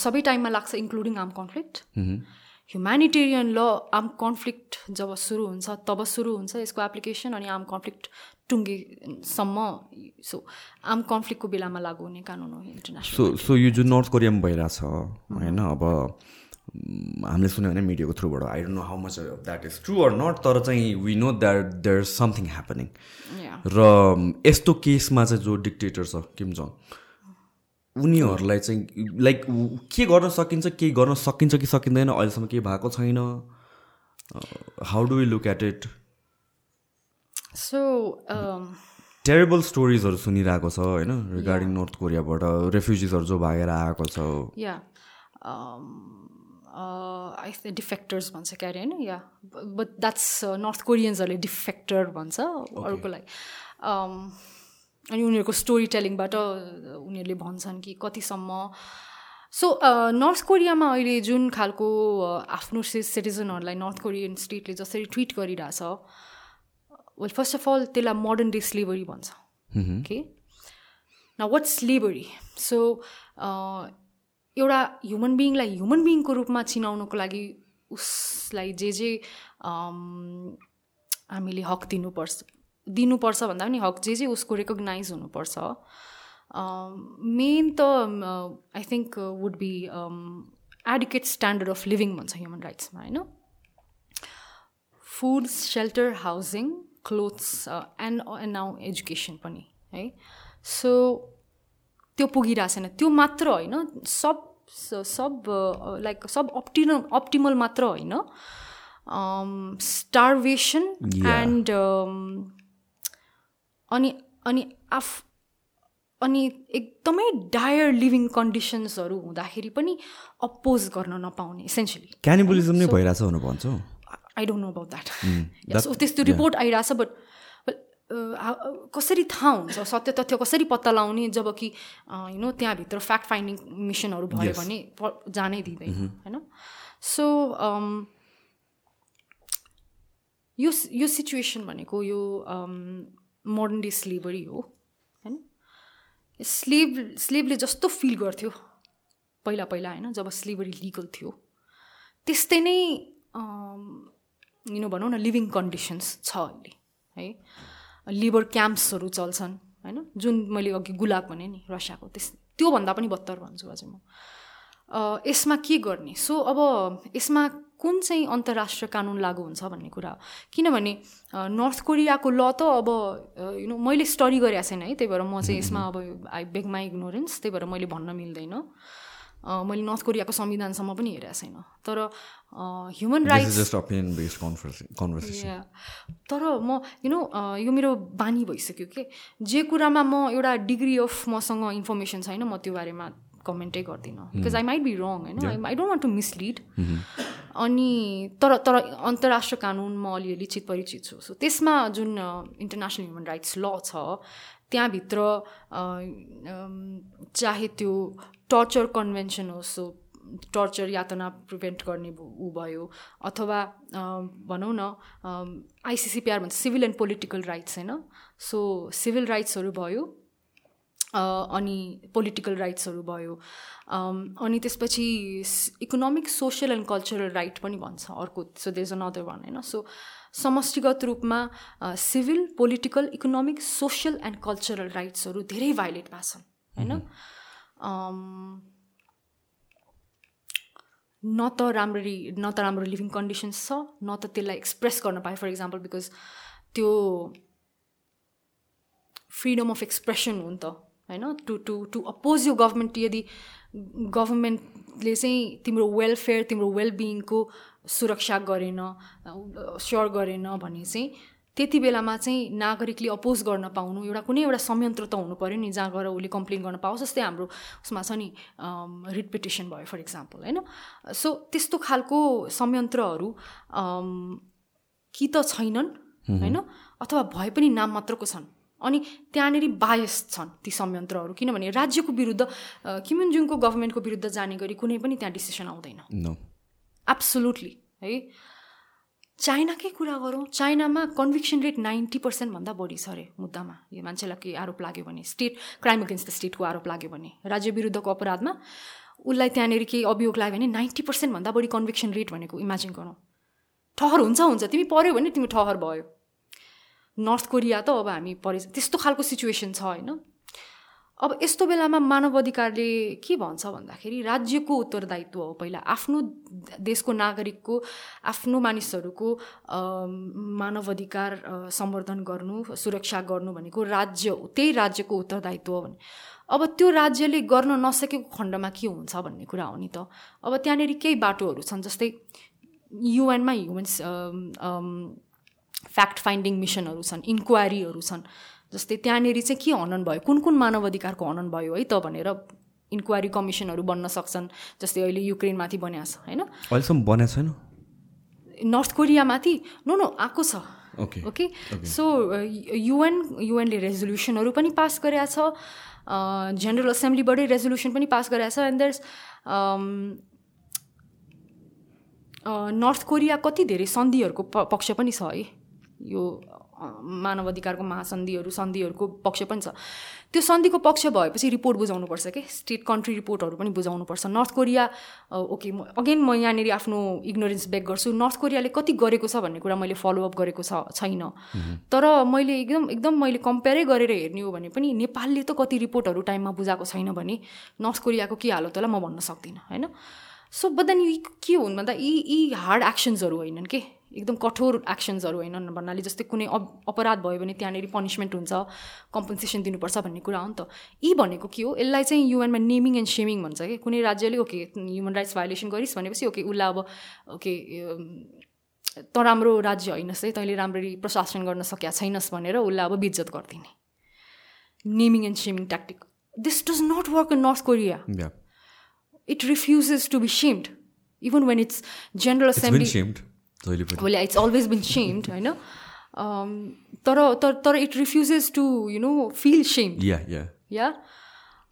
सबै टाइममा लाग्छ including arm conflict humanitarian law arm conflict जब सुरु हुन्छ तब सुरु हुन्छ यसको एप्लिकेसन अनि आर्म कन्फ्लिक्ट टुङ्गेसम्म सो आर्म कन्फ्लिक्टको बेलामा लागु हुने कानुन हो इन्टरनेसनल सो सो यो जुन नर्थ कोरियामा भइरहेछ होइन अब हामीले सुन्यो भने मिडियाको थ्रुबाट I don't know how much that is true or not तर चाहिँ we know that there is something happening र यस्तो केसमा चाहिँ जो डिक्टेटर छ किम जङ उनीहरूलाई चाहिँ लाइक के गर्न सकिन्छ केही गर्न सकिन्छ कि सकिँदैन अहिलेसम्म केही भएको छैन। How do we look at it so terrible स्टोरिजहरू सुनिरहेको छ होइन? रिगार्डिङ नर्थ कोरियाबाट रेफ्युजिजहरू जो भागेर आएको छ। या आई डिफेक्टर्स भन्छ क्यारे होइन? या बट द्याट्स नर्थ कोरियन्सहरूले डिफेक्टर भन्छ अरूकोलाई अनि उनीहरूको स्टोरी टेलिङबाट उनीहरूले भन्छन् कि कतिसम्म। सो नर्थ कोरियामा अहिले जुन खालको आफ्नो सिटिजनहरूलाई नर्थ कोरियन स्टेटले जसरी ट्विट गरिरहेछ वेल फर्स्ट अफ अल त्यसलाई मोडर्न डे स्लेबरी भन्छ। के न वाट स्लेबरी सो एउटा ह्युमन बिइङलाई ह्युमन बिइङको रूपमा चिनाउनुको लागि उसलाई जे जे हामीले हक दिनुपर्छ। दिनुपर्छ भन्दा पनि हक जे जे उसको रेकग्नाइज हुनुपर्छ। मेन त I think would be educate standard of living भन्छ ह्युमन राइट्समा होइन? Food shelter housing clothes and and now education पनि है? सो त्यो पुगिरहेको छैन। त्यो मात्र होइन सब सब लाइक सब अप्टिनल अप्टिमल मात्र होइन। स्टार्भेसन एन्ड अनि अनि आफ अनि एकदमै डायर लिभिङ कन्डिसन्सहरू हुँदाखेरि पनि अपोज गर्न नपाउने इसेन्सियली क्यानिबलिजम नै भइरहेछ भनेर भन्छौ। I don't know about that so त्यस्तो रिपोर्ट आइरहेछ बट कसरी थाहा हुन्छ? सत्य तथ्य कसरी पत्ता लगाउने जब कि यु नो त्यहाँभित्र फ्याक्ट फाइन्डिङ मिसनहरू भयो भने जानै दिँदैन होइन? सो यो यो सिचुएसन भनेको यो मोडर्न डे स्लेबरी हो होइन? स्लेब स्लेबले जस्तो फिल गर्थ्यो पहिला पहिला होइन? जब स्लेबरी लिगल थियो। त्यस्तै नै यिनो भनौँ न लिभिङ कन्डिसन्स छ अहिले है? लिबर क्याम्प्सहरू चल्छन् होइन? जुन मैले अघि गुलाब भने नि रसियाको त्यस त्योभन्दा पनि बत्तर भन्छु अझै म। यसमा के गर्ने? सो अब यसमा कुन चाहिँ अन्तर्राष्ट्रिय कानुन लागु हुन्छ भन्ने कुरा हो। किनभने नर्थ कोरियाको ल त अब यु नो मैले स्टडी गरेको छैन है त्यही भएर म चाहिँ यसमा अब आई बेग माई इग्नोरेन्स त्यही भएर मैले भन्न मिल्दैन। मैले नर्थ कोरियाको संविधानसम्म पनि हेरेको छैन। तर ह्युमन राइट्स तर म यु नो यो मेरो बानी भइसक्यो कि? जे कुरामा म एउटा डिग्री अफ मसँग इन्फर्मेसन छैन म त्यो बारेमा कमेन्टै गर्दिनँ। Because I might be wrong होइन? I don't want to mislead अनि तर तर अन्तर्राष्ट्रिय कानुन म अलिअलि चित परिचित छु। सो त्यसमा जुन इन्टरनेसनल ह्युमन राइट्स ल छ त्यहाँभित्र चाहे त्यो टर्चर कन्भेन्सन होस् सो टर्चर यातना प्रिभेन्ट गर्ने ऊ भयो अथवा भनौँ न आइसिसिपिआर भन्छ सिभिल एन्ड पोलिटिकल राइट्स होइन? सो सिभिल राइट्सहरू भयो। अनि पोलिटिकल राइट्सहरू भयो। अनि त्यसपछि economic social and cultural right पनि भन्छ अर्को। So these is another one होइन सो समष्टिगत रूपमा civil political economic social and cultural राइट्सहरू धेरै भाइलेट भएको छन् होइन न त राम्ररी न त राम्रो लिभिङ कन्डिसन्स छ न त त्यसलाई एक्सप्रेस गर्न पाएँ फर इक्जाम्पल बिकज त्यो फ्रिडम अफ एक्सप्रेसन हो नि त होइन टु टु टु अपोज यो गभर्मेन्ट यदि गभर्मेन्टले चाहिँ तिम्रो वेलफेयर तिम्रो वेलबिङको सुरक्षा गरेन स्योर गरेन भने चाहिँ त्यति बेलामा चाहिँ नागरिकले अपोज गर्न पाउनु एउटा कुनै एउटा संयन्त्र त हुनु पऱ्यो नि जहाँ गएर उसले कम्प्लेन गर्न पाओस् जस्तै हाम्रो उसमा छ नि रिट पिटिसन भयो फर इक्जाम्पल होइन? सो त्यस्तो खालको संयन्त्रहरू कि त छैनन् होइन? अथवा भए पनि नाम मात्रको छन्। अनि त्यहाँनिर बायस छन् ती संयन्त्रहरू। किनभने राज्यको विरुद्ध किमिनजुङको गभर्मेन्टको विरुद्ध जाने गरी कुनै पनि त्यहाँ डिसिसन आउँदैन। एब्सोलुटली है। चाइनाकै कुरा गरौँ चाइनामा कन्भिक्सन रेट नाइन्टी पर्सेन्टभन्दा बढी छ अरे मुद्दामा। यो मान्छेलाई केही आरोप लाग्यो भने स्टेट क्राइम अगेन्स्ट द स्टेटको आरोप लाग्यो भने राज्य विरुद्धको अपराधमा उसलाई त्यहाँनिर केही अभियोग लाग्यो भने नाइन्टी पर्सेन्टभन्दा बढी कन्भिक्सन रेट भनेको इमेजिन गरौँ। ठहर हुन्छ हुन्छ। तिमी पऱ्यो भने तिमी ठहर भयो। नर्थ कोरिया त अब हामी परि त्यस्तो खालको सिचुएसन छ होइन? अब यस्तो बेलामा मानव अधिकारले के भन्छ भन्दाखेरि राज्यको उत्तरदायित्व हो। पहिला आफ्नो देशको नागरिकको आफ्नो मानिसहरूको मानव अधिकार सम्वर्धन गर्नु सुरक्षा गर्नु भनेको राज्य त्यही राज्यको उत्तरदायित्व हो भने। अब त्यो राज्यले गर्न नसकेको खण्डमा के हुन्छ भन्ने कुरा हो नि त। अब त्यहाँनिर केही बाटोहरू छन् जस्तै युएनमा ह्युमन्स फ्याक्ट फाइन्डिङ मिसनहरू छन् इन्क्वायरीहरू छन्। जस्तै त्यहाँनिर चाहिँ के हनन भयो? कुन कुन मानव अधिकारको हनन भयो है त भनेर इन्क्वायरी कमिसनहरू बन्न सक्छन् जस्तै अहिले युक्रेनमाथि बनिएको छ होइन? अहिलेसम्म बनाएको छैन? नर्थ कोरियामाथि? नो नो आएको छ। Okay okay? सो युएन युएनले रेजोल्युसनहरू पनि पास गरेका छ जेनरल एसेम्ब्लीबाटै रेजोल्युसन पनि पास गरेका छ एन्ड देयर्स नर्थ कोरिया कति धेरै सन्धिहरूको प पक्ष पनि छ है। यो मानव अधिकारको महासन्धिहरू सन्धिहरूको पक्ष पनि छ। त्यो सन्धिको पक्ष भएपछि रिपोर्ट बुझाउनुपर्छ कि? स्टेट कन्ट्री रिपोर्टहरू पनि बुझाउनुपर्छ। नर्थ कोरिया ओके म अगेन म यहाँनिर आफ्नो इग्नोरेन्स ब्याक गर्छु। नर्थ कोरियाले कति गरेको छ भन्ने कुरा मैले फलोअप गरेको छ छैन। तर मैले एकदम एकदम मैले कम्पेयरै गरेर हेर्ने हो भने पनि नेपालले त कति रिपोर्टहरू टाइममा बुझाएको छैन भने नर्थ कोरियाको के हालत होला म भन्न सक्दिनँ होइन? सो बट देन यी के हुन् भन्दा यी यी हार्ड एक्सन्सहरू होइनन् के? एकदम कठोर एक्सन्सहरू होइनन् भन्नाले जस्तै कुनै अप अपराध भयो भने त्यहाँनिर पनिसमेन्ट हुन्छ कम्पन्सेसन दिनुपर्छ भन्ने कुरा हो नि त। यी भनेको के हो? यसलाई चाहिँ युएनमा नेमिङ एन्ड सेमिङ भन्छ कि? कुनै राज्यले ओके ह्युमन राइट्स भायोलेसन गरिस् भनेपछि ओके उसलाई अब ओके त राम्रो राज्य होइनस् है तैँले राम्ररी प्रशासन गर्न सकेका छैनस् भनेर उसलाई अब बेइज्जत गरिदिने। Naming and shaming tactic this does not work in North Korea yeah it refuses to be shamed even when it's general it's assembly been shamed जहिले पनि well yeah, it's always been shamed होइन तर तर तर it refuses to you know feel shamed. Yeah yeah yeah?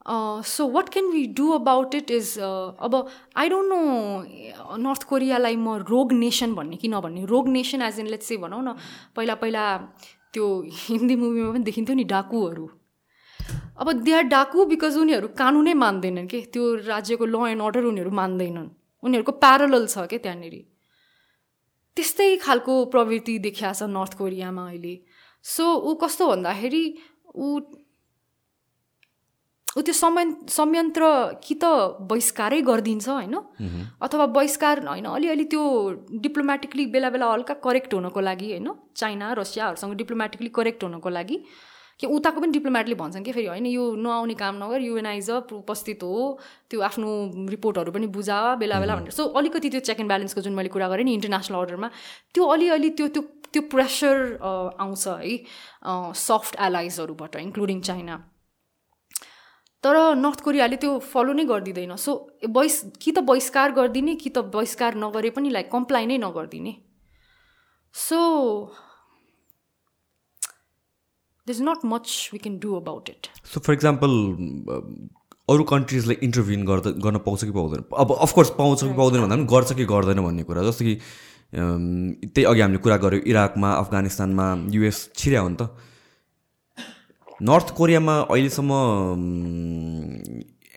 Uh, so what can we do about it is uh, अब I don't know North कोरियालाई म rogue nation भन्ने कि नभन्ने rogue nation as in let's say भनौँ न पहिला पहिला त्यो हिन्दी मुभीमा पनि देखिन्थ्यो नि डाकुहरू अब दे आर डाकु बिकज उनीहरू कानुनै मान्दैनन् के त्यो राज्यको ल एन्ड अर्डर उनीहरू मान्दैनन्। उनीहरूको प्यारल छ क्या त्यहाँनिर? त्यस्तै खालको प्रवृत्ति देखिया छ नर्थ कोरियामा अहिले। सो ऊ कस्तो भन्दाखेरि ऊ ऊ त्यो समय संयन्त्र कि त बहिष्कारै गरिदिन्छ होइन? अथवा बहिष्कार होइन अलिअलि त्यो डिप्लोमेटिकली बेला बेला हल्का करेक्ट हुनको लागि होइन? चाइना रसियाहरूसँग डिप्लोमेटिकली करेक्ट हुनको लागि। कि उताको पनि डिप्लोमेटले भन्छन् कि फेरि होइन यो नआउने काम नगर युएनआइज उपस्थित हो त्यो आफ्नो रिपोर्टहरू पनि बुझा बेला बेला भनेर। सो अलिकति त्यो चेक एन्ड ब्यालेन्सको जुन मैले कुरा गरेँ नि इन्टरनेसनल अर्डरमा त्यो अलिअलि त्यो त्यो त्यो प्रेसर आउँछ है सफ्ट एलाइजहरूबाट इन्क्लुडिङ चाइना तर नर्थ कोरियाले त्यो फलो नै गरिदिँदैन। सो बहिस् कि त बहिष्कार गरिदिने कि त बहिष्कार नगरे पनि लाइक कम्प्लाई नै नगरिदिने। So there is not much we can do about it so for example अरू कन्ट्रिजलाई इन्टरभ्युन गर्दा गर्न पाउँछ कि पाउँदैन? अब अफकोर्स पाउँछ कि पाउँदैन भन्दा पनि गर्छ कि गर्दैन भन्ने कुरा। जस्तो कि अम, त्यही अघि हामीले कुरा गऱ्यौँ इराकमा अफगानिस्तानमा युएस छिर्या हो नि त। नर्थ कोरियामा अहिलेसम्म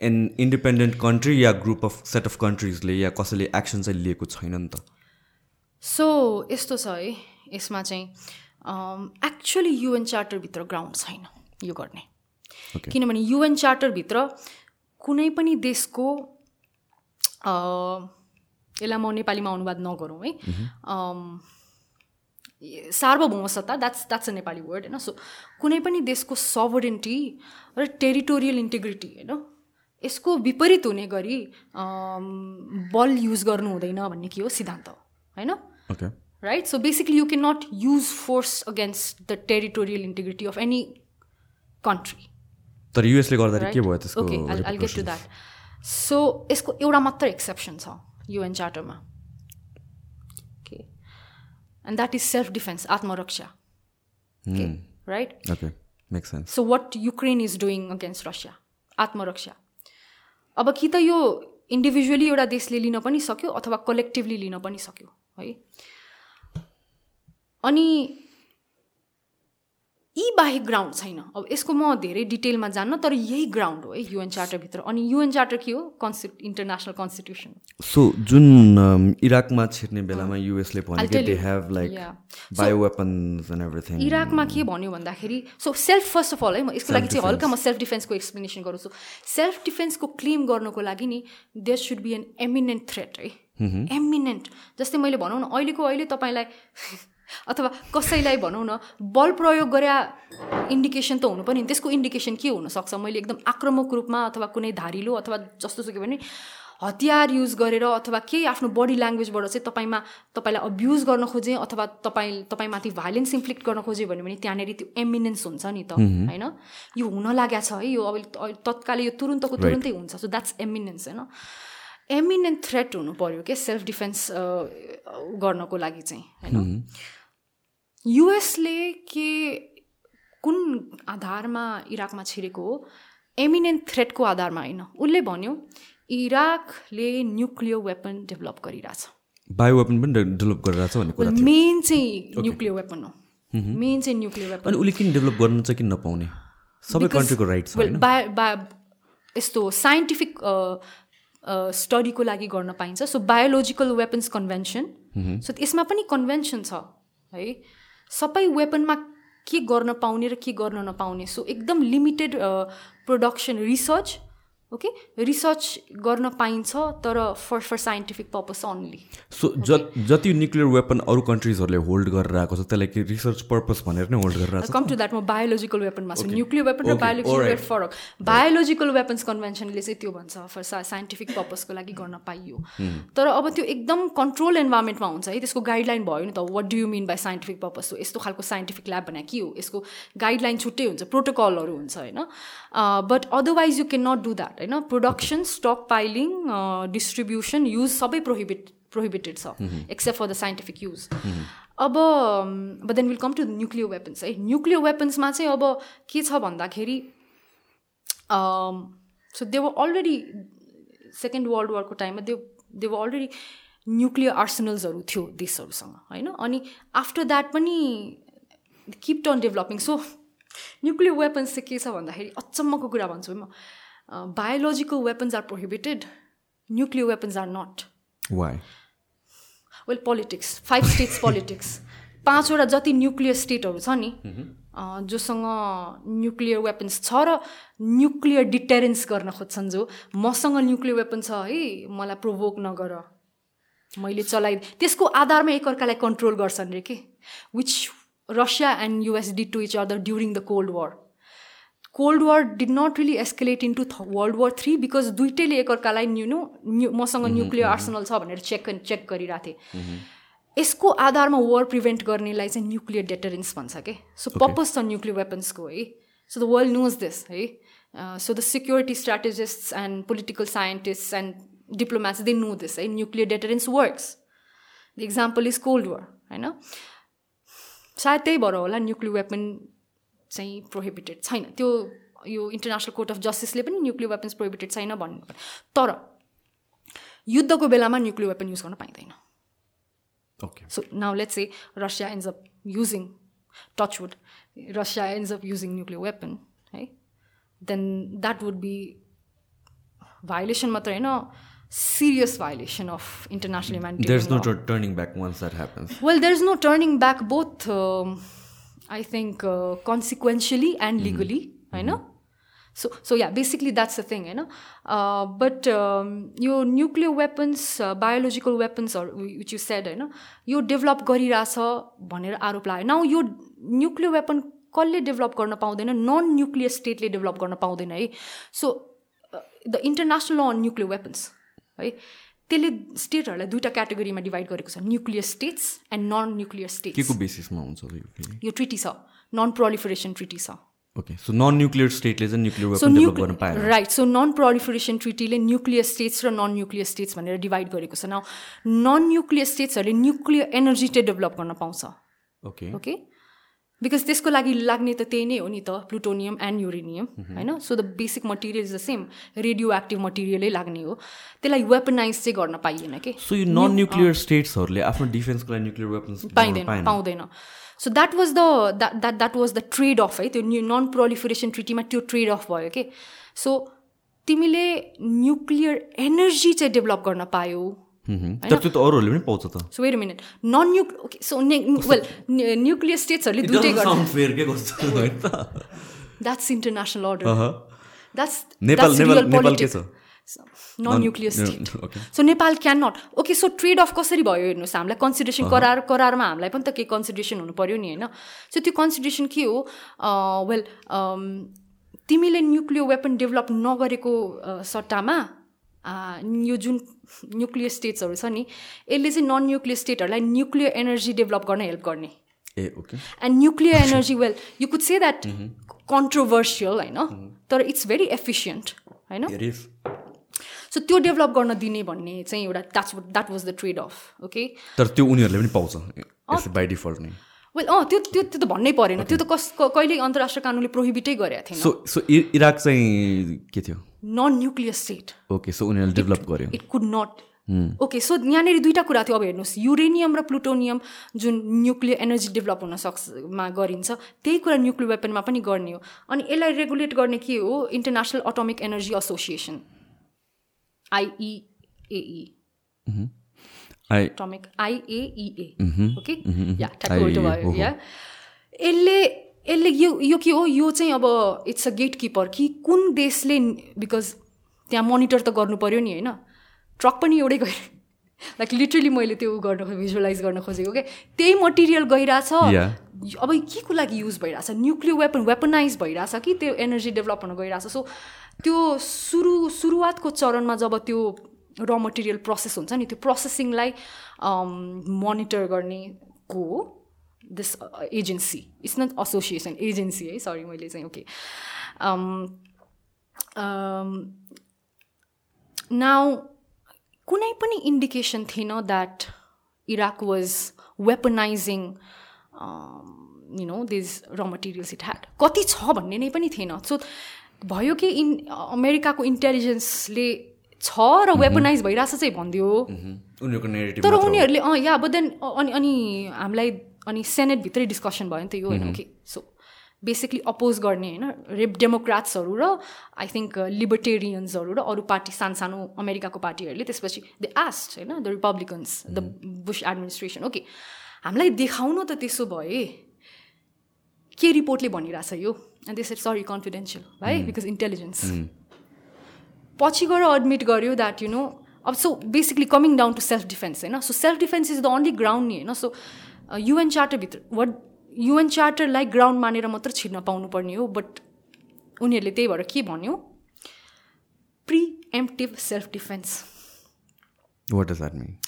एन इन्डिपेन्डेन्ट कन्ट्री या ग्रुप अफ सेट अफ कन्ट्रिजले या कसैले एक्सन चाहिँ लिएको छैन नि त। सो यस्तो छ है यसमा चाहिँ। एक्चुअली युएन चार्टरभित्र ग्राउन्ड छैन यो गर्ने। Okay. किनभने युएन चार्टरभित्र कुनै पनि देशको यसलाई म नेपालीमा अनुवाद नगरौँ है। Um, सार्वभौमसत्ता that's that's a Nepali word होइन? सो कुनै पनि देशको सभरेन्टी र टेरिटोरियल इन्टिग्रिटी होइन? यसको विपरीत हुने गरी बल युज गर्नु हुँदैन भन्ने के हो सिद्धान्त हो होइन? Right? So basically, you cannot use force against the territorial integrity of any country. तर युएसले गर्दाखेरि? के भयो त्यसको Okay, I'll, I'll get to repercussions? that. So यसको एउटा मात्र एक्सेप्सन छ UN चार्टरमा okay and that is self defence आत्मरक्षा okay right okay make sense so what Ukraine is doing against Russia आत्मरक्षा अब कि त यो इन्डिभिजुअली एउटा देशले लिन पनि सक्यो अथवा कलेक्टिभली लिन पनि सक्यो है अनि यी बाहेक ग्राउन्ड छैन। अब यसको म धेरै डिटेलमा जान्न तर यही ग्राउन्ड हो है युएन चार्टरभित्र अनि युएन चार्टर के हो? कन्स्टिट इन्टरनेसनल कन्स्टिट्युसन सो जुन um, इराकमा छिर्ने बेलामा युएसले इराकमा के भन्यो भन्दाखेरि so self first of all है म यसको लागि चाहिँ हल्का म सेल्फ डिफेन्सको एक्सप्लेनेसन गराउँछु सेल्फ डिफेन्सको क्लेम गर्नको लागि नि there should be an imminent threat है। एमिनेन्ट जस्तै मैले भनौँ न अहिलेको अहिले तपाईँलाई अथवा कसैलाई भनौँ न बल प्रयोग गरे इन्डिकेसन त हुनु पनि त्यसको इन्डिकेसन के हुनसक्छ? मैले एकदम आक्रामक रूपमा अथवा कुनै धारिलो अथवा जस्तो सुकै भने हतियार युज गरेर अथवा केही आफ्नो बडी ल्याङ्ग्वेजबाट चाहिँ तपाईँमा तपाईँलाई अब्युज गर्न खोजेँ अथवा तपाईँ तपाईँमाथि भाइलेन्स इन्फ्लिक्ट गर्न खोजेँ भन्यो भने त्यहाँनिर त्यो एमिनेन्स हुन्छ नि त होइन? यो हुन लागेको छ है यो अब तत्कालै यो तुरुन्तको तुरुन्तै हुन्छ। सो द्याट्स एमिनेन्स होइन? एमिनेन्ट थ्रेट हुनु पऱ्यो क्या सेल्फ डिफेन्स गर्नको लागि चाहिँ होइन? युएसले के कुन आधारमा इराकमा छिरेको? हो एमिनेन्ट थ्रेटको आधारमा होइन। उसले भन्यो इराकले न्युक्लियर वेपन डेभलप गरिरहेछ। बायो वेपन पनि डेभलप गरिरहेछ भन्ने कुरा मेन चाहिँ न्युक्लियर वेपन हो। मेन चाहिँ न्युक्लियर वेपन। अनि उसले किन डेभलप गर्नु चाहिँ किन नपाउने? सबै कन्ट्रीको राइट बा यस्तो साइन्टिफिक स्टडीको लागि गर्न पाइन्छ। So biological weapons convention so यसमा पनि कन्भेन्सन छ है? सबै वेपनमा के गर्न पाउने र के गर्न नपाउने? सो एकदम limited production research okay research गर्न पाइन्छ तर for for scientific purpose only so जति न्युक्लियर वेपन अरू कन्ट्रिजहरूले होल्ड गरेर आएको छ त्यसलाई कि रिसर्च पर्पज भनेर नै होल्ड गरेर कम टु द्याट म बायोलोजिकल वेपनमा छु न्युक्लियर वेपन र बायोलोजिकल वेपन फरक। बायोलोजिकल वेपन्स कन्भेन्सनले चाहिँ त्यो भन्छ फर साइन्टिफिक पर्पजको लागि गर्न पाइयो। तर अब त्यो एकदम कन्ट्रोल इन्भाइरोमेन्टमा हुन्छ है? त्यसको गाइडलाइन भयो नि त। What do you mean by scientific purpose हो यस्तो खालको साइन्टिफिक ल्याब भने के हो? यसको गाइडलाइन छुट्टै हुन्छ प्रोटोकलहरू हुन्छ होइन? But otherwise you can not do that होइन production stockpiling distribution use सबै प्रोहिबिट प्रोहिबिटेड छ except for the scientific use अब but then will come to nuclear weapons है न्युक्लियर वेपन्समा चाहिँ अब के छ भन्दाखेरि so they were already second world वारको टाइममा they they were already nuclear आर्सनल्सहरू थियो देशहरूसँग होइन? अनि आफ्टर द्याट पनि keep on developing so nuclear weapons चाहिँ के छ भन्दाखेरि अचम्मको कुरा भन्छु म। Biological weapons are prohibited nuclear weapons are not why well politics five states politics पाँचवटा जति न्युक्लियर स्टेटहरू छ नि जोसँग न्युक्लियर वेपन्स छ र न्युक्लियर डिटेरेन्स गर्न खोज्छन् जो मसँग न्युक्लियर वेपन छ है मलाई प्रोभोक नगर। मैले चलाइ त्यसको आधारमा एकअर्कालाई कन्ट्रोल गर्छन् रे के? Which Russia and US did to each other during the cold war cold war did not really escalate into world war three because दुइटैले एकअर्कालाई न्यु नो न्यु मसँग न्युक्लियर आर्सनल छ भनेर चेक चेक गरिरहेको थिएँ यसको आधारमा वार प्रिभेन्ट गर्नेलाई चाहिँ न्युक्लियर डेटरेन्स भन्छ कि? सो पर्पज छ न्युक्लियर वेपन्सको है। So the world knows this है। So the security strategist and political scientist and diplomats they know this है nuclear deterrence works the example is cold war होइन सायद त्यही भएर होला न्युक्लियर वेपन चाहिँ प्रोहिबिटेड छैन। त्यो यो इन्टरनेसनल कोर्ट अफ जस्टिसले पनि न्युक्लियर वेपन्स प्रोहिबिटेड छैन भन्नु तर युद्धको बेलामा न्युक्लियर वेपन युज गर्न पाइँदैन। Okay so now let's say Russia ends up using touchwood Russia ends up using nuclear weapon है then that would be violation मात्र होइन serious violation of international humanitarian There's no law. tur- turning back once that happens. Well, there's no turning back, both um, I think uh, consequentially and legally. I know. So, so yeah, basically that's the thing, you know. Uh, but um, your nuclear weapons, uh, biological weapons, or which you said, you know, यो develop गरिरहेछ भनेर आरोप लाग्यो now यो nuclear weapon कसले develop गर्न पाउँदैन non nuclear स्टेटले develop गर्न पाउँदैन है so the international law on nuclear weapons है त्यसले स्टेटहरूलाई दुईवटा क्याटेगोरीमा डिभाइड गरेको छ nuclear states and non nuclear states को बेसिसमा हुन्छ यो ट्रिटी छ नन प्रोलिफरेसन ट्रिटी छ। ओके सो नन न्युक्लियर स्टेटले चाहिँ न्युक्लियर सो गर्न पाएन। राइट सो नन प्रोलिफरेसन ट्रिटीले न्युक्लियर स्टेट्स र नन न्युक्लियर स्टेट्स भनेर डिभाइड गरेको छ। न नन न्युक्लियर स्टेट्सहरूले न्युक्लियर एनर्जी चाहिँ डेभलप गर्न पाउँछ। ओके ओके बिकज त्यसको लागि लाग्ने त त्यही नै हो नि त प्लुटोनियम एन्ड युरेनियम होइन? So the basic material is the same radioactive मटेरियलै लाग्ने हो। त्यसलाई वेपनाइज चाहिँ गर्न पाइएन कि? सो यो नन न्युक्लियर स्टेट्सहरूले आफ्नो डिफेन्सको लागि न्युक्लियर वेपन्स पाइँदैन पाउँदैन। So that was the that that was the trade off है? त्यो नन प्रोलिफरेसन ट्रिटीमा त्यो ट्रेड अफ भयो कि? सो तिमीले न्युक्लियर एनर्जी चाहिँ डेभलप गर्न पायो। त्यो त अरूहरूले पनि पाउँछ त so wait minute non nuke okay so well nuclear स्टेट्सहरूले दुइटै गर्छ that's international order. That's Nepal Nepal Nepal के छ non nuclear state so Nepal can not okay so trade off कसरी भयो हेर्नुहोस् हामीलाई कन्सिडरेसन करार करारमा हामीलाई पनि त केही कन्सिडरेसन हुनु पऱ्यो नि होइन सो त्यो कन्सिडरेसन के हो वेल तिमीले न्युक्लियर वेपन डेभलप नगरेको सट्टामा यो जुन न्युक्लियर स्टेट्सहरू छ नि यसले चाहिँ नन न्युक्लियर स्टेटहरूलाई न्युक्लियर एनर्जी डेभलप गर्न हेल्प गर्ने। ए okay and nuclear energy well you could say that controversial होइन तर इट्स भेरी एफिसियन्ट होइन. सो त्यो डेभलप गर्न दिने भन्ने चाहिँ एउटा that's that was the trade off okay तर त्यो उनीहरूले पनि पाउँछ बाई डिफल्ट नै। वेल अँ त्यो त्यो त्यो त भन्नै परेन। त्यो त कस क- कहिल्यै अन्तर्राष्ट्रिय कानुनले प्रोहिबिटै गरेको थिएन। सो सो इराक चाहिँ के थियो? Non nuclear state okay so उनीहरूले डेभलप गर्यो। It could not okay so यहाँनिर दुइटा कुरा थियो। अब हेर्नुहोस् युरेनियम र प्लुटोनियम जुन न्युक्लियर एनर्जी डेभलप हुन सक्छ मा गरिन्छ त्यही कुरा न्युक्लियर वेपनमा पनि गर्ने हो। अनि यसलाई रेगुलेट गर्ने के हो? International atomic energy association IEAE I atomic IAEA okay या ठ्याक्कै उल्टो भयो। या यसले यसले यो यो के हो यो चाहिँ अब इट्स अ गेट किपर कि कुन देशले बिकज त्यहाँ मोनिटर त गर्नु पऱ्यो नि होइन ट्रक पनि एउटै गयो लाइक लिटरली मैले त्यो गर्न भिजुअलाइज गर्न खोजेको क्या त्यही मटेरियल गइरहेछ. अब के को लागि युज भइरहेछ न्युक्लियर वेपन वेपनाइज भइरहेछ कि त्यो एनर्जी डेभलप हुन गइरहेछ सो त्यो सुरु सुरुवातको चरणमा जब त्यो र मटेरियल प्रोसेस हुन्छ नि त्यो प्रोसेसिङलाई मोनिटर गर्ने को this agency it's not association agency है सरी मैले चाहिँ ओके नाउ कुनै पनि इन्डिकेसन थिएन that Iraq was weaponizing you know this र मटेरियल्स इट ह्याड कति छ भन्ने नै पनि थिएन. सो भयो कि इन अमेरिकाको इन्टेलिजेन्सले छ र वेपनाइज भइरहेछ चाहिँ भनिदियो। उनीहरूको नेगेटिभ तर उनीहरूले अँ या बट देन अनि अनि हामीलाई अनि सेनेटभित्रै डिस्कसन भयो नि त यो होइन कि? सो बेसिकली अपोज गर्ने होइन? रेप डेमोक्राट्सहरू र आई थिङ्क लिबर्टेरियन्सहरू र अरू पार्टी सानो सानो अमेरिकाको पार्टीहरूले त्यसपछि द आस्ट होइन? The Republicans the Bush administration okay हामीलाई देखाउनु त त्यसो भए के रिपोर्टले भनिरहेछ यो? And this it sorry confidential है बिकज इन्टेलिजेन्स पछि गएर एडमिट गर्यो द्याट यु नो अब so basically coming down to self defence होइन so self defence is the only ground नि होइन सो युएन चार्टरभित्र वाट युएन चार्टरलाई ग्राउन्ड मानेर मात्र छिर्न पाउनुपर्ने हो बट उनीहरूले त्यही भएर के भन्यो preemptive self defence what does that mean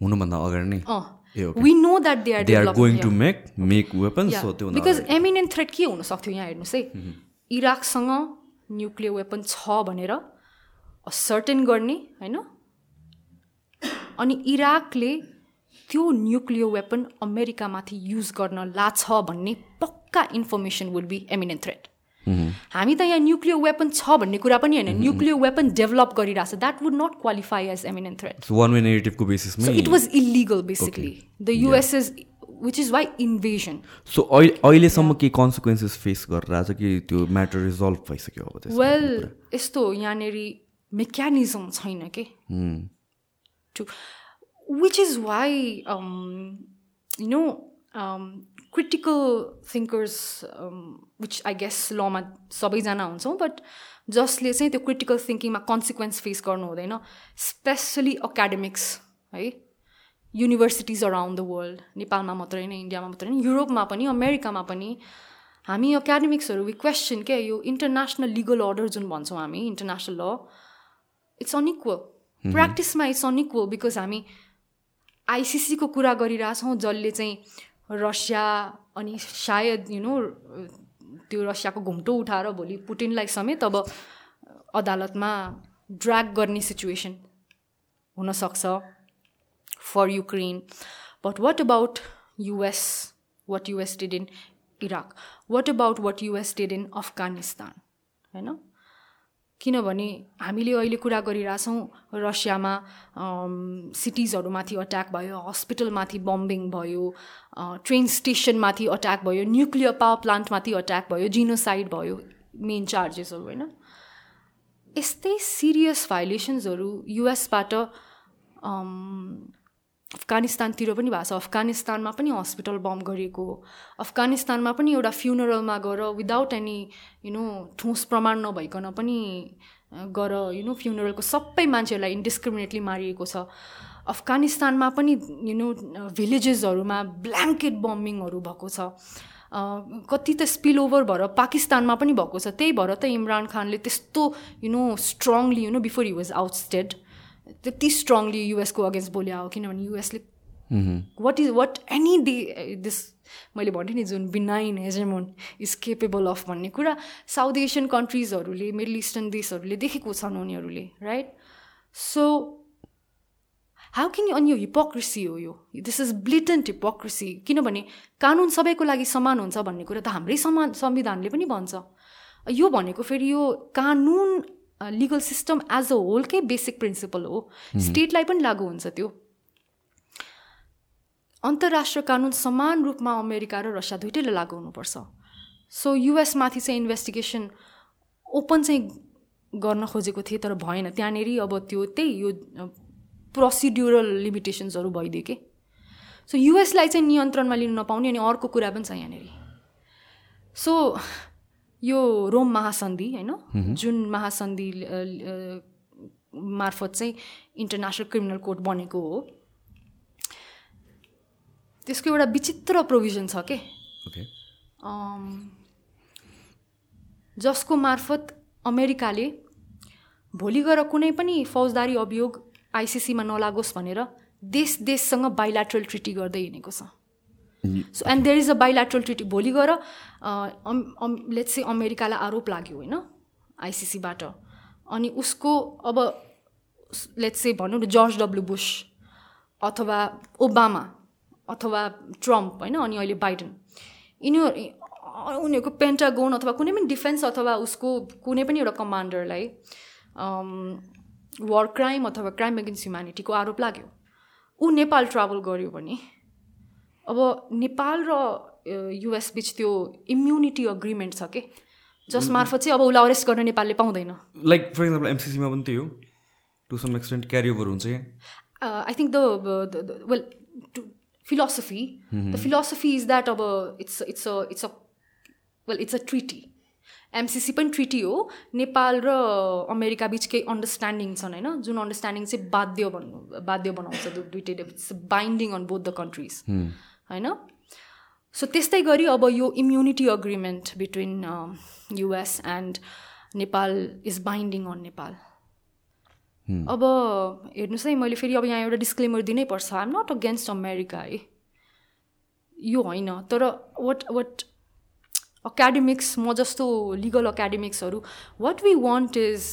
हुनुभन्दा अगाडि नै we know that they are they are going to make make so त्यो बिकज एमिनेन्ट थ्रेट के हुन सक्थ्यो यहाँ हेर्नुहोस् है इराकसँग न्युक्लियर वेपन छ भनेर सर्टेन गर्ने होइन? अनि इराकले त्यो न्युक्लियर वेपन अमेरिकामाथि युज गर्न लाछ भन्ने पक्का information would be imminent threat हामी त यहाँ न्युक्लियर वेपन छ भन्ने कुरा पनि होइन। न्युक्लियर वेपन डेभलप गरिरहेछ। That would not qualify as imminent threat one way नेगेटिभको So बेसिसमै it was illegal basically. The US is, which is why invasion. So अहिले अहिलेसम्म केही कन्सिक्वेन्सेस फेस गरिरहेछ कि त्यो म्याटर रिजल्भ भइसक्यो अब Well, यस्तो यहाँनिर मेकानिजम छैन के? Why um, you know um, critical thinkers um, which I guess लमा सबैजना हुन्छौँ बट जसले चाहिँ त्यो क्रिटिकल थिङ्किङमा कन्सिक्वेन्स फेस गर्नु हुँदैन स्पेसली अकाडेमिक्स है? युनिभर्सिटिज अराउन्ड द वर्ल्ड नेपालमा मात्रै होइन इन्डियामा मात्रै होइन युरोपमा पनि अमेरिकामा पनि हामी एकाडेमिक्सहरू वी क्वेसन क्या यो इन्टरनेसनल लिगल अर्डर जुन भन्छौँ हामी इन्टरनेसनल ल इट्स अनइक्वल प्र्याक्टिसमा इट्स अनइक्वल बिकज हामी आइसिसीको कुरा गरिरहेछौँ जसले चाहिँ रसिया अनि सायद यु नो त्यो रसियाको घुम्टो उठाएर भोलि पुटिनलाई समेत अब अदालतमा ड्र्याग गर्ने सिचुएसन हुनसक्छ for Ukraine but what about US what US did in Iraq what about what US did in Afghanistan होइन किनभने हामीले अहिले कुरा गरिरहेछौँ रसियामा सिटिजहरूमाथि अट्याक भयो हस्पिटलमाथि बम्बिङ भयो ट्रेन स्टेसनमाथि अट्याक भयो न्युक्लियर पावर प्लान्टमाथि अट्याक भयो जिनोसाइड भयो मेन चार्जेसहरू होइन? यस्तै सिरियस भाइलेसन्सहरू युएसबाट अफगानिस्तानतिर पनि भएको छ। अफगानिस्तानमा पनि हस्पिटल बम गरिएको। अफगानिस्तानमा पनि एउटा फ्युनरलमा गएर विदाउट एनी यु नो ठोस प्रमाण नभइकन पनि गएर यु नो फ्युनरलको सबै मान्छेहरूलाई इन्डिस्क्रिमिनेटली मारिएको छ। अफगानिस्तानमा पनि यु नो भिलेजेसहरूमा ब्ल्याङ्केट बम्बिङहरू भएको छ। कति त स्पिल ओभर भएर पाकिस्तानमा पनि भएको छ। त्यही भएर त इमरान खानले त्यस्तो you know strongly you know before he was ousted त्यति स्ट्रङली युएसको अगेन्स्ट बोल्यो हो किनभने युएसले what is what any day this मैले भने नि जुन benign hegemon is capable of भन्ने कुरा साउथ एसियन कन्ट्रिजहरूले मिडल इस्टर्न देशहरूले देखेको छन् उनीहरूले राइट सो हाउ किन अनि यो हिपोक्रेसी हो यो। दिस इज ब्लिटेन्ट हिपोक्रेसी किनभने कानुन सबैको लागि समान हुन्छ भन्ने कुरा त हाम्रै समान संविधानले पनि भन्छ। यो भनेको फेरि यो कानुन लिगल सिस्टम एज अ होलकै बेसिक प्रिन्सिपल हो स्टेटलाई पनि लागु हुन्छ त्यो। अन्तर्राष्ट्रिय कानुन समान रूपमा अमेरिका र रसिया दुइटैले लागु हुनुपर्छ। सो युएसमाथि चाहिँ इन्भेस्टिगेसन ओपन चाहिँ गर्न खोजेको थिएँ तर भएन। त्यहाँनिर अब त्यो त्यही यो प्रोसिड्युरल लिमिटेसन्सहरू भइदियो कि। सो युएसलाई चाहिँ नियन्त्रणमा लिनु नपाउने अनि अर्को कुरा पनि छ यहाँनिर। सो यो रोम महासन्धि होइन? जुन महासन्धि मार्फत चाहिँ इन्टरनेसनल क्रिमिनल कोर्ट बनेको हो। त्यसको एउटा विचित्र प्रोभिजन छ के? जसको मार्फत अमेरिकाले भोलि गएर कुनै पनि फौजदारी अभियोग आइसिसीमा नलागोस् भनेर देश देशसँग बाइल्याट्रल ट्रिटी गर्दै हिँडेको छ। So and there is a bilateral treaty भोलि गएर लेट्स चाहिँ अमेरिकालाई आरोप लाग्यो होइन? आइसिसीबाट अनि उसको अब लेट्स चाहिँ भनौँ न जर्ज डब्लु बुस अथवा ओबामा अथवा ट्रम्प होइन? अनि अहिले बाइडन यिनीहरू उनीहरूको पेन्टागोन अथवा कुनै पनि डिफेन्स अथवा उसको कुनै पनि एउटा कमान्डरलाई वार क्राइम अथवा क्राइम एगेन्स्ट ह्युम्यानिटीको आरोप लाग्यो। ऊ नेपाल ट्राभल गर्यो भने अब नेपाल र युएस बिच त्यो इम्युनिटी अग्रिमेन्ट छ कि? जस मार्फत चाहिँ अब उसलाई अरेस्ट गर्न नेपालले पाउँदैन। लाइक फर इक्जाम्पल एमसिसीमा पनि त्यही हो। To some extent carry over हुन्छ I think the well to mm-hmm. the philosophy is that अब it's it's a it's a well it's a treaty MCC पनि ट्रिटी हो। नेपाल र अमेरिका बिच केही अन्डरस्ट्यान्डिङ छन् होइन? जुन अन्डरस्ट्यान्डिङ चाहिँ बाध्य भन्नु बाध्य बनाउँछ दुइटै it's binding on both the countries होइन? सो त्यस्तै गरी अब यो immunity agreement between US and Nepal is binding on Nepal अब हेर्नुहोस् है मैले फेरि अब यहाँ एउटा डिस्क्लेमर दिनै पर्छ आइएम नट अगेन्स्ट अमेरिका है यो होइन तर वाट वाट एकाडेमिक्स म जस्तो लिगल एकाडेमिक्सहरू वाट वी वान्ट इज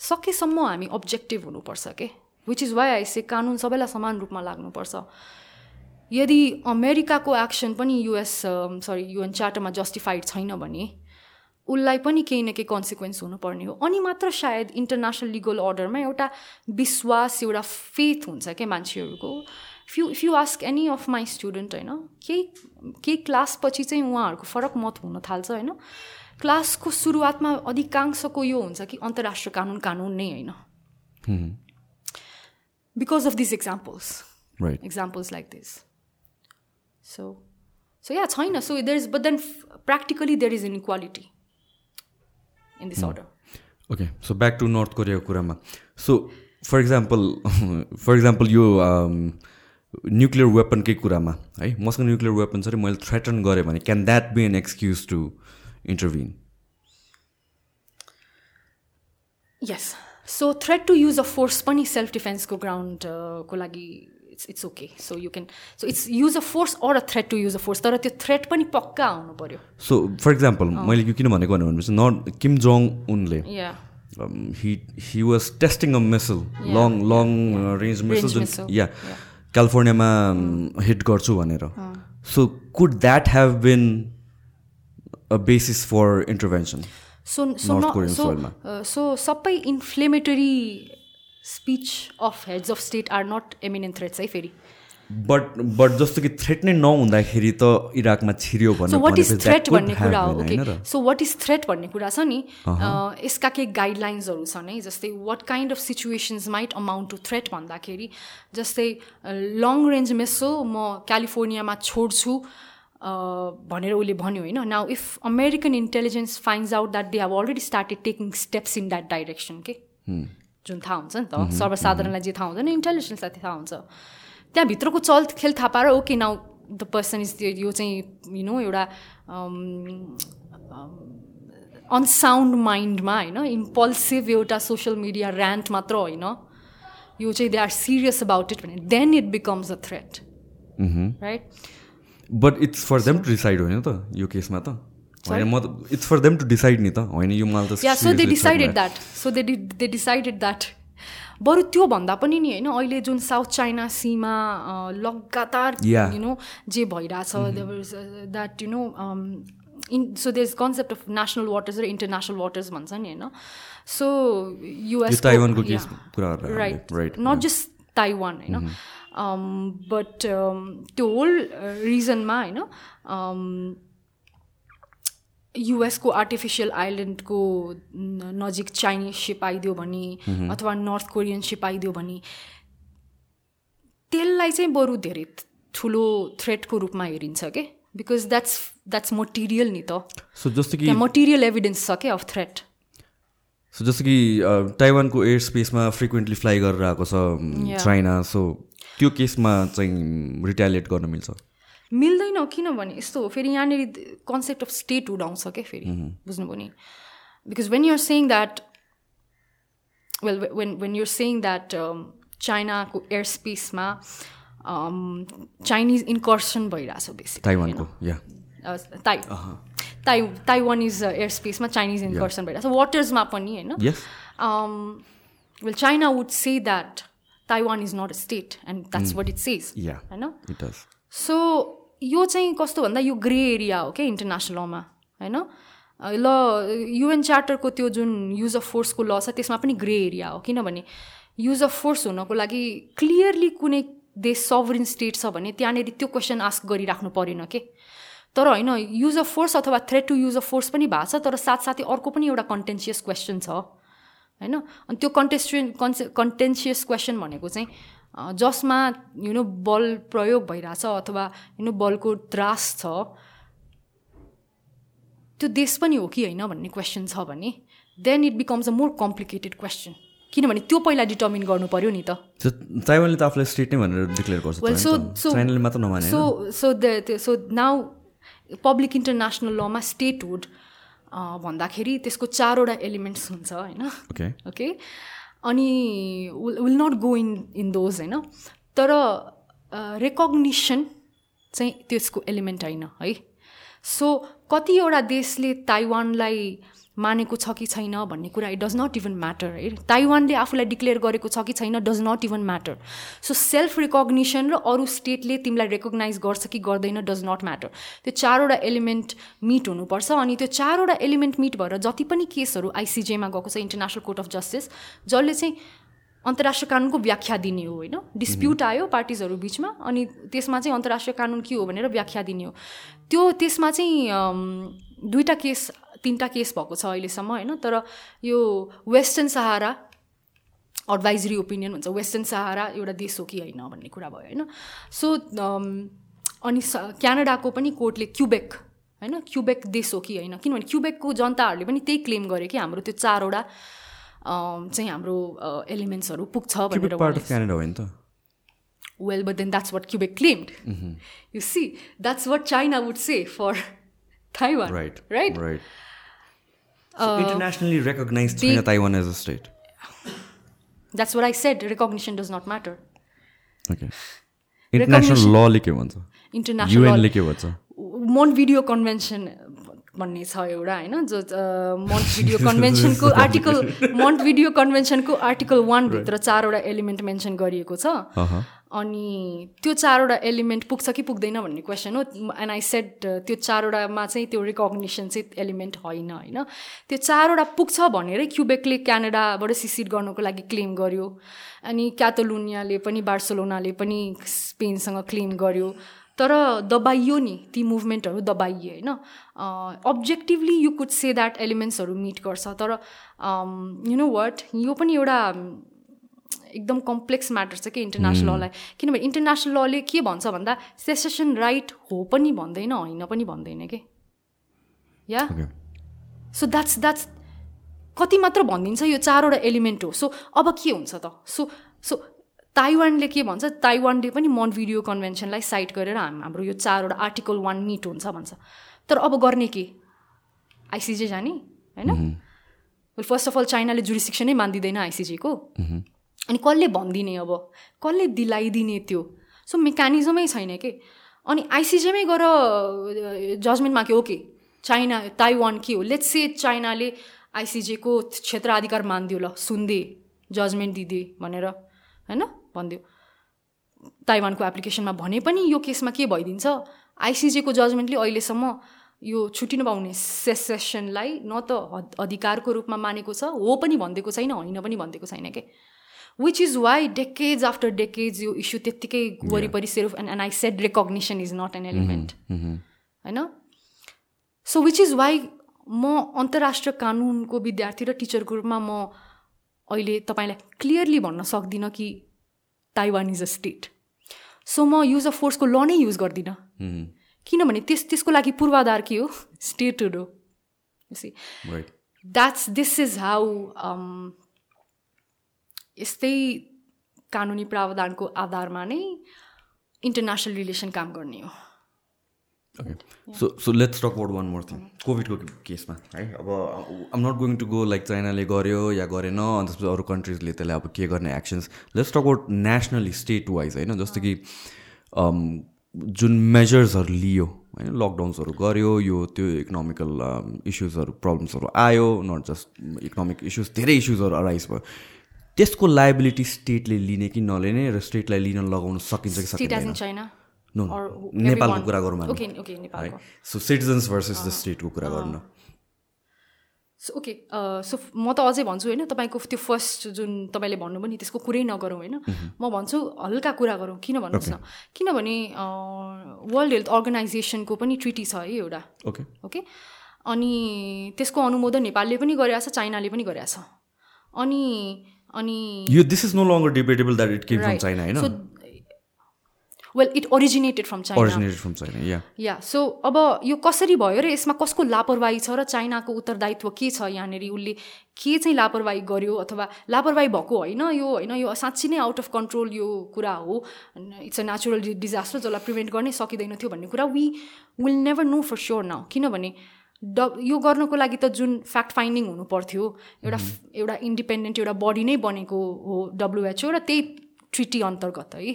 सकेसम्म हामी अब्जेक्टिभ हुनुपर्छ के? विच इज वाइ आइसे कानुन सबैलाई समान रूपमा लाग्नुपर्छ। यदि अमेरिकाको एक्सन पनि युएस सरी युएन चार्टरमा जस्टिफाइड छैन भने उसलाई पनि केही न केही कन्सिक्वेन्स हुनुपर्ने हो। अनि मात्र सायद इन्टरनेसनल लिगल अर्डरमा एउटा विश्वास एउटा फेथ हुन्छ क्या मान्छेहरूको? Few if you ask any of my student होइन केही केही क्लासपछि चाहिँ उहाँहरूको फरक मत हुन थाल्छ होइन? क्लासको सुरुवातमा अधिकांशको यो हुन्छ कि अन्तर्राष्ट्रिय कानुन कानुन नै होइन? Because of this examples examples like this so so yeah छैन so there is but then practically there is inequality in this order okay so back to North कोरियाको कुरामा so for example for example यो nuclear वेपनकै कुरामा है मसँग nuclear weapon छ मैले थ्रेटन गरेँ भने can that be an excuse to intervene yes so threat to use a force पनि सेल्फ डिफेन्सको ग्राउन्डको लागि it's it's okay so you can so it's use a force or a threat to use a force तर त्यो threat पनि पक्का आउनु पऱ्यो सो फर इक्जाम्पल मैले यो किन भनेको भनेपछि नट किम जोङ उनले he he was testing a missile long long range missile जुन या क्यालिफोर्नियामा हिट गर्छु भनेर। So could that have been a basis for intervention so so so सबै inflammatory speech of heads of state are not eminent threats है फेरि but but जस्तो कि थ्रेट नै नहुँदाखेरि त इराकमा छिर्यो भने वाट इज थ्रेट भन्ने कुरा हो? Okay so what is threat भन्ने कुरा छ नि यसका केही गाइडलाइन्सहरू छन् है? जस्तै what kind of situations might amount to threat भन्दाखेरि जस्तै लङ रेन्ज मेसो म क्यालिफोर्नियामा छोड्छु भनेर उसले भन्यो होइन? Now if American intelligence finds out that they have already started taking steps in that direction के जुन थाहा हुन्छ नि त सर्वसाधारणलाई जे थाहा हुँदैन इन्टेलिजेन्सलाई थाहा हुन्छ त्यहाँभित्रको चल खेल थाहा पाएर okay now the person is यो चाहिँ यु नो एउटा अनसाउन्ड माइन्डमा होइन इम्पल्सिभ एउटा सोसियल मिडिया ऱ्यान्ट मात्र होइन यो चाहिँ they are serious about it भने then it becomes a threat right but it's for them to decide होइन त यो केसमा त होइन म त it's for them to decide नि त होइन यो मलाई त so they decided that so they they decided that बरु त्यो भन्दा पनि नि होइन अहिले जुन साउथ चाइना सीमा लगातार. यु नो जे भइरहेछ that you know in so there is concept of national waters र इन्टरनेसनल वाटर्स भन्छ नि होइन? So US ताइवानको case right right not just Taiwan होइन? बट त्यो होल रिजनमा होइन um, युएसको आर्टिफिसियल आइल्यान्डको नजिक चाइनिज सिप आइदियो भने अथवा नर्थ कोरियन सिप आइदियो भने त्यसलाई चाहिँ बरु धेरै ठुलो थ्रेटको रूपमा हेरिन्छ के? बिकज द्याट्स द्याट्स मटेरियल नि त। सो जस्तो कि मटेरियल एभिडेन्स छ क्या अफ थ्रेट सो जस्तो कि ताइवानको एयर स्पेसमा फ्रिक्वेन्टली फ्लाइ गरेर आएको छ. चाइना सो त्यो केसमा चाहिँ रिटालिएट गर्न मिल्छ। मिल्दैन किनभने यस्तो हो फेरि यहाँनिर कन्सेप्ट अफ स्टेट उडाउँछ क्या फेरि? बुझ्नुभयो नि? Because when you're saying that well when when you're saying that चाइनाको air स्पेसमा चाइनिज इन्कर्सन भइरहेछ बेसी ताइवानको Tai Tai Taiwan is air स्पेसमा Chinese incursion भइरहेछ. वाटर्समा पनि होइन? Well China would say that Taiwan is not a state and that's what it says होइन so यो चाहिँ कस्तो भन्दा यो ग्रे एरिया हो क्या इन्टरनेसनल लमा होइन ल युएन चार्टरको त्यो जुन युज अफ फोर्सको ल छ त्यसमा पनि ग्रे एरिया हो किनभने युज अफ फोर्स हुनको लागि क्लियरली कुनै देश सभरिन स्टेट छ भने त्यहाँनिर त्यो क्वेसन आस्क गरिराख्नु परेन के? तर होइन युज अफ फोर्स अथवा threat to use of force पनि भएको छ तर साथसाथै अर्को पनि एउटा कन्टेन्सियस क्वेसन छ होइन? अनि त्यो कन्टेस्टियन कन्से कन्टेन्सियस क्वेसन भनेको चाहिँ जसमा यु नो बल प्रयोग भइरहेछ अथवा यु नो बलको त्रास छ त्यो देश पनि हो कि होइन भन्ने क्वेसन छ भने then it becomes a more complicated question किनभने त्यो पहिला डिटर्मिन गर्नु पऱ्यो नि त। ताइवानले त आफूलाई स्टेट नै भनेर डिक्लेयर गर्छ so? So so so so now public international लमा स्टेटहुड भन्दाखेरि त्यसको चारवटा एलिमेन्ट्स हुन्छ होइन। ओके ओके अनि will not go in in those होइन तर रेकग्निसन चाहिँ त्यसको एलिमेन्ट होइन है। सो कतिवटा देशले ताइवानलाई मानेको छ कि छैन भन्ने कुरा it does not even matter है। ताइवानले आफूलाई डिक्लेयर गरेको छ कि छैन does not even matter so self recognition र अरू स्टेटले तिमीलाई रेकग्नाइज गर्छ कि गर्दैन डज नट म्याटर त्यो चारवटा एलिमेन्ट मिट हुनुपर्छ अनि त्यो चारवटा एलिमेन्ट मिट भएर जति पनि केसहरू आइसिजेमा गएको छ इन्टरनेसनल कोर्ट अफ जस्टिस जसले चाहिँ अन्तर्राष्ट्रिय कानुनको व्याख्या दिने हो होइन? डिस्प्युट आयो पार्टिजहरू बिचमा अनि त्यसमा चाहिँ अन्तर्राष्ट्रिय कानुन के हो भनेर व्याख्या दिने हो। त्यो त्यसमा चाहिँ दुईवटा केस तिनवटा केस भएको छ अहिलेसम्म होइन? तर यो वेस्टर्न सहारा एडभाइजरी ओपिनियन हुन्छ वेस्टर्न सहारा एउटा देश हो कि होइन भन्ने कुरा भयो होइन? सो अम, अनि स- क्यानाडाको पनि कोर्टले क्युबेक होइन? क्युबेक देश हो कि होइन? किनभने क्युबेकको जनताहरूले पनि त्यही क्लेम गरे कि हाम्रो त्यो चारवटा अम, चाहिँ हाम्रो एलिमेन्ट्सहरू पुग्छ भनेर पार्ट अफ क्यानाडा हो नि त। Well but then that's what quebec claimed. You see that's what china would say for taiwan right right internationally recognize छैन Taiwan as a state that's what i said. Recognition does not matter. Okay international लले के भन्छ। International युएनले के भन्छ। मोन्ट video convention भन्ने छ एउटा होइन? जो मोन्ट भिडियो कन्भेन्सनको आर्टिकल मोन्ट भिडियो कन्भेन्सनको आर्टिकल वानभित्र चारवटा एलिमेन्ट मेन्सन गरिएको छ। अहँ। अनि त्यो चारवटा एलिमेन्ट पुग्छ कि पुग्दैन भन्ने क्वेसन हो। एन्ड आई सेट त्यो चारवटामा चाहिँ त्यो रिकग्निसन चाहिँ एलिमेन्ट होइन होइन। त्यो चारवटा पुग्छ भनेरै क्युबेकले क्यानाडाबाट सिसिड गर्नको लागि क्लेम गर्यो। अनि क्याटलोनियाले पनि बार्सोलोनाले पनि स्पेनसँग क्लेम गर्यो। तर दबाइयो नि ती मुभमेन्टहरू दबाइए होइन। Objectively you could say that एलिमेन्ट्सहरू meet गर्छ। तर यु नो वाट यो पनि एउटा एकदम कम्प्लेक्स म्याटर छ कि इन्टरनेसनल ललाई किनभने इन्टरनेसनल लले के भन्छ भन्दा सेसेसन राइट हो पनि भन्दैन होइन पनि भन्दैन के? या? सो द्याट्स द्याट्स कति मात्र भनिदिन्छ यो चारवटा एलिमेन्ट हो। सो अब के हुन्छ त? सो सो ताइवानले के भन्छ? ताइवानले पनि मन भिडियो कन्भेन्सनलाई साइट गरेर हाम हाम्रो यो चारवटा आर्टिकल वान मिट हुन्छ भन्छ। तर अब गर्ने के? आइसिजे जाने होइन? फर्स्ट अफ अल चाइनाले जुरिसिक्सनै मानिदिँदैन आइसिजेको अनि कसले भनिदिने अब? कसले दिलाइदिने त्यो? सो मेकानिजमै छैन के? अनि आइसिजेमै गएर जजमेन्टमा के ओके चाइना ताइवान के हो? लेट्स से चाइनाले आइसिजेको क्षेत्राधिकार मानिदियो ल सुन्दे जजमेन्ट दिदे भनेर होइन? भनिदियो। ताइवानको एप्लिकेसनमा भने पनि यो केसमा के भइदिन्छ? आइसिजेको जजमेन्टले अहिलेसम्म यो छुट्टी नपाउने सेसेसनलाई न त अधिकारको रूपमा मानेको छ हो पनि भनिदिएको छैन होइन पनि भनिदिएको छैन के? Which is why decades after decades यो इस्यु त्यत्तिकै वरिपरि self and and I said recognition is not an element होइन सो विच इज वाइ म अन्तर्राष्ट्रिय कानुनको विद्यार्थी र टिचरको रूपमा म अहिले तपाईँलाई क्लियरली भन्न सक्दिनँ कि Taiwan is a state so म युज अफ फोर्सको ल नै युज गर्दिनँ किनभने त्यस त्यसको लागि पूर्वाधार के हो स्टेटहुड हो द्याट्स दिस इज हाउ यस्तै कानुनी प्रावधानको आधारमा नै इन्टरनेसनल रिलेसन काम गर्ने हो। Okay so so let's talk about one more thing कोभिडको केसमा है अब I'm not going to go like चाइनाले गर्यो या गरेन अन्त त्यसपछि अरू कन्ट्रिजले त्यसलाई अब के गर्ने actions let's talk about nationally state wise होइन? जस्तो कि जुन मेजर्सहरू लियो होइन? लकडाउन्सहरू गऱ्यो यो त्यो इकोनोमिकल इस्युजहरू प्रब्लम्सहरू आयो नट जस्ट इकोनोमिक इस्युज धेरै इस्युजहरू अराइज भयो। त्यसको लाइबिलिटी स्टेटले लिने कि नलिने र स्टेटलाई लिन लगाउन सकिन्छ कि सकिँदैन? नो नेपालको कुरा गरौँ है सो सिटिजन्स भर्सेस द स्टेटको कुरा गर्नु। सो ओके सो म त अझै भन्छु होइन तपाईँको त्यो फर्स्ट जुन तपाईँले भन्नुभयो नि त्यसको कुरै नगरौँ होइन। म भन्छु हल्का कुरा गरौँ किन भन्नुहोस् न? किनभने वर्ल्ड हेल्थ अर्गनाइजेसनको पनि ट्रिटी छ है एउटा। ओके ओके अनि त्यसको अनुमोदन नेपालले पनि गरेको छ चाइनाले पनि गरेको छ। अनि अनि यो this is no longer debatable that it came from China होइन well it originated from China from China या या सो अब यो कसरी भयो र यसमा कसको लापरवाही छ र चाइनाको उत्तरदायित्व के छ यहाँनिर? उसले के चाहिँ लापरवाही गर्यो अथवा लापरवाही भएको होइन यो होइन? यो साँच्ची नै आउट अफ कन्ट्रोल यो कुरा हो। इट्स अ नेचुरल डिजास्टर जसलाई प्रिभेन्ट गर्नै सकिँदैन थियो भन्ने कुरा we will never know for sure now किनभने ड यो गर्नको लागि त जुन फ्याक्ट फाइन्डिङ हुनु पर्थ्यो एउटा एउटा इन्डिपेन्डेन्ट एउटा बडी नै बनेको हो डब्लुएचओ र त्यही ट्रिटी अन्तर्गत है।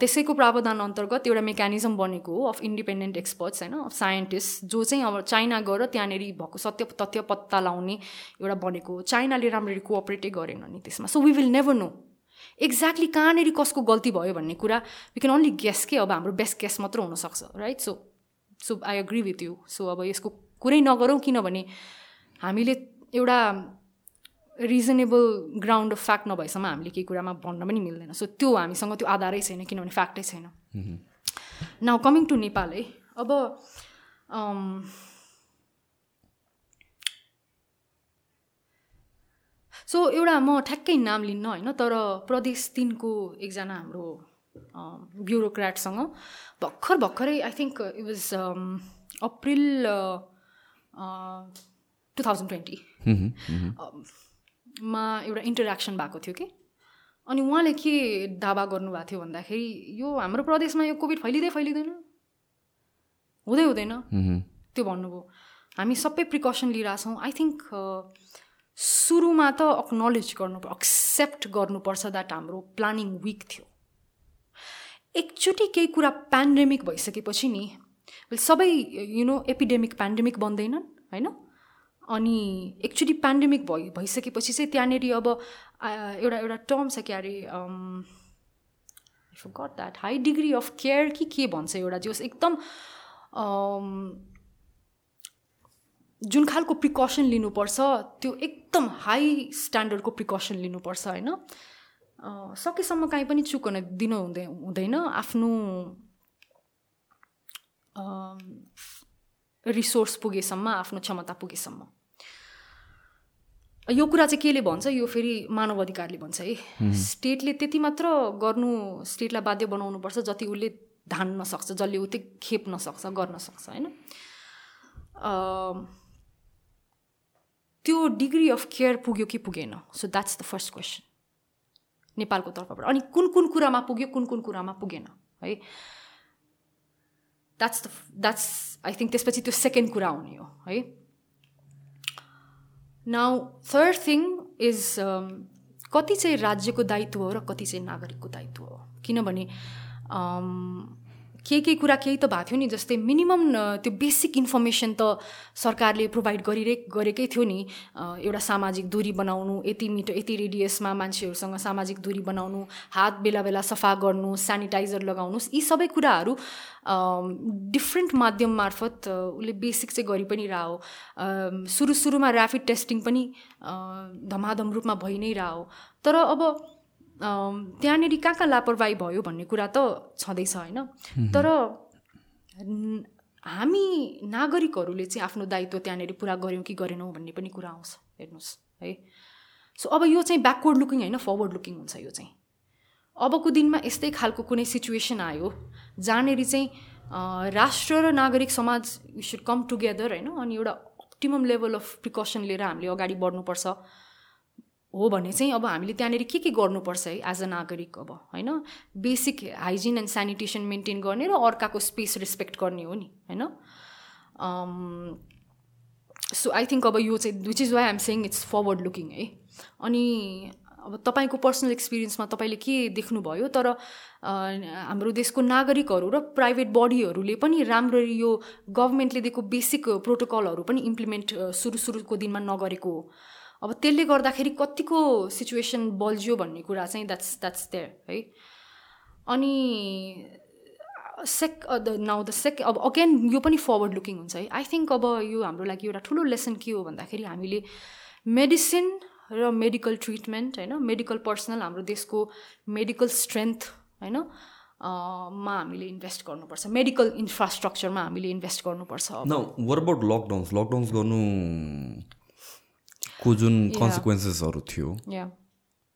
त्यसैको प्रावधान अन्तर्गत एउटा मेकानिजम बनेको हो अफ इन्डिपेन्डेन्ट एक्सपर्ट्स होइन अफ साइन्टिस्ट जो चाहिँ अब चाइना गएर त्यहाँनिर भएको सत्य तथ्य पत्ता लाउने एउटा बनेको हो। चाइनाले राम्ररी कोअपरेटै गरेन नि त्यसमा। So we will never know exactly कहाँनिर कसको गल्ती भयो भन्ने कुरा। वी क्यान ओन्ली गेस के? अब हाम्रो बेस्ट गेस मात्र हुनसक्छ right so so I agree with you so अब यसको कुरै नगरौँ किनभने हामीले एउटा रिजनेबल ग्राउन्ड अफ फ्याक्ट नभएसम्म हामीले केही कुरामा भन्न पनि मिल्दैन। सो त्यो हामीसँग त्यो आधारै छैन किनभने फ्याक्टै छैन। नाउ कमिङ टु नेपाल है अब सो एउटा म ठ्याक्कै नाम लिन्न होइन तर प्रदेश तिनको एकजना हाम्रो ब्युरोक्राटसँग भर्खर भर्खरै I think it was April two thousand twenty मा एउटा इन्टरेक्सन भएको थियो कि अनि उहाँले के दावा गर्नुभएको थियो भन्दाखेरि यो हाम्रो प्रदेशमा यो कोभिड फैलिँदै फैलिँदैन। हुँदै हुँदैन। त्यो भन्नुभयो। हामी सबै प्रिकसन लिइरहेछौँ आई थिङ्क सुरुमा त अक्नोलेज गर्नु एक्सेप्ट गर्नुपर्छ द्याट हाम्रो प्लानिङ विक थियो। एकचोटि केही कुरा पेन्डेमिक भइसकेपछि नि सबै यु नो एपिडेमिक पेन्डेमिक बन्दैनन् होइन? अनि एकचोटि पेन्डेमिक भइ भइसकेपछि चाहिँ त्यहाँनिर अब एउटा एउटा टर्म छ क्या अरे got that high degree of care कि के भन्छ एउटा जोस् एकदम जुन खालको प्रिकसन लिनुपर्छ त्यो एकदम हाई स्ट्यान्डर्डको प्रिकसन लिनुपर्छ होइन? सकेसम्म काहीँ पनि चुक हुन दिनु हुँदै हुँदैन। आफ्नो रिसोर्स पुगेसम्म आफ्नो क्षमता पुगेसम्म। यो कुरा चाहिँ केले भन्छ? यो फेरि मानव अधिकारले भन्छ है। स्टेटले त्यति मात्र गर्नु स्टेटलाई बाध्य बनाउनुपर्छ जति उसले धान्न सक्छ जसले त्यो खेप्न सक्छ गर्न सक्छ होइन? त्यो डिग्री अफ केयर पुग्यो कि पुगेन? So that's the first question नेपालको तर्फबाट। अनि कुन कुन कुरामा पुग्यो कुन कुन कुरामा पुगेन है? That's the that's I think त्यसपछि त्यो सेकेन्ड कुरा हुने हो है? नाउ थर्ड थिङ इज कति चाहिँ राज्यको दायित्व हो र कति चाहिँ नागरिकको दायित्व हो? किनभने um, केही केही कुरा केही त भएको थियो नि जस्तै मिनिमम त्यो बेसिक इन्फर्मेसन त सरकारले प्रोभाइड गरिरे गरेकै थियो नि। एउटा सामाजिक दूरी बनाउनु यति मिटर यति रेडियसमा मान्छेहरूसँग सामाजिक दूरी बनाउनु हात बेला बेला सफा गर्नु सेनिटाइजर लगाउनुहोस् यी सबै कुराहरू डिफ्रेन्ट माध्यम मार्फत उसले बेसिक चाहिँ गरि पनि रह्यो। सुरु सुरुमा ऱ्यापिड टेस्टिङ पनि धमाधम रूपमा भइ नै रह्यो। तर अब त्यहाँनिर कहाँ कहाँ लापरवाही भयो भन्ने कुरा त छँदैछ होइन? तर हामी नागरिकहरूले चाहिँ आफ्नो दायित्व त्यहाँनिर पुरा गऱ्यौँ कि गरेनौँ भन्ने पनि कुरा आउँछ हेर्नुहोस् है? सो अब यो चाहिँ ब्याकवर्ड लुकिङ होइन फरवर्ड लुकिङ हुन्छ यो चाहिँ। अबको दिनमा यस्तै खालको कुनै सिचुएसन आयो जहाँनिर चाहिँ राष्ट्र र नागरिक समाज यु सुड कम टुगेदर होइन? अनि एउटा अप्टिमम लेभल अफ प्रिकसन लिएर हामीले अगाडि बढ्नुपर्छ। हो भने चाहिँ अब हामीले त्यहाँनिर के के गर्नुपर्छ है एज अ नागरिक अब होइन? Basic hygiene and sanitation maintain गर्ने र अर्काको स्पेस रेस्पेक्ट गर्ने हो नि होइन? सो आई थिङ्क अब यो चाहिँ which is why I'm saying it's forward looking है? अनि अब तपाईँको पर्सनल एक्सपिरियन्समा तपाईँले के देख्नुभयो? तर हाम्रो देशको नागरिकहरू र प्राइभेट बडीहरूले पनि राम्ररी यो गभर्मेन्टले दिएको बेसिक प्रोटोकलहरू पनि इम्प्लिमेन्ट सुरु सुरुको दिनमा नगरेको हो। अब त्यसले गर्दाखेरि कतिको सिचुएसन बल्झियो भन्ने कुरा चाहिँ द्याट्स द्याट्स देयर है? अनि sake the now the sake अब अगेन यो पनि फरवर्ड लुकिङ हुन्छ है? आई थिङ्क अब यो हाम्रो लागि एउटा ठुलो लेसन के हो भन्दाखेरि हामीले मेडिसिन र मेडिकल ट्रिटमेन्ट होइन? मेडिकल पर्सनल हाम्रो देशको मेडिकल स्ट्रेन्थ होइन? मा हामीले इन्भेस्ट गर्नुपर्छ। मेडिकल इन्फ्रास्ट्रक्चरमा हामीले इन्भेस्ट गर्नुपर्छ वर अबाउट लकडाउन्स लकडाउन्स गर्नु को जुन कन्सिक्वेन्सेसहरू थियो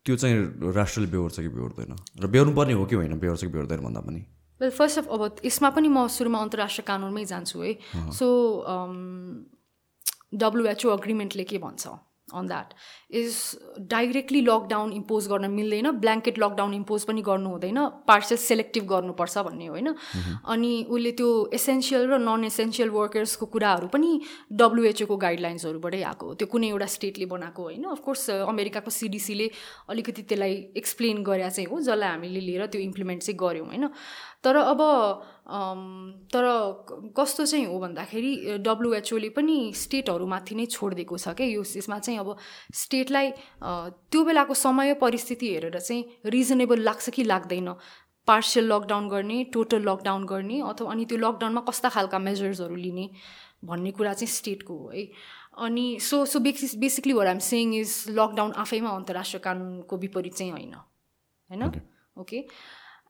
त्यो चाहिँ राष्ट्रले बेहोर्छ कि बेहोर्दैन? र बेहोर्नु पर्ने हो कि होइन? बेहोर्छ कि बेहोर्दैन भन्दा पनि? वेल फर्स्ट अफ अब यसमा पनि म सुरुमा अन्तर्राष्ट्रिय कानुनमै जान्छु है। सो डब्लुएचओ अग्रिमेन्टले के भन्छ? On that is directly lockdown impose गर्न मिल्दैन ब्ल्याङ्केट लकडाउन इम्पोज पनि गर्नु हुँदैन पार्सल सेलेक्टिभ गर्नुपर्छ भन्ने होइन। अनि उसले त्यो एसेन्सियल र नन एसेन्सियल वर्कर्सको कुराहरू पनि डब्लुएचओको गाइडलाइन्सहरूबाटै आएको त्यो कुनै एउटा स्टेटले बनाएको होइन। अफकोर्स अमेरिकाको सिडिसीले अलिकति त्यसलाई एक्सप्लेन गरेर चाहिँ हो जसलाई हामीले लिएर त्यो इम्प्लिमेन्ट चाहिँ गऱ्यौँ होइन। तर अब तर कस्तो चाहिँ हो भन्दाखेरि डब्लुएचओले पनि स्टेटहरूमाथि नै छोडिदिएको छ क्या यो यसमा चाहिँ अब स्टेटलाई त्यो बेलाको समय परिस्थिति हेरेर चाहिँ रिजनेबल लाग्छ कि लाग्दैन? पार्सियल लकडाउन गर्ने टोटल लकडाउन गर्ने अथवा अनि त्यो लकडाउनमा कस्ता खालका मेजर्सहरू लिने भन्ने कुरा चाहिँ स्टेटको हो है। अनि so so basis basically where I'm saying is lockdown आफैमा अन्तर्राष्ट्रिय कानुनको विपरीत चाहिँ होइन। होइन? ओके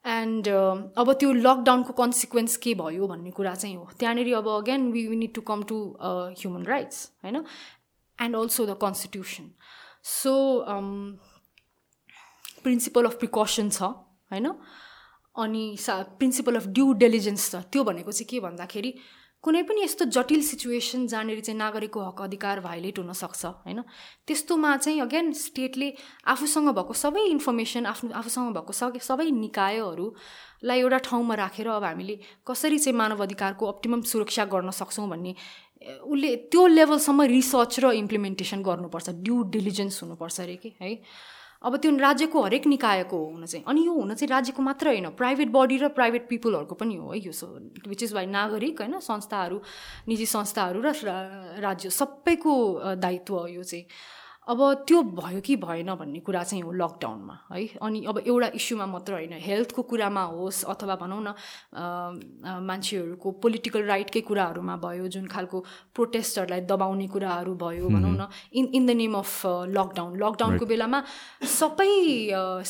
एन्ड uh, अब त्यो लकडाउनको कन्सिक्वेन्स के भयो भन्ने कुरा चाहिँ हो। त्यहाँनिर अब again we we need to come to human rights होइन? And also the constitution so principle of precaution छ होइन? अनि सा प्रिन्सिपल अफ ड्यु डेलिजेन्स छ। त्यो भनेको चाहिँ के भन्दाखेरि कुनै पनि यस्तो जटिल सिचुएसन जहाँनिर चाहिँ नागरिकको हक अधिकार भाइलेट हुनसक्छ होइन? त्यस्तोमा चाहिँ अगेन स्टेटले आफूसँग भएको सबै इन्फर्मेसन आफ्नो आफूसँग भएको सबै निकायहरूलाई एउटा ठाउँमा राखेर अब हामीले कसरी चाहिँ मानव अधिकारको अप्टिमम सुरक्षा गर्न सक्छौँ भन्ने उसले त्यो लेभलसम्म रिसर्च र इम्प्लिमेन्टेसन गर्नुपर्छ ड्यु डिलिजेन्स हुनुपर्छ अरे कि है? अब त्यो राज्यको हरेक निकायको हो हुन चाहिँ अनि यो हुन चाहिँ राज्यको मात्र होइन प्राइभेट बडी र प्राइभेट पिपुलहरूको पनि हो है यो सो विच इज वाइ नागरिक होइन संस्थाहरू निजी संस्थाहरू र राज्य सबैको दायित्व हो यो चाहिँ। अब त्यो भयो कि भएन भन्ने कुरा चाहिँ हो लकडाउनमा है? अनि अब एउटा इस्युमा मात्र होइन हेल्थको कुरामा होस् अथवा भनौँ न मान्छेहरूको पोलिटिकल राइटकै कुराहरूमा भयो जुन खालको प्रोटेस्टहरूलाई दबाउने कुराहरू भयो भनौँ न in in the name of lockdown लकडाउनको बेलामा सबै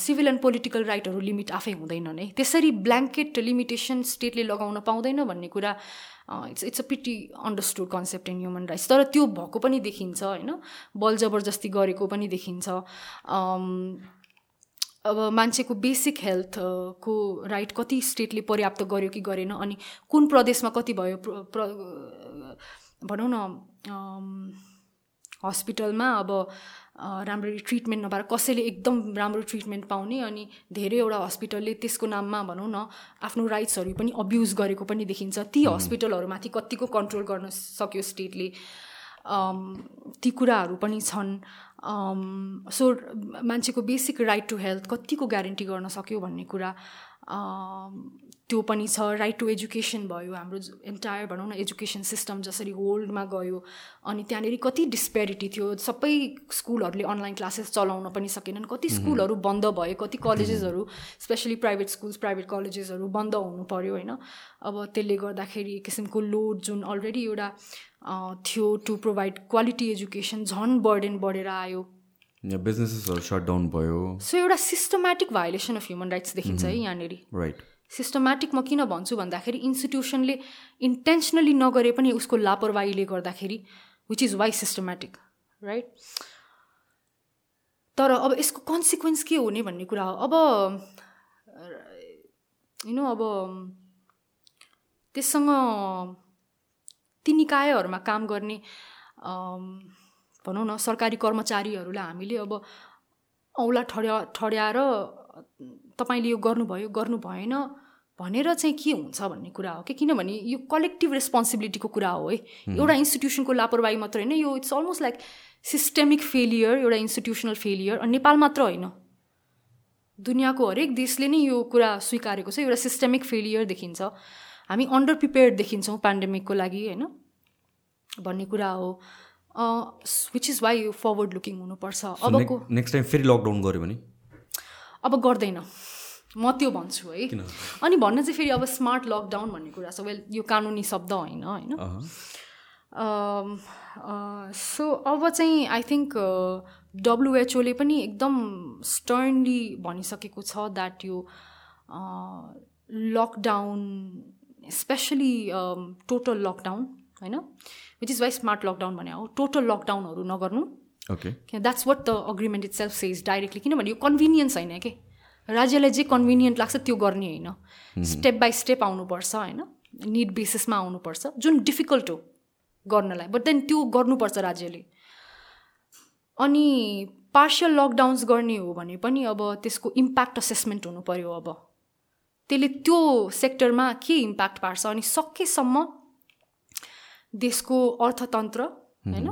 सिभिल एन्ड पोलिटिकल राइटहरू लिमिट आफै हुँदैनन् है? त्यसरी ब्ल्याङ्केट लिमिटेसन स्टेटले लगाउन पाउँदैन भन्ने कुरा it's it's a pretty understood concept in human rights तर त्यो भएको पनि देखिन्छ होइन? बल जबरजस्ती गरेको पनि देखिन्छ। अब मान्छेको बेसिक हेल्थको राइट कति स्टेटले पर्याप्त गर्यो कि गरेन अनि कुन प्रदेशमा कति भयो प्र भनौँ न हस्पिटलमा अब राम्ररी ट्रिटमेन्ट नपाएर कसैले एकदम राम्रो ट्रिटमेन्ट पाउने अनि धेरैवटा हस्पिटलले त्यसको नाममा भनौँ न आफ्नो राइट्सहरू पनि अब्युज गरेको पनि देखिन्छ। ती हस्पिटलहरूमाथि कतिको कन्ट्रोल गर्न सक्यो स्टेटले। ती कुराहरू पनि छन्। सो मान्छेको बेसिक राइट टु हेल्थ कतिको ग्यारेन्टी गर्न सक्यो भन्ने कुरा। त्यो पनि छ राइट टु एजुकेसन भयो हाम्रो एन्टायर भनौँ न एजुकेसन सिस्टम जसरी होल्डमा गयो अनि त्यहाँनिर कति डिस्पेरिटी थियो सबै स्कुलहरूले अनलाइन क्लासेस चलाउन पनि सकेनन् कति स्कुलहरू बन्द भयो कति कलेजेसहरू स्पेसली प्राइभेट स्कुल्स प्राइभेट कलेजेसहरू बन्द हुनु पऱ्यो होइन? अब त्यसले गर्दाखेरि एक किसिमको लोड जुन अलरेडी एउटा थियो टु प्रोभाइड क्वालिटी एजुकेसन झन् बर्डेन बढेर आयो। बिजनेसेसहरू सटडाउन भयो। सो एउटा systematic violation of human rights देखिन्छ है यहाँनिर। राइट सिस्टमेटिक म किन भन्छु भन्दाखेरि इन्स्टिट्युसनले इन्टेन्सनली नगरे पनि उसको लापरवाहीले गर्दाखेरि which is why systematic right तर अब यसको कन्सिक्वेन्स के हुने भन्ने कुरा हो? अब यु अब त्यससँग ती निकायहरूमा काम गर्ने भनौँ न सरकारी कर्मचारीहरूलाई हामीले अब औँला ठड्या ठड्याएर तपाईँले यो गर्नुभयो गर्नु भएन भनेर चाहिँ के हुन्छ भन्ने कुरा हो? कि किनभने यो कलेक्टिभ रेस्पोन्सिबिलिटीको कुरा हो है। एउटा इन्स्टिट्युसनको लापरवाही मात्र होइन यो it's almost like systemic failure एउटा इन्स्टिट्युसनल फेलियर नेपाल मात्र होइन। दुनियाँको हरेक देशले नै यो कुरा स्वीकारेको छ एउटा सिस्टेमिक फेलियर देखिन्छ। हामी अन्डर प्रिपेयर्ड देखिन्छौँ पेन्डेमिकको लागि होइन? भन्ने कुरा हो। Which is why forward looking हुनुपर्छ। अबको नेक्स्ट टाइम फेरि लकडाउन गऱ्यो भने? अब गर्दैन। म त्यो भन्छु है। अनि भन्न चाहिँ फेरि अब स्मार्ट लकडाउन भन्ने कुरा छ। वेल यो कानुनी शब्द होइन होइन? सो अब चाहिँ आई थिङ्क डब्लुएचओले पनि एकदम स्टर्नली भनिसकेको छ द्याट यो लकडाउन स्पेसली टोटल लकडाउन होइन? Which is why smart lockdown भने हो। टोटल लकडाउनहरू नगर्नु। Okay that's what the agreement itself says directly किनभने यो कन्भिनियन्स होइन कि राज्यलाई जे कन्भिनियन्ट लाग्छ त्यो गर्ने होइन। स्टेप बाई स्टेप आउनुपर्छ होइन? निड बेसिसमा आउनुपर्छ। जुन डिफिकल्ट हो गर्नलाई बट देन त्यो गर्नुपर्छ राज्यले। अनि पार्सियल लकडाउन्स गर्ने हो भने पनि अब त्यसको इम्प्याक्ट असेसमेन्ट हुनु पऱ्यो अब। त्यसले त्यो सेक्टरमा के इम्प्याक्ट पार्छ अनि सकेसम्म देशको अर्थतन्त्र होइन?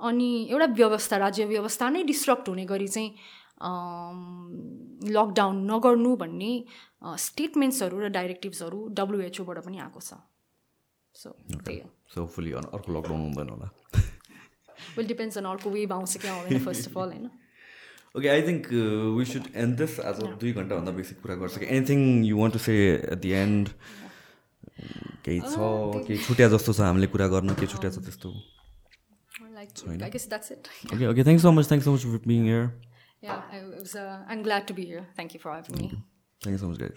अनि एउटा व्यवस्था राज्य व्यवस्था नै डिस्ट्रप्ट हुने गरी चाहिँ लकडाउन नगर्नु भन्ने स्टेटमेन्ट्सहरू र डाइरेक्टिभ्सहरू डब्लुएचओबाट पनि आएको छ। सो त्यही हो। सो फुली अर्को लकडाउन हुँदैन होला। विल डिपेन्ड्स अन अर्को वेभ आउँछ कि आउँदैन फर्स्ट अफ अल होइन। Okay I think we should end this आज दुई घन्टाभन्दा बेसी कुरा गर्छ कि anything you want to say at the end केही छ केही छुट्या जस्तो छ हामीले कुरा गर्न के छुट्या छ त्यस्तो? I guess that's it. Okay, okay. Thanks so much. Thanks so much for being here. Yeah, I was. Uh, I'm glad to be here. Thank you for having me. Thank you so much, guys.